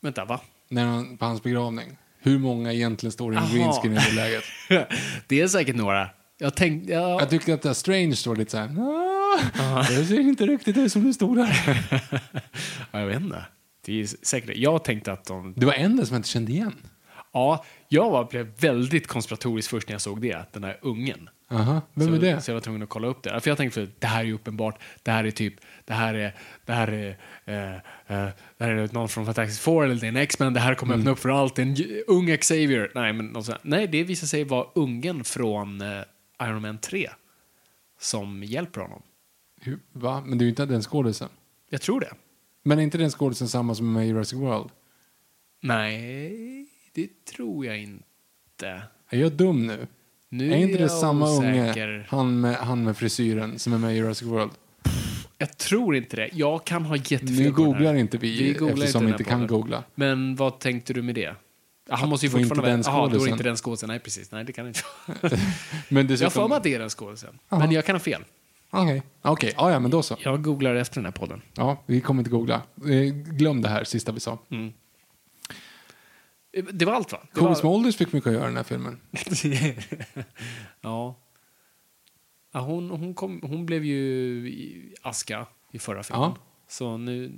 S3: Vänta, va?
S2: När han, på hans begravning. Hur många egentligen står i en
S3: Aha.
S2: green screen i det läget?
S3: det är säkert några. Jag tänkte... Ja,
S2: Jag tyckte att det Strange står lite så här. "Ah, Det ser inte riktigt ut som det stod där.
S3: Ja, jag vet inte. Det är säkert Jag tänkte att de...
S2: Det var en där som jag inte kände igen.
S3: Ja, jag var, blev väldigt konspiratorisk först när jag såg det. Den här ungen.
S2: Aha, vem
S3: så,
S2: är det?
S3: Så jag var tvungen att kolla upp det. För jag tänkte, för det här är ju uppenbart. Det här är typ, det här är, det här är, eh, eh, det här är någon från Fantastic Four eller det är en X-Men. Det här kommer öppna upp för allt. Det är en ung Xavier. Nej, men något sånt. Nej, det visade sig vara ungen från eh, Iron Man 3. Som hjälper honom.
S2: Hur, va? Men det är ju inte den skådisen.
S3: Jag tror det.
S2: Men är inte den skådisen samma som med Jurassic World?
S3: Nej, det tror jag inte.
S2: Är jag dum nu?
S3: Nu
S2: är inte det
S3: jag
S2: samma
S3: osäker.
S2: unge, han med, han med frisyren, som är med i Jurassic World?
S3: Jag tror inte det. Jag kan ha jättefel
S2: Nu googlar inte vi,
S3: Vi googlar
S2: eftersom vi inte kan
S3: podden.
S2: googla.
S3: Men vad tänkte du med det? Ja, han måste ju fortfarande
S2: den
S3: vara... Jaha, då är inte den skådisen. Nej, precis. Nej, det kan inte.
S2: Men
S3: Jag har för
S2: dessutom...
S3: mig att det är den skådisen. Men jag kan ha fel.
S2: Okej, okej. Ja, ja, men då så.
S3: Jag googlar efter den här podden.
S2: Ja, vi kommer inte googla. Eh, Glöm det här sista vi sa.
S3: Det var allt, va? Det
S2: Kobe
S3: var...
S2: Smulders fick mycket att göra i den här filmen.
S3: ja. ja hon, hon, kom, hon blev ju aska i förra filmen.
S2: Ja.
S3: Så nu...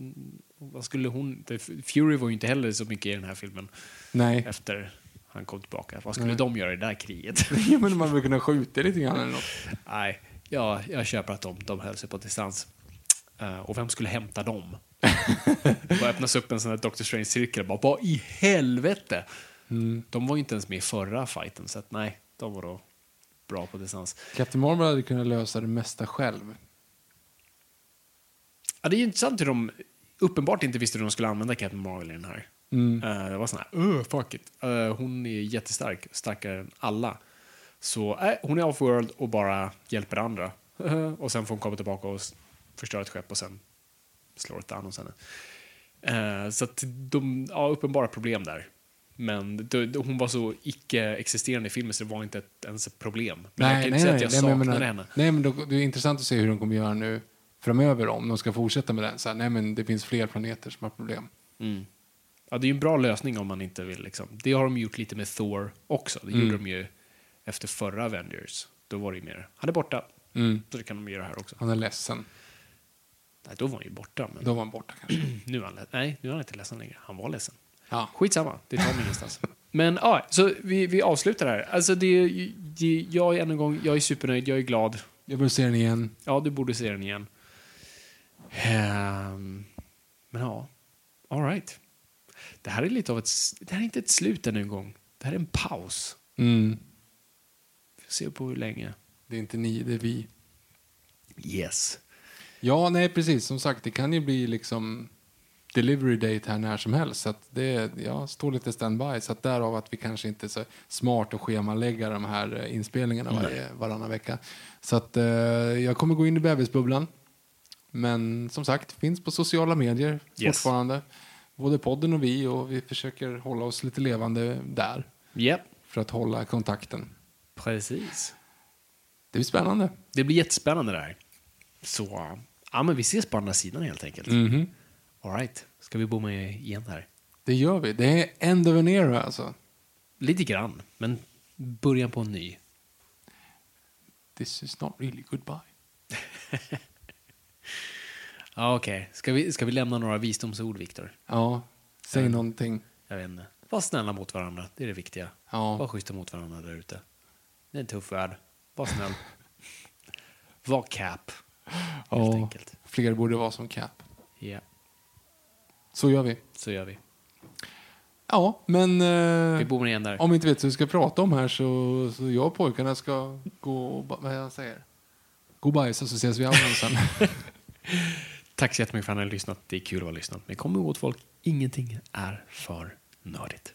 S3: Vad skulle hon... Fury var ju inte heller så mycket i den här filmen
S2: Nej.
S3: efter han kom tillbaka. Vad skulle
S2: Nej.
S3: de göra i det där kriget?
S2: ja, men man vill kunna skjuta lite grann eller något.
S3: Nej, ja, jag köper att de, de höll sig på distans. Eh, och vem skulle hämta dem? Det bara öppnas upp en sån här Doctor Strange-cirkel. Bara, vad i helvete?
S2: Mm.
S3: De var ju inte ens med i förra fighten, så att nej, de var då bra på distans.
S2: Captain Marvel hade kunnat lösa det mesta själv.
S3: Ja, det är intressant hur de uppenbart inte visste hur de skulle använda Captain Marvel i den här. Eh, det var sån här, uh, fuck it. Eh, hon är jättestark, starkare än alla. Så äh, hon är off-world och bara hjälper andra. och sen får hon komma tillbaka och förstöra ett skepp och sen slår ett Thanos henne. Eh, så att de, ja, uppenbara problem där. Men det, det, hon var så icke-existerande i filmen så det var inte ett, ens ett problem. Men jag kan inte säga att jag
S2: nej, men
S3: saknade
S2: menar-
S3: henne.
S2: Nej, men då, det är intressant att se hur de kommer göra nu framöver om de ska fortsätta med den. Så här, nej, men det finns fler planeter som har problem.
S3: Ja, det är ju en bra lösning om man inte vill. Liksom. Det har de gjort lite med Thor också. Det
S2: Mm.
S3: gjorde de ju efter förra Avengers. Då var det ju mer, han är borta.
S2: Mm.
S3: Så det kan de göra här också.
S2: Han är ledsen.
S3: Nej, då var han ju borta. Men
S2: Då var han borta kanske.
S3: nu, är han, nej, nu är han inte ledsen längre. Han var ledsen.
S2: Ja.
S3: Skitsamma, det tar mig ingenstans. Men ja, så vi, vi avslutar här. Alltså det, det, jag är än en gång, jag är supernöjd, jag är glad.
S2: Jag vill se den igen.
S3: Ja, du borde se den igen. Ehm, men ja, all right. Det här är lite av ett, det här är inte ett slut ännu en gång. Det här är en paus.
S2: Mm.
S3: Vi får se på hur länge.
S2: Det är inte ni, det är vi.
S3: Yes.
S2: Ja, nej precis. Som sagt, det kan ju bli liksom delivery date här när som helst. Så att det ja, står lite standby. Så att därav att vi kanske inte är så smart att schemalägga de här eh, inspelningarna varje, varannan vecka. Så att eh, jag kommer gå in i bebisbubblan. Men som sagt, finns på sociala medier
S3: Yes.
S2: fortfarande. Både podden och vi och vi försöker hålla oss lite levande där.
S3: Japp,
S2: För att hålla kontakten.
S3: precis.
S2: Det blir spännande.
S3: Det blir jättespännande där. Så, ja men vi ses på andra sidan helt enkelt.
S2: Mhm.
S3: All right. Ska vi bomma igen här?
S2: Det gör vi. Det är end of an era alltså.
S3: Lite grann, men början på en ny.
S2: This is not really goodbye.
S3: Ja, Okej, ska, vi, ska vi lämna några visdomsord, Viktor?
S2: Ja, säg
S3: Mm.
S2: någonting.
S3: Jag vet inte. Var snälla mot varandra, det är det viktiga.
S2: Ja.
S3: Var schyssta mot varandra där ute. Det är en tuff värld. Var snäll. Var cap, helt enkelt.
S2: fler borde vara som Cap.
S3: Ja,
S2: Så gör vi.
S3: så gör vi.
S2: Ja, men eh,
S3: Vi bommar igen där.
S2: om vi inte vet vad vi ska prata om här så, så jag och pojkarna ska gå och, ba- vad jag säger, gå och bajsa så ses vi andra sen.
S3: Tack så jättemycket för att ni har lyssnat. Det är kul att ha lyssnat. Men kom ihåg folk, ingenting är för nördigt.